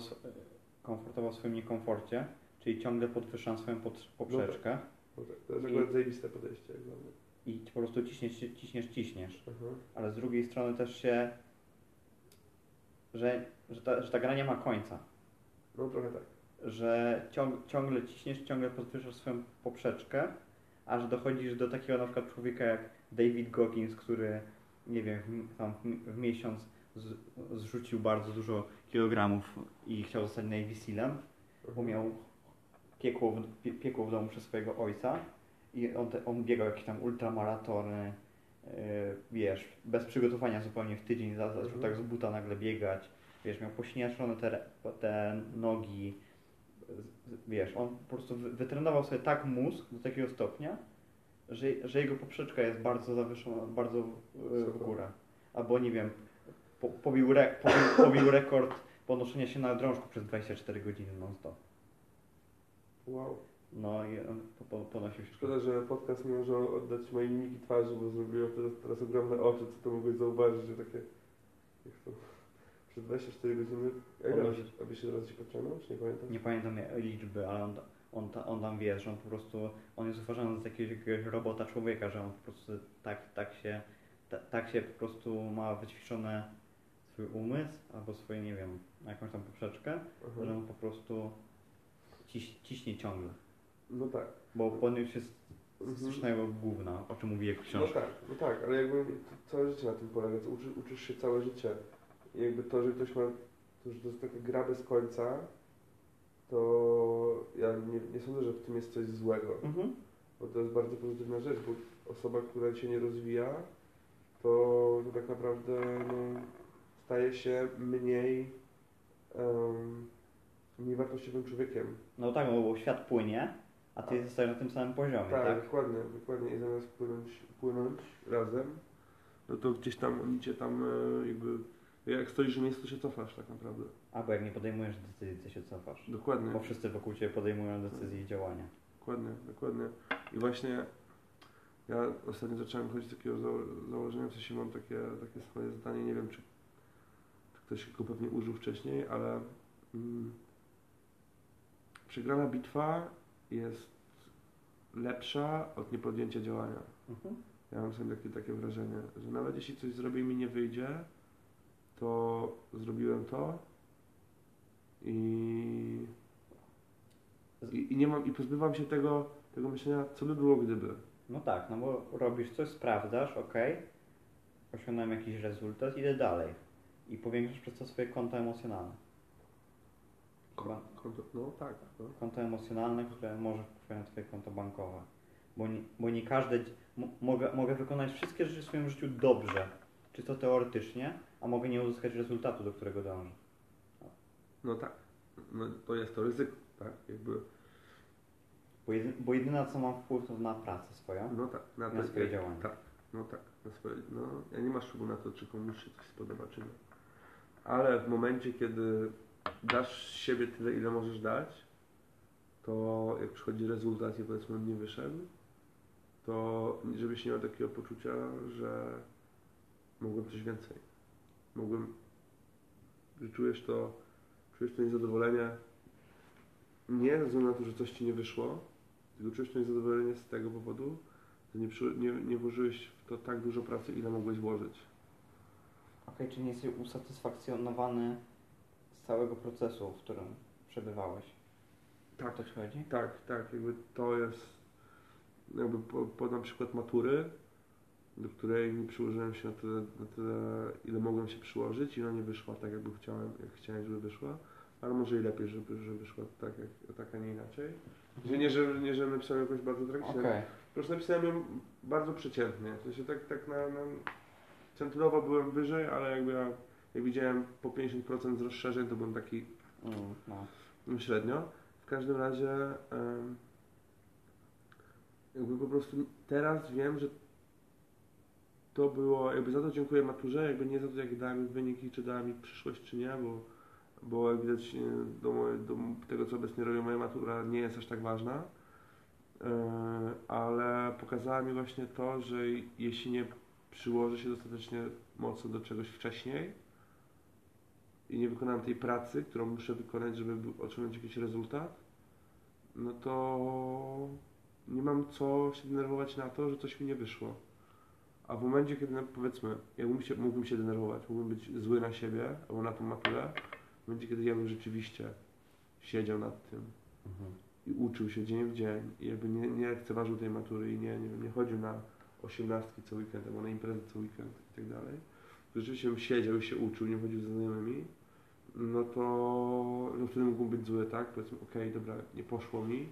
komfortowo w swoim niekomforcie, czyli ciągle podwyższam swoją poprzeczkę No tak. To jest I- akurat zajebiste podejście i po prostu ciśniesz, ciśniesz, ciśniesz. Aha. Ale z drugiej strony też się, że, że, ta, że ta gra nie ma końca. No trochę tak. Że ciąg, ciągle ciśniesz, ciągle podwyższasz swoją poprzeczkę, aż dochodzisz do takiego na przykład człowieka jak David Goggins, który nie wiem, w, tam w, miesiąc z, zrzucił bardzo dużo kilogramów i chciał zostać Navy Sealem, bo miał piekło w, pie, piekło w domu przez swojego ojca i on, te, on biegał jakieś tam ultramaratony, wiesz, bez przygotowania zupełnie w tydzień, za- zaczął Mhm. tak z buta nagle biegać, wiesz, miał pośniaszone te, te nogi, wiesz, on po prostu wy- wytrenował sobie tak mózg do takiego stopnia, że, że jego poprzeczka jest bardzo zawyżona, bardzo yy, w górę. Albo nie wiem, po, pobił, re, pobił, <coughs> pobił rekord podnoszenia się na drążku przez 24 godziny non-stop. Wow. No i on po, po, ponosił się. Szkoda, że podcast nie może oddać mojej mimiki twarzy, bo zrobiłem teraz, teraz ogromne oczy, co to mogłeś zauważyć, że takie... Jak to... Przez 24 godziny... Jak Podnosi-? Abyś się raz się podciągnął, czy nie pamiętam? Nie pamiętam liczby, ale on, on, ta- on tam wie, że on po prostu, on jest uważany za jakiegoś, jakiegoś robota człowieka, że on po prostu tak, tak się, ta, tak się po prostu ma wyćwiczone swój umysł, albo swoje, nie wiem, jakąś tam poprzeczkę, Aha. że on po prostu ciś, ciśnie ciągle. No tak. Bo on już jest Mhm. strasznego gówna, o czym mówi jego No książka. tak, no tak, ale jakby całe życie na tym polega, to uczy, uczysz się całe życie. I jakby to, że ktoś ma, to, że to jest taka gra bez końca, to ja nie, nie sądzę, że w tym jest coś złego. Mhm. Bo to jest bardzo pozytywna rzecz, bo osoba, która się nie rozwija, to, to tak naprawdę no, staje się mniej, um, mniej wartościowym człowiekiem. No tak, no bo świat płynie, a ty zostajesz na tym samym poziomie, Tak, tak? dokładnie, dokładnie. I zamiast płynąć, płynąć razem, no to gdzieś tam oni cię tam e, jakby, jak stoisz w miejscu, to się cofasz tak naprawdę. Albo jak nie podejmujesz decyzji, to się cofasz. Dokładnie, Bo wszyscy wokół ciebie podejmują decyzje i działania. dokładnie, dokładnie. I właśnie ja ostatnio zacząłem chodzić z takiego zało- założenia, w sensie mam takie, takie swoje zdanie, nie wiem czy, czy ktoś go pewnie użył wcześniej, ale mm, przegrana bitwa jest lepsza od niepodjęcia działania. Mhm. Ja mam sobie takie, takie wrażenie, że nawet jeśli coś zrobię i mi nie wyjdzie, to zrobiłem to i, i, i nie mam i pozbywam się tego, tego myślenia, co by było gdyby. No tak, no bo robisz coś, sprawdzasz, ok, osiągnąłem jakiś rezultat, idę dalej. I powiększasz przez to swoje konto emocjonalne. Konto, no tak. No. konto emocjonalne, które może wpływać na twoje konto bankowe. Bo nie, bo nie każde... mogę, mogę wykonać wszystkie rzeczy w swoim życiu dobrze, czysto teoretycznie, a mogę nie uzyskać rezultatu, do którego dążę. no tak. No, to jest to ryzyko, tak? Jakby, Bo, jedy, bo jedyne, co mam wpływ, to na pracę swoją, no tak. Na, na to- swoje działania. Tak, no tak. Na swoje, no, ja nie masz wpływu na to, czy komuś się coś spodoba, czy nie. Ale w momencie, kiedy dasz siebie tyle, ile możesz dać, to jak przychodzi rezultat i powiedzmy on nie wyszedł, to żebyś nie miał takiego poczucia, że mogłem coś więcej. Mogłem, że czujesz to, czujesz to niezadowolenie nie ze względu na to, że coś ci nie wyszło, tylko czujesz to niezadowolenie z tego powodu, że nie, nie, nie włożyłeś w to tak dużo pracy, ile mogłeś włożyć. Okej, czy nie jesteś usatysfakcjonowany całego procesu, w którym przebywałeś? Tak. To chodzi? Tak, tak, jakby to jest, jakby po, podam przykład matury, do której nie przyłożyłem się na tyle, na tyle, ile mogłem się przyłożyć i ona nie wyszła tak, jakby chciałem, jak chciałem, żeby wyszła, ale może i lepiej, żeby, żeby wyszła tak, jak, tak, a nie inaczej. Że nie, że, nie, że napisałem jakoś bardzo tragicznie, Okej. po prostu napisałem ją bardzo przeciętnie, w sensie tak, tak na, na centylowo byłem wyżej, ale jakby ja, jak widziałem po 50% z rozszerzeń, to byłem taki Mm, no. no, średnio. W każdym razie jakby po prostu teraz wiem, że to było, jakby za to dziękuję maturze, jakby nie za to, jak dała mi wyniki, czy dała mi przyszłość, czy nie, bo, bo jak widać do, moje, do tego, co obecnie robię, moja matura nie jest aż tak ważna, E, ale pokazała mi właśnie to, że jeśli nie przyłożę się dostatecznie mocno do czegoś wcześniej, i nie wykonałem tej pracy, którą muszę wykonać, żeby osiągnąć jakiś rezultat, no to nie mam co się denerwować na to, że coś mi nie wyszło. A w momencie, kiedy no, powiedzmy, ja mógłbym się, mógłbym się denerwować, mógłbym być zły na siebie albo na tą maturę, w momencie, kiedy ja bym rzeczywiście siedział nad tym Mhm. i uczył się dzień w dzień i jakby nie, nie lekceważył tej matury i nie, nie, wiem, nie chodził na osiemnastki co weekend albo na imprezy co weekend i tak dalej, to rzeczywiście bym siedział i się uczył, nie chodził ze znajomymi, no to no wtedy mógłbym być zły, tak? Powiedzmy, okej, dobra, nie poszło mi,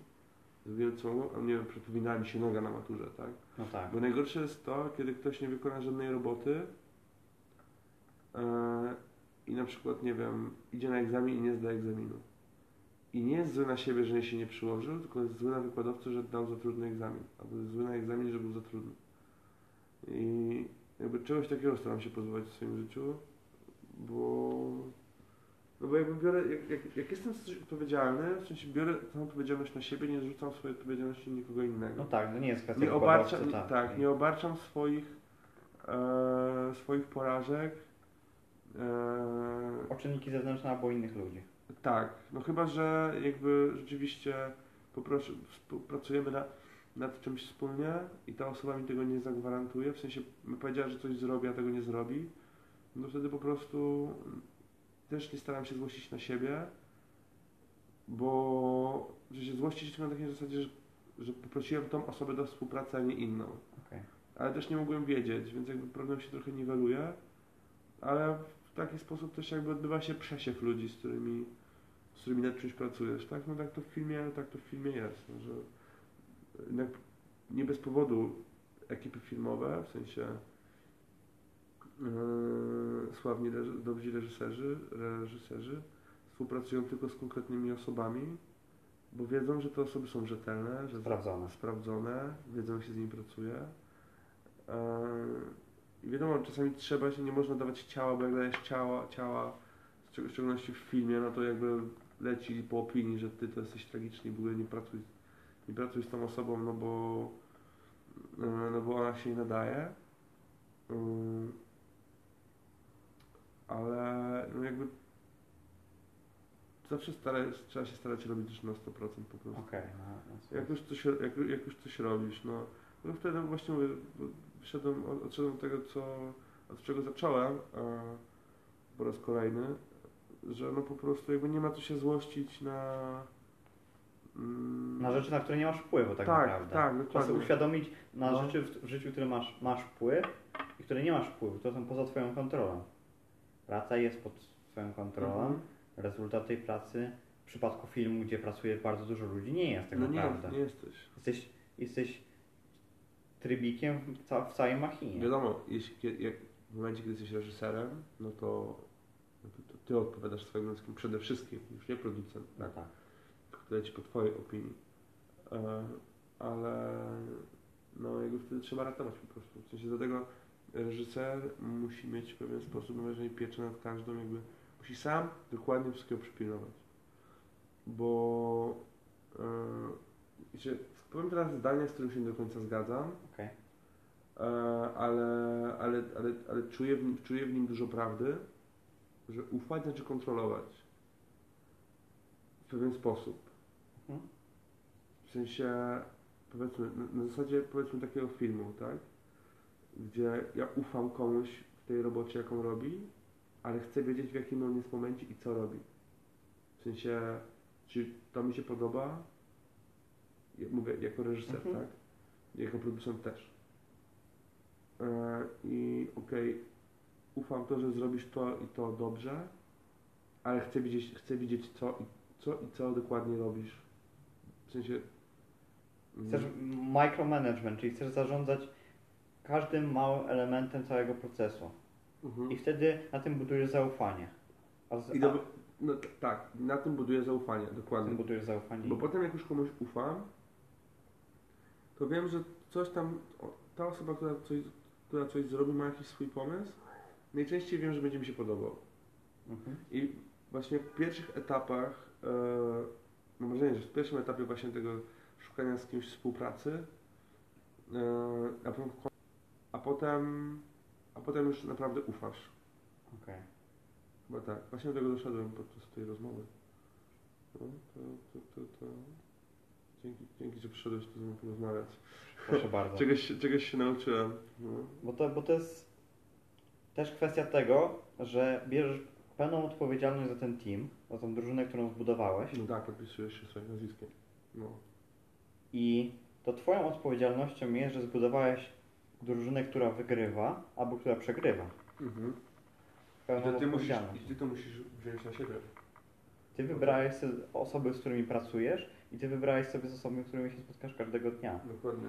zrobiłem co mogłem, a nie wiem, przepowinęła mi się noga na maturze, tak? No tak. Bo najgorsze jest to, kiedy ktoś nie wykona żadnej roboty e, i na przykład, nie wiem, idzie na egzamin i nie zda egzaminu. I nie jest zły na siebie, że się nie przyłożył, tylko jest zły na wykładowcę, że dał za trudny egzamin. Albo jest zły na egzamin, że był za trudny. I jakby czegoś takiego staram się pozbywać w swoim życiu, bo no bo jakby biorę, jak, jak, jak jestem odpowiedzialny, w sensie biorę tą odpowiedzialność na siebie, nie zrzucam swojej odpowiedzialności nikogo innego No tak, no nie jest kwestia nie obarczam, wykładowcy, tak. nie obarczam swoich, e, swoich porażek. E, O czynniki zewnętrzne albo innych ludzi. tak, no chyba, że jakby rzeczywiście poproszę, współpracujemy na, nad czymś wspólnie i ta osoba mi tego nie zagwarantuje, w sensie powiedziała, że coś zrobi, a tego nie zrobi, no wtedy po prostu też nie staram się złościć na siebie, bo że się złościć tylko na takiej zasadzie, że, że poprosiłem tą osobę do współpracy, a nie inną. Okej. Ale też nie mogłem wiedzieć, więc jakby problem się trochę niweluje, ale w taki sposób też jakby odbywa się przesiew ludzi, z którymi, z którymi nad czymś pracujesz, tak? No tak to w filmie, tak to w filmie jest, no, że nie bez powodu ekipy filmowe, w sensie sławni reż- dobrzy reżyserzy, reżyserzy współpracują tylko z konkretnymi osobami, bo wiedzą, że te osoby są rzetelne, że Sprawdzone. sprawdzone, wiedzą jak się z nimi pracuje. Eee, I wiadomo, czasami trzeba się, nie można dawać ciała, bo jak dajesz ciała, ciała, w szczególności w filmie, no to jakby leci po opinii, że ty to jesteś tragiczny i w ogóle nie pracuj, nie pracuj z tą osobą, no bo, e, no bo ona się nie nadaje. Ale no jakby zawsze stara, trzeba się starać robić już na 100% po prostu. Okej. no, no, Jak już coś, jak, jak już coś robisz, no, no wtedy właśnie mówię, wyszedłem, od- odszedłem od tego, co, od czego zacząłem a, po raz kolejny, że no po prostu jakby nie ma co się złościć na... mm, Na rzeczy, na które nie masz wpływu tak, tak, naprawdę. tak, Trzeba sobie dokładnie. uświadomić na No. rzeczy w, w życiu, które masz, masz wpływ i które nie masz wpływu. To są poza Twoją kontrolą. Praca jest pod Twoją kontrolą. Mhm. Rezultat tej pracy w przypadku filmu, gdzie pracuje bardzo dużo ludzi, nie jest tak No nie, naprawdę. nie jesteś. Jesteś, jesteś trybikiem w, ca w całej machinie. Wiadomo, jeśli, jak, w momencie, kiedy jesteś reżyserem, no to, no to, to ty odpowiadasz swoim ludzkim przede wszystkim, już nie producent, No tak? tak. które ci po twojej opinii. E, ale no jakby wtedy trzeba ratować po prostu. W sensie dlatego reżyser musi mieć w pewien sposób należenie pieczę nad każdą jakby musi sam dokładnie wszystkiego przypilnować. Bo wiecie, powiem teraz zdanie, z którym się nie do końca zgadzam, Okej. e, ale, ale, ale, ale czuję, w nim, czuję w nim dużo prawdy, że ufać znaczy kontrolować w pewien sposób. Mhm. W sensie, powiedzmy, na, na zasadzie powiedzmy takiego filmu, tak? Gdzie ja ufam komuś w tej robocie, jaką robi, ale chcę wiedzieć, w jakim on jest momencie i co robi. W sensie, czy to mi się podoba, ja mówię, jako reżyser, Mhm. tak? Jako producent też. E, I okej, ufam to, że zrobisz to i to dobrze, ale chcę widzieć, chcę widzieć co, i, co i co dokładnie robisz. W sensie... mm, Chcesz micromanagement, czyli chcesz zarządzać każdym małym elementem całego procesu. Mhm. I wtedy na tym budujesz zaufanie. A, z, I do, no, tak, na tym buduję zaufanie, na tym dokładnie. budujesz zaufanie. Bo potem jak już komuś ufam, to wiem, że coś tam, ta osoba, która coś, która coś zrobi, ma jakiś swój pomysł. Najczęściej wiem, że będzie mi się podobał. Mhm. I właśnie w pierwszych etapach, e, mam wrażenie, że w pierwszym etapie właśnie tego szukania z kimś współpracy, e, a, potem, a potem, a potem już naprawdę ufasz. Okej. Chyba tak, właśnie do tego doszedłem podczas tej rozmowy. No, to, to, to, to... Dzięki, dzięki, że przyszedłeś tu ze mną porozmawiać. Proszę bardzo. <laughs> Czegoś, czegoś się nauczyłem. No. Bo to, bo to jest też kwestia tego, że bierzesz pełną odpowiedzialność za ten team, za tą drużynę, którą zbudowałeś no tak, podpisujesz się swoim nazwiskiem. No. i to twoją odpowiedzialnością jest, że zbudowałeś drużynę, która wygrywa albo która przegrywa. Mhm. I, Pełną to ty musisz. I ty to musisz wziąć na siebie. Ty wybrałeś sobie osoby, z którymi pracujesz i ty wybrałeś sobie z osobami, z którymi się spotkasz każdego dnia. Dokładnie.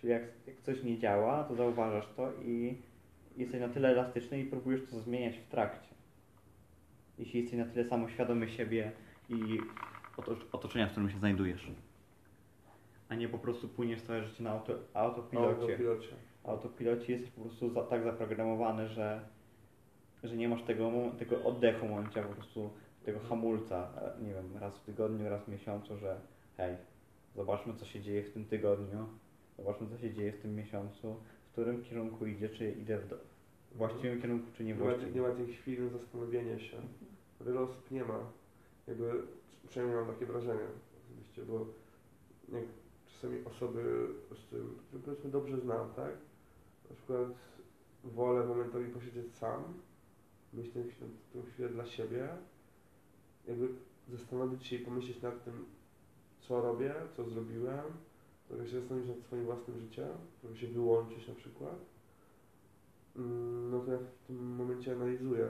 Czyli jak, jak coś nie działa, to zauważasz to i jesteś na tyle elastyczny i próbujesz to zmieniać w trakcie. Jeśli jesteś na tyle samoświadomy siebie i otoc- otoczenia, w którym się znajdujesz. A nie po prostu płyniesz całe życie na auto, autopilocie. pilocie. Autopilocie jesteś po prostu za, tak zaprogramowany, że, że nie masz tego, tego oddechu momencia, po prostu tego hamulca, e, nie wiem, raz w tygodniu, raz w miesiącu, że hej, zobaczmy co się dzieje w tym tygodniu, zobaczmy co się dzieje w tym miesiącu, w którym kierunku idzie, czy idę w do, właściwym kierunku, czy nie Nie ma, nie właściwym. ma tej chwili zastanowienia się. Wiele osób nie ma. Jakby, przynajmniej mam takie wrażenie osobiście, bo jak czasami osoby, z powiedzmy dobrze znam, tak? Na przykład wolę momentowi posiedzieć sam, chwilę- tę chwilę dla siebie, jakby zastanowić się i pomyśleć nad tym, co robię, co zrobiłem, trochę się zastanowić nad swoim własnym życiem, trochę się wyłączyć na przykład, mm, no to ja w tym momencie analizuję.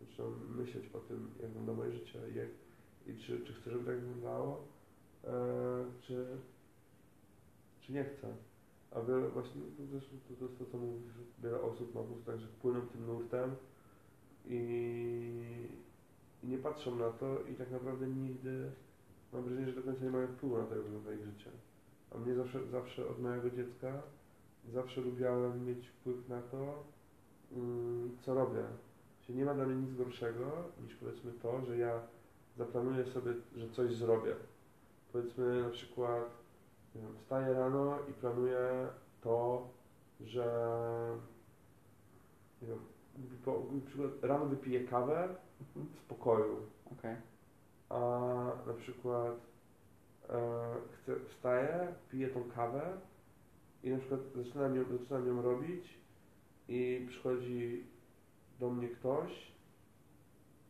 Zaczynam myśleć o tym, jak wygląda moje życie i, jak, i czy, czy chcę, żeby tak wyglądało, e, czy, czy nie chcę. A wiele właśnie, to, też, to, to jest to, co mówisz, wiele osób ma po prostu tak, że płyną tym nurtem i, i nie patrzą na to i tak naprawdę nigdy, mam wrażenie, że do końca nie mają wpływu na to, jak wygląda ich życie. A mnie zawsze, zawsze od małego dziecka, zawsze lubiałem mieć wpływ na to, mm, co robię. Czyli nie ma dla mnie nic gorszego niż powiedzmy to, że ja zaplanuję sobie, że coś zrobię. Powiedzmy na przykład wstaję rano i planuję to, że nie wiem, po, na przykład rano wypiję kawę Mhm. w spokoju, Okej. a na przykład e, chcę, wstaję, piję tą kawę i na przykład zaczynam ją, zaczynam ją robić i przychodzi do mnie ktoś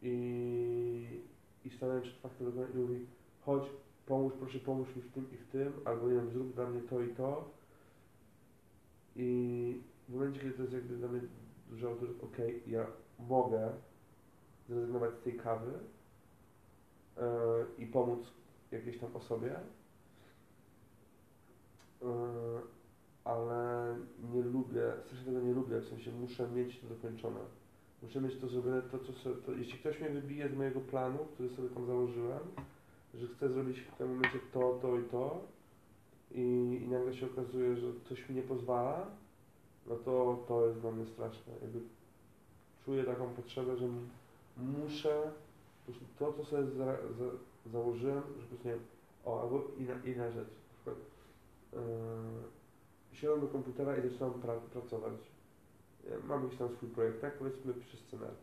i, i stanaję przed faktem i mówi chodź, pomóż, proszę pomóż mi w tym i w tym, albo nie wiem, zrób dla mnie to i to i w momencie, kiedy to jest jakby dla mnie duży autorytet, okej, ja mogę zrezygnować z tej kawy e, i pomóc jakiejś tam osobie, e, ale nie lubię, strasznie tego nie lubię, w sensie muszę mieć to dokończone. Muszę mieć to zrobione, to co sobie, to, jeśli ktoś mnie wybije z mojego planu, który sobie tam założyłem, że chcę zrobić w tym momencie to, to i to i, i nagle się okazuje, że coś mi nie pozwala, no to to jest dla mnie straszne. Jakby czuję taką potrzebę, że muszę to, co sobie za, za, założyłem, że po nie o, albo inna, inna rzecz, na przykład yy, siadam do komputera i zaczynam pra, pracować. Ja Mam jakiś tam swój projekt, tak? Powiedzmy, piszę scenariusz.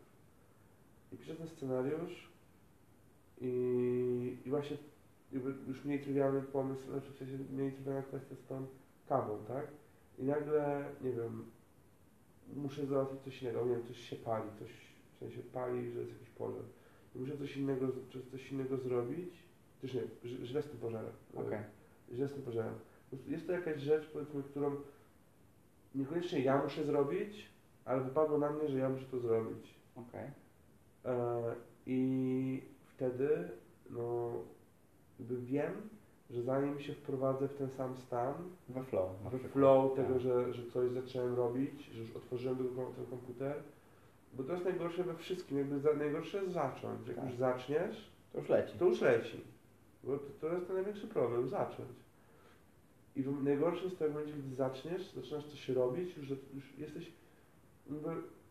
I piszę ten scenariusz i, i właśnie już mniej trywialny pomysł, znaczy w sensie mniej trywialna kwestia z tą kawą, tak? I nagle, nie wiem, muszę załatwić coś innego, nie wiem, coś się pali, coś w sensie pali, że jest jakiś pożar. I muszę coś innego, coś innego zrobić, też nie, źle z tym pożarem. Okej. Źle z tym pożarem. Jest to jakaś rzecz, powiedzmy, którą niekoniecznie ja muszę zrobić, ale wypadło na mnie, że ja muszę to zrobić. Okej. E, I wtedy, no, wiem, że zanim się wprowadzę w ten sam stan, We flow. we flow tego, Tak. że, że coś zacząłem robić, że już otworzyłem ten, kom- ten komputer, bo to jest najgorsze we wszystkim, jakby za, najgorsze jest zacząć. Jak Tak. już zaczniesz, To już leci. to już leci. Bo to, to jest ten największy problem, zacząć. I w, najgorsze jest to, jak będzie, gdy zaczniesz, zaczynasz coś robić, już, już jesteś,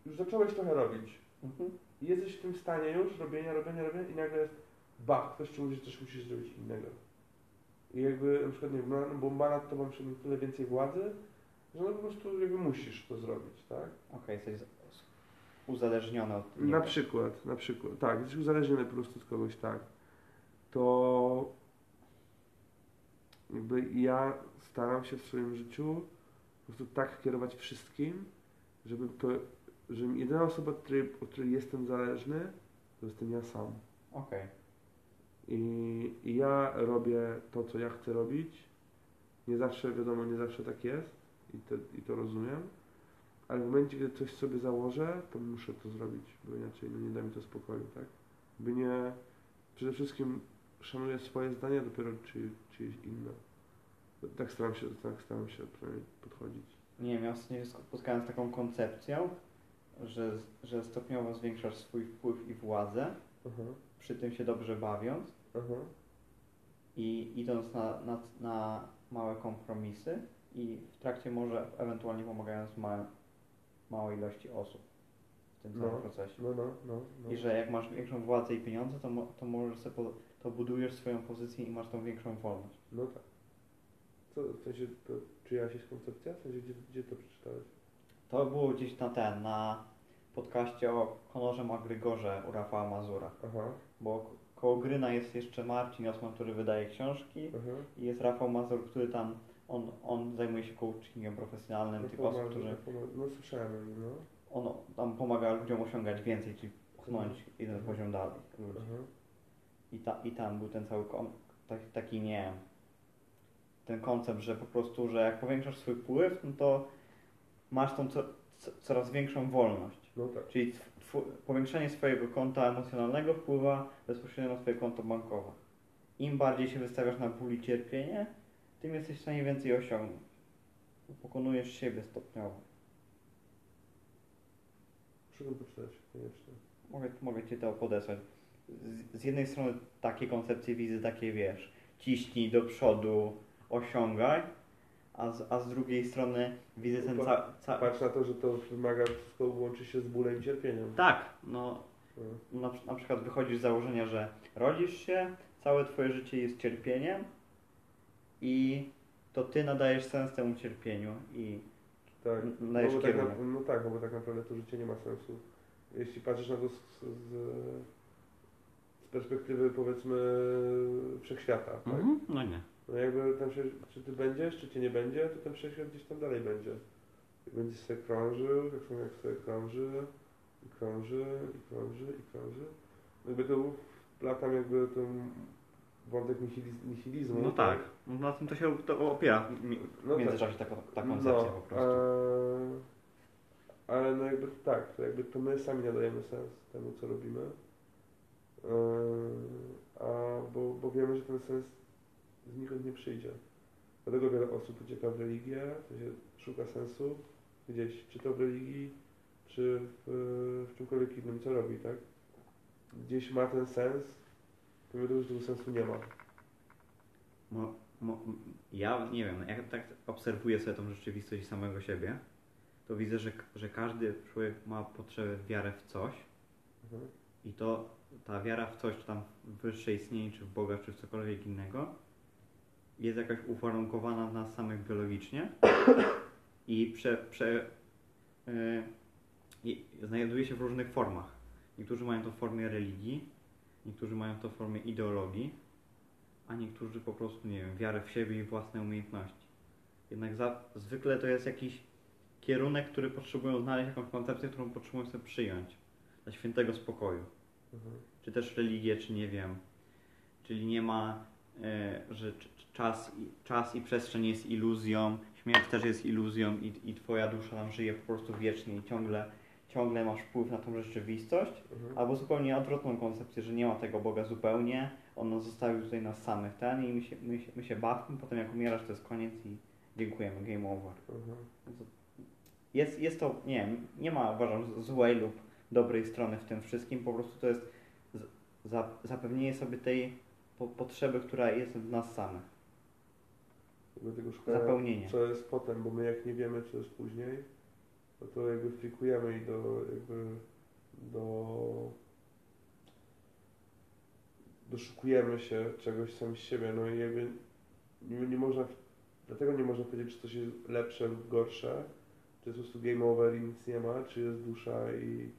już zacząłeś trochę robić. Mhm. I jesteś w tym stanie już robienia, robienia, robienia i nagle jest bach, ktoś ci mówi, że coś musisz zrobić innego. I jakby na przykład, nie wiem, bo ma nad tobą przynajmniej tyle więcej władzy, że no po prostu jakby musisz to zrobić, tak? Okej, jesteś z- z- uzależniony od Na niego. przykład, na przykład, tak, jesteś uzależniony po prostu od kogoś, tak. To jakby ja staram się w swoim życiu po prostu tak kierować wszystkim, żeby to, że jedyna osoba, od której, od której jestem zależny, to jestem ja sam. Okej. I, I ja robię to, co ja chcę robić. Nie zawsze, wiadomo, nie zawsze tak jest i to, i to rozumiem, ale w momencie, kiedy coś sobie założę, to muszę to zrobić, bo inaczej no, nie da mi to spokoju, tak? By nie, przede wszystkim szanuję swoje zdanie, a dopiero czy, czyjeś inne. Tak staram się, tak staram się podchodzić. Nie wiem, ja się spotkałem z taką koncepcją, że, że stopniowo zwiększasz swój wpływ i władzę, Aha, przy tym się dobrze bawiąc aha, i idąc na, na, na małe kompromisy i w trakcie może ewentualnie pomagając małe, małej ilości osób w tym całym No. procesie. no, no, no. no. I że jak masz większą władzę i pieniądze, to, mo, to możesz sobie, to budujesz swoją pozycję i masz tą większą wolność. No tak. Co, w sensie, to czyjaś jest koncepcja? W sensie, gdzie, gdzie to przeczytałeś? To było gdzieś na ten, na podcaście o Konorze Magrygorze u Rafała Mazura. Aha, Bo koło Gryna jest jeszcze Marcin Osman, który wydaje książki aha. i jest Rafał Mazur, który tam, on, on zajmuje się coachingiem profesjonalnym tych osób, którzy, No słyszałem no. on tam pomaga ludziom osiągać więcej, czyli pchnąć jeden poziom dalej ludzi. Aha. i, ta, i tam był ten cały kon, taki, taki, nie ten koncept, że po prostu, że jak powiększasz swój wpływ, no to masz tą co, co, coraz większą wolność. No tak. Czyli powiększenie swojego konta emocjonalnego wpływa bezpośrednio na twoje konto bankowe. Im bardziej się wystawiasz na ból i cierpienie, tym jesteś w stanie więcej osiągnąć. Pokonujesz siebie stopniowo. Muszę to poczytać, koniecznie. Mogę, mogę Ci to podesłać. Z, z jednej strony takie koncepcje wizy, takie wiesz, ciśnij do przodu, osiągaj, a z, a z drugiej strony widzę ten ca, ca... Patrz na to, że to wymaga, wszystko łączy się z bólem i cierpieniem. Tak, no No. na, na przykład wychodzisz z założenia, że rodzisz się, całe Twoje życie jest cierpieniem i to Ty nadajesz sens temu cierpieniu i Tak. No, nadajesz bo tak na, no tak, no bo tak naprawdę to życie nie ma sensu. Jeśli patrzysz na to z, z, z perspektywy powiedzmy wszechświata, tak? Mhm, No nie. No jakby tam się, czy ty będziesz, czy cię nie będzie, to ten wszechświat gdzieś tam dalej będzie. I będziesz sobie krążył, tak samo jak sobie krąży, i krąży, i krąży, i krąży. No Jakby to latam jakby ten wątek nihiliz- nihilizmu. No tak, no na tym to się to opiera mi- No w międzyczasie ta, ta koncepcja no, po prostu. e, ale no jakby tak, to jakby to my sami nadajemy sens temu, co robimy. E, a bo, bo wiemy, że ten sens znikąd nie przyjdzie. Dlatego wiele osób ucieka w religię, szuka sensu gdzieś, czy to w religii, czy w, w czymkolwiek innym, co robi, tak? Gdzieś ma ten sens, pomimo tego, że tego sensu nie ma. Mo, mo, ja nie wiem, jak tak obserwuję sobie tą rzeczywistość samego siebie, to widzę, że, że każdy człowiek ma potrzebę wiarę w coś Mhm. i to ta wiara w coś, czy tam w wyższe istnienie, czy w Boga, czy w cokolwiek innego, jest jakaś uwarunkowana w nas samych biologicznie i prze, prze, yy, i znajduje się w różnych formach. Niektórzy mają to w formie religii, niektórzy mają to w formie ideologii, a niektórzy po prostu, nie wiem, wiarę w siebie i własne umiejętności. Jednak za, zwykle to jest jakiś kierunek, który potrzebują znaleźć, jakąś koncepcję, którą potrzebują sobie przyjąć dla świętego spokoju. Mhm. Czy też religię, czy nie wiem. Czyli nie ma, e, że c- c- czas, i- czas i przestrzeń jest iluzją, śmierć też jest iluzją i, i twoja dusza tam żyje po prostu wiecznie i ciągle, ciągle masz wpływ na tą rzeczywistość. Mhm. Albo zupełnie odwrotną koncepcję, że nie ma tego Boga zupełnie, On nas zostawił tutaj nas samych ten i my się, my się, my się bawmy, potem jak umierasz to jest koniec i dziękujemy, game over. Mhm. Jest, jest to, nie wiem, nie ma uważam złej lub dobrej strony w tym wszystkim, po prostu to jest zapewnienie sobie tej po, potrzeby, która jest w nas samych. Dlatego szukamy, Zapełnienie. co jest potem, bo my jak nie wiemy, co jest później, no to jakby frikujemy i do, jakby do doszukujemy się czegoś sami z siebie, no i jakby nie, nie można, dlatego nie można powiedzieć, czy coś jest lepsze lub gorsze, czy jest po prostu game over i nic nie ma, czy jest dusza i,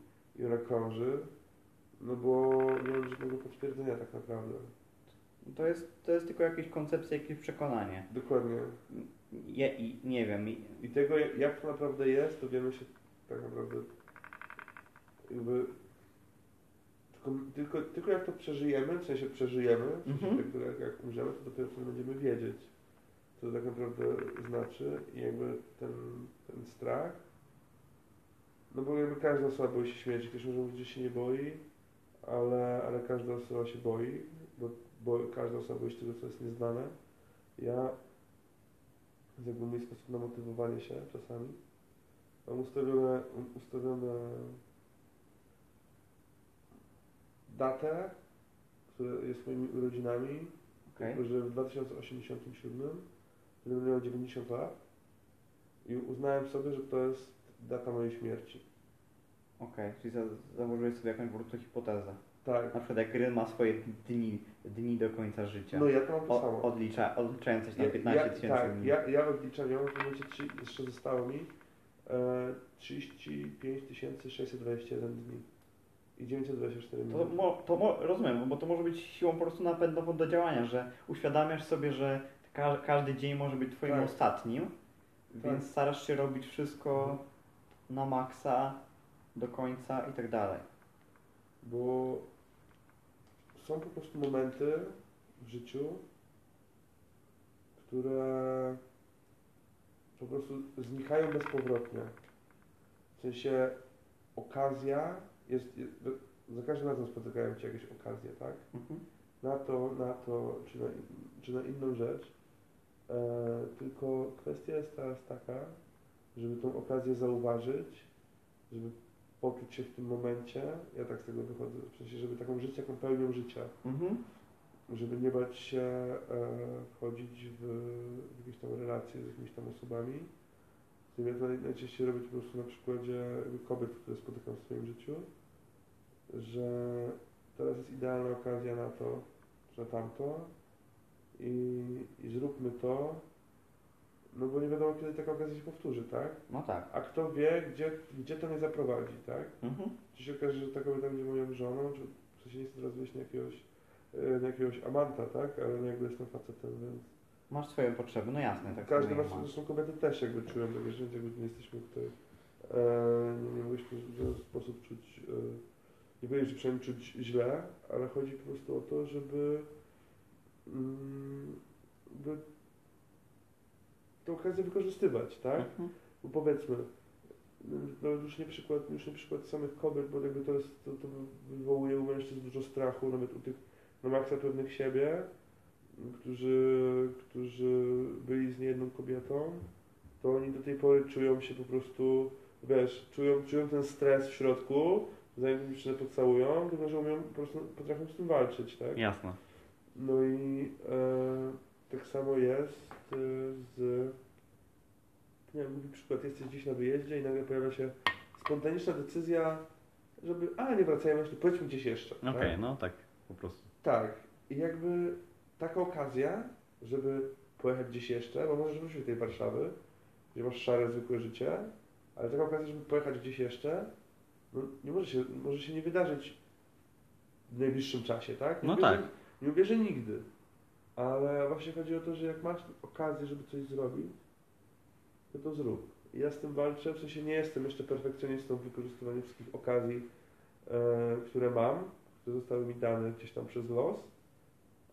i ona krąży, no bo nie mam żadnego potwierdzenia tak naprawdę. To jest, to jest tylko jakaś koncepcja, jakieś przekonanie. Dokładnie. Je, i, nie wiem, i, tego, jak to naprawdę jest, to wiemy się tak naprawdę jakby tylko, tylko, tylko jak to przeżyjemy, w sensie przeżyjemy, w sensie Mhm. jak, jak umrzemy, to dopiero wtedy będziemy wiedzieć, co to tak naprawdę znaczy i jakby ten, ten strach, no bo jakby każda osoba boi się śmierci, ktoś może mówić, że się nie boi, ale, ale każda osoba się boi, bo, bo każda osoba się tego, co jest nieznane. Ja jakby mój sposób na motywowanie się czasami. Mam ustawione, ustawione datę, która jest moimi urodzinami, okej. tylko że w 2087 będę miał 90 lat i uznałem sobie, że to jest data mojej śmierci. Okej, czyli za, założyłeś sobie jakąś po prostu hipotezę. Tak. Na przykład jak Gry ma swoje dni, dni do końca życia. No ja to mam to O, samo. odlicza, odliczając coś Ja- tam 15 ja, tysięcy Tak, dni. ja, ja odliczam, ja mam w momencie trzy, jeszcze zostało mi e, 35 621 dni i 924 To, minuty. mo, to mo, rozumiem, bo to może być siłą po prostu napędową do działania, że uświadamiasz sobie, że ka każdy dzień może być twoim Tak. ostatnim, Tak. więc starasz się robić wszystko na maksa, do końca i tak dalej. Bo są po prostu momenty w życiu, które po prostu znikają bezpowrotnie. W sensie okazja jest, jest za każdym razem spotykają Cię jakieś okazje, tak? Mhm. Na to, na to, czy na, czy na inną rzecz. E, tylko kwestia jest teraz taka, żeby tą okazję zauważyć, żeby poczuć się w tym momencie, ja tak z tego wychodzę, w sensie, żeby taką żyć taką pełnią życia, Mhm. żeby nie bać się e, wchodzić w, w jakieś tam relacje z jakimiś tam osobami. Z tym ja to naj- najczęściej robię po prostu na przykładzie kobiet, które spotykam w swoim życiu, że teraz jest idealna okazja na to, na tamto i, i zróbmy to, no bo nie wiadomo kiedy taka okazja się powtórzy, tak? No tak. A kto wie, gdzie, gdzie to mnie zaprowadzi, tak? Mhm. Czy się okaże, że ta kobieta będzie moją żoną, czy w sensie nie chcę teraz wyjść na jakiegoś, e, na jakiegoś amanta, tak? Ale no jakby jestem facetem, więc Masz swoje potrzeby, no jasne, tak każdy ma, zresztą kobiety też jakby czują takie rzeczy, jakby nie jesteśmy tutaj, e, nie, nie mogliśmy w żaden sposób czuć, e, nie powiedzieć, że przynajmniej czuć źle, ale chodzi po prostu o to, żeby, mm, by tę okazję wykorzystywać, tak? Mhm. Bo powiedzmy, no już nie przykład, już nie przykład samych kobiet, bo jakby to, jest, to, to wywołuje u mężczyzn dużo strachu, nawet u tych na maksa pewnych siebie, którzy, którzy byli z niejedną kobietą, to oni do tej pory czują się po prostu, wiesz, czują, czują ten stres w środku, zanim dziewczynę pocałują, tylko że umieją, po prostu potrafią z tym walczyć, tak? Jasne. No i e, tak samo jest e, z. Nie wiem, przykład, jesteś gdzieś na wyjeździe i nagle pojawia się spontaniczna decyzja, żeby. A, nie wracajmy, pojedźmy gdzieś jeszcze. Okej, tak? no tak, po prostu. tak. I jakby taka okazja, żeby pojechać gdzieś jeszcze, bo możesz wrócić do tej Warszawy, gdzie masz szare, zwykłe życie, ale taka okazja, żeby pojechać gdzieś jeszcze, no nie może się, może się nie wydarzyć w najbliższym czasie, tak? Nie No tak. Nie uwierzę nigdy. Ale właśnie chodzi o to, że jak masz okazję, żeby coś zrobić, to to zrób. Ja z tym walczę, w sensie nie jestem jeszcze perfekcjonistą w wykorzystywaniu wszystkich okazji, e, które mam, które zostały mi dane gdzieś tam przez los,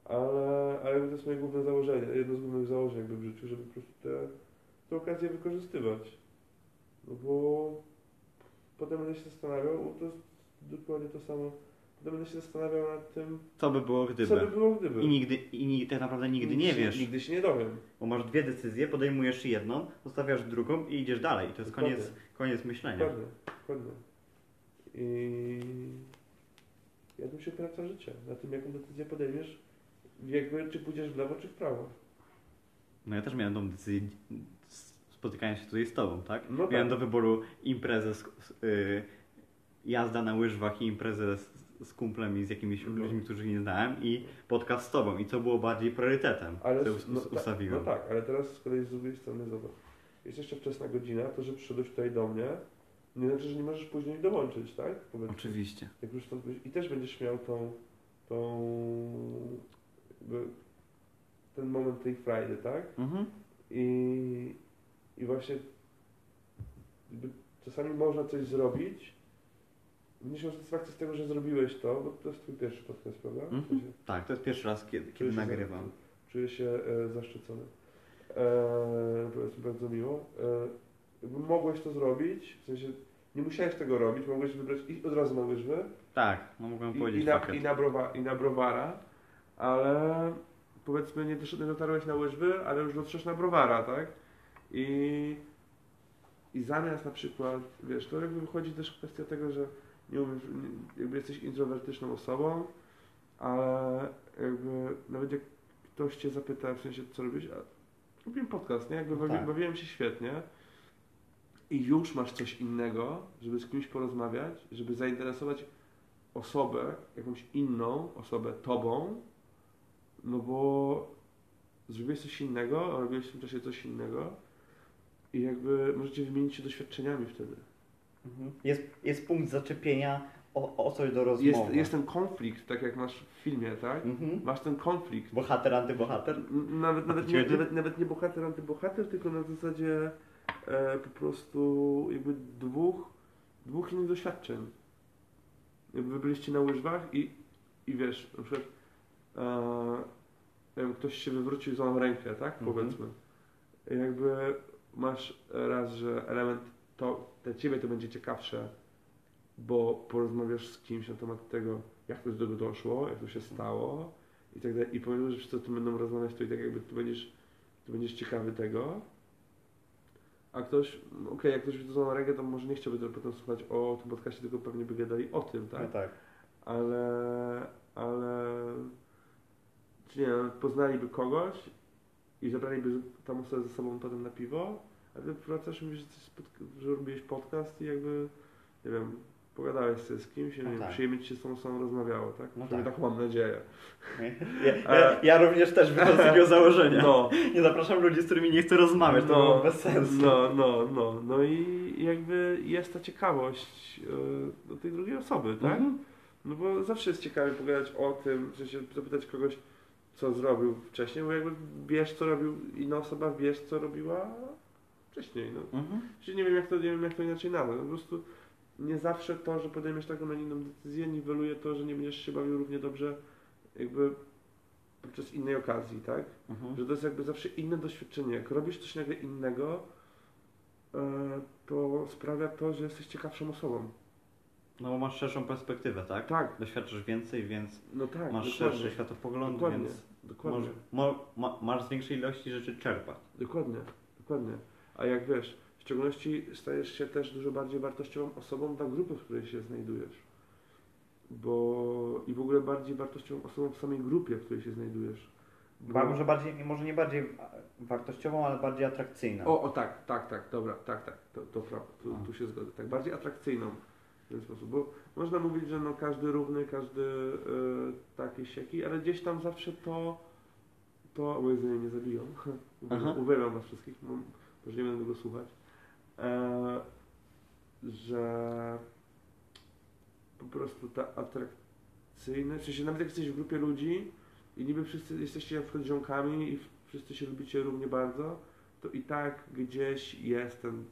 ale, ale to jest moje główne założenie, jedno z głównych założeń jakby w życiu, żeby po prostu te, te okazje wykorzystywać. No bo potem będę się zastanawiał, to jest dokładnie to samo, potem będę się zastanawiał nad tym, Co by było gdyby? co by było gdyby. I nigdy, i tak naprawdę nigdy nie się- wiesz. Nigdy się nie dowiem. Bo masz dwie decyzje, podejmujesz jedną, zostawiasz drugą i idziesz dalej. I to jest Dokładnie. koniec, koniec myślenia. Dokładnie, dokładnie. I ja tym się opiera całe życie. Na tym, jaką decyzję podejmiesz, jakby czy pójdziesz w lewo, czy w prawo. No ja też miałem tą decyzję spotykania się tutaj z tobą, tak? No tak. Miałem do wyboru imprezę, z, z, y, jazda na łyżwach i imprezę z, z kumplem i z jakimiś No. ludźmi, których nie znałem i podcast z tobą. I co było bardziej priorytetem, Ale co us, no, tak, ustawiłem. no tak, ale teraz z kolei z drugiej strony zobacz. Jest jeszcze wczesna godzina, to, że przyszedłeś tutaj do mnie, nie znaczy, że nie możesz później dołączyć, tak? Powiedzmy. Oczywiście. Jak już stąd I też będziesz miał tą, tą jakby, ten moment tej frajdy, tak? Mhm. I, i właśnie czasami można coś zrobić, będziesz miał satysfakcję z tego, że zrobiłeś to, bo to jest twój pierwszy podcast, prawda? Mhm. W sensie, Tak, to jest pierwszy raz, kiedy, kiedy się nagrywam. za- Czuję się e, zaszczycony. E, jest bardzo miło. E, jakby mogłeś to zrobić, w sensie nie musiałeś tego robić, mogłeś wybrać i od razu na łyżwy, Tak, no mogłem i, powiedzieć i, na, i, na browa, i na browara, ale powiedzmy nie, dosz- nie dotarłeś na łyżwy, ale już dotrzesz na browara, tak? I, I zamiast na przykład, wiesz, to jakby wychodzi też kwestia tego, że nie umiesz, nie, jakby jesteś introwertyczną osobą, ale jakby nawet jak ktoś cię zapyta, w sensie co robisz, a robiłem podcast, nie? Jakby No tak. bawiłem się świetnie i już masz coś innego, żeby z kimś porozmawiać, żeby zainteresować osobę, jakąś inną osobę tobą, no bo zrobiłeś coś innego, a robiłeś w tym czasie coś innego i jakby możecie wymienić się doświadczeniami wtedy. Mhm. Jest, jest punkt zaczepienia o, o coś do rozmowy. Jest, jest ten konflikt, tak jak masz w filmie, tak? Mhm. Masz ten konflikt. Bohater, antybohater? Nawet, nawet, nie, nawet, nawet nie bohater, antybohater, tylko na zasadzie e, po prostu jakby dwóch, dwóch innych doświadczeń. Jakby wy byliście na łyżwach i i wiesz, na przykład e, wiem, ktoś się wywrócił i złamał rękę, tak? Mhm. Powiedzmy. Jakby masz raz, że element to dla ciebie to będzie ciekawsze, bo porozmawiasz z kimś na temat tego, jak to do tego doszło, jak to się stało i tak dalej. I pomimo, że wszyscy o tym będą rozmawiać, to i tak jakby tu będziesz, tu będziesz ciekawy tego. A ktoś, no okej, jak ktoś by to złamał rękę, to może nie chciałby to potem słuchać o tym podcaście, tylko pewnie by gadali o tym, tak? No tak. ale, ale czy nie poznaliby kogoś i zabraliby tam osobę ze sobą potem na piwo, a ty wracasz i mówisz, że, robiłeś podcast i jakby, nie wiem, pogadałeś sobie z kimś i No tak. przyjemnie ci się z tą osobą rozmawiało, tak? No tak. tak mam nadzieję. <laughs> Ja, ja, ja również też wychodzę z takiego <laughs> założenia. No, Nie zapraszam ludzi, z którymi nie chcę rozmawiać, to było bez sensu. No, no, no, no i jakby jest ta ciekawość e, do tej drugiej osoby, tak? Mhm. No bo zawsze jest ciekawie pogadać o tym, że się zapytać kogoś, co zrobił wcześniej, bo jakby wiesz, co robił inna osoba, wiesz, co robiła wcześniej. No. Mhm. Czyli nie wiem, jak to, nie wiem, jak to inaczej nazwać. No, po prostu nie zawsze to, że podejmiesz taką, a nie inną decyzję, niweluje to, że nie będziesz się bawił równie dobrze jakby podczas innej okazji, tak? Mhm. Że to jest jakby zawsze inne doświadczenie. Jak robisz coś nagle innego, e, to sprawia to, że jesteś ciekawszą osobą. No bo masz szerszą perspektywę, tak? Tak, Doświadczysz więcej, więc no tak, masz dokładnie. szerszy światopogląd, Dokładnie, więc dokładnie. Może, mo, ma, masz z większej ilości rzeczy czerpać. Dokładnie, dokładnie. A jak wiesz, w szczególności stajesz się też dużo bardziej wartościową osobą dla grupy, w której się znajdujesz. Bo i w ogóle bardziej wartościową osobą w samej grupie, w której się znajdujesz. Bo- może, bardziej, może nie bardziej wartościową, ale bardziej atrakcyjną. O, o tak, tak, tak, dobra, tak, tak, to, to tu, tu się zgodzę. Tak, bardziej atrakcyjną w ten sposób, bo można mówić, że no każdy równy, każdy y, taki sieki, ale gdzieś tam zawsze to, to, bo jedzenie nie zabiją, <laughs> uwielbiam, was wszystkich, może nie będę tego słuchać, e, że po prostu ta atrakcyjność, w sensie nawet jak jesteś w grupie ludzi i niby wszyscy jesteście na przykład ziomkami i wszyscy się lubicie równie bardzo, to i tak gdzieś jest ten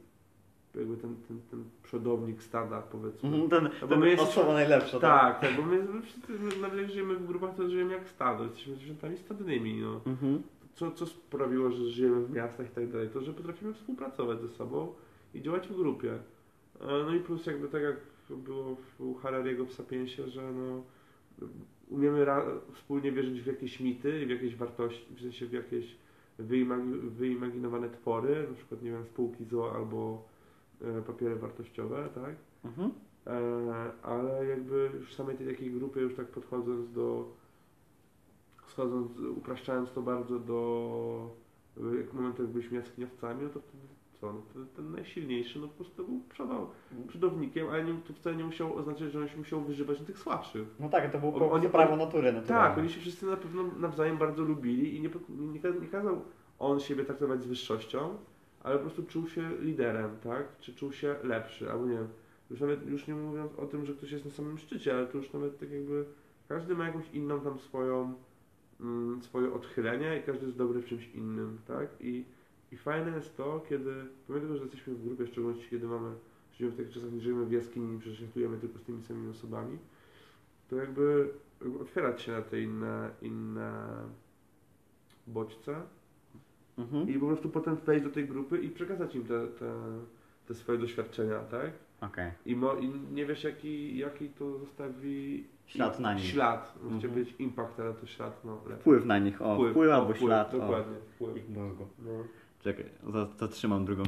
jakby ten, ten, ten przodownik stada powiedzmy. Mhm, ten No bo ten my jesteśmy- osoba najlepsza, Tak, tak, bo my, my wszyscy nawet jak żyjemy w grupach, to żyjemy jak stado, jesteśmy zwierzętami stadnymi, no. Mhm. Co, co sprawiło, że żyjemy w miastach i tak dalej, to że potrafimy współpracować ze sobą i działać w grupie. E, No i plus jakby tak jak było u Harariego w Sapiensie, że no, umiemy wspólnie wierzyć w jakieś mity i w jakieś wartości, w sensie w jakieś wyimag- wyimaginowane twory, na przykład nie wiem, spółki ZO albo e, papiery wartościowe, tak? Mhm. E, ale jakby już w samej tej takiej grupie, już tak podchodząc do, schodząc, upraszczając to bardzo do jak momentu, jak byliśmy jaskiniowcami, no to wtedy co, no wtedy ten najsilniejszy, no po prostu był przodał, przodownikiem, ale nie, to wcale nie musiało oznaczać, że on się musiał wyżywać na tych słabszych. No tak, to było On- po oni- prostu prawo natury. Tak, naturalne. oni się wszyscy na pewno nawzajem bardzo lubili i nie, nie, nie kazał on siebie traktować z wyższością, ale po prostu czuł się liderem, tak? Czy czuł się lepszy, albo nie wiem. Już nawet, już nie mówiąc o tym, że ktoś jest na samym szczycie, ale to już nawet tak jakby każdy ma jakąś inną tam swoją, swoje odchylenie i każdy jest dobry w czymś innym, tak? I, i fajne jest to, kiedy, pomimo tego, że jesteśmy w grupie, w szczególności kiedy mamy, żyjemy w takich czasach, nie żyjemy w jaskini, przeżyjemy tylko z tymi samymi osobami, to jakby jakby otwierać się na te inne, inne bodźce Mhm. i po prostu potem wejść do tej grupy i przekazać im te, te, te swoje doświadczenia, tak? Okej. I, mo, I nie wiesz jaki, jaki to zostawi Ślad na nich. Ślad. Chciałbym Mhm. powiedzieć impact, ale to ślad, no lepiej. Wpływ na nich, o, wpływ, o, albo ślad. O, Dokładnie, wpływ. ich mózgu. No. Czekaj, za- zatrzymam drugą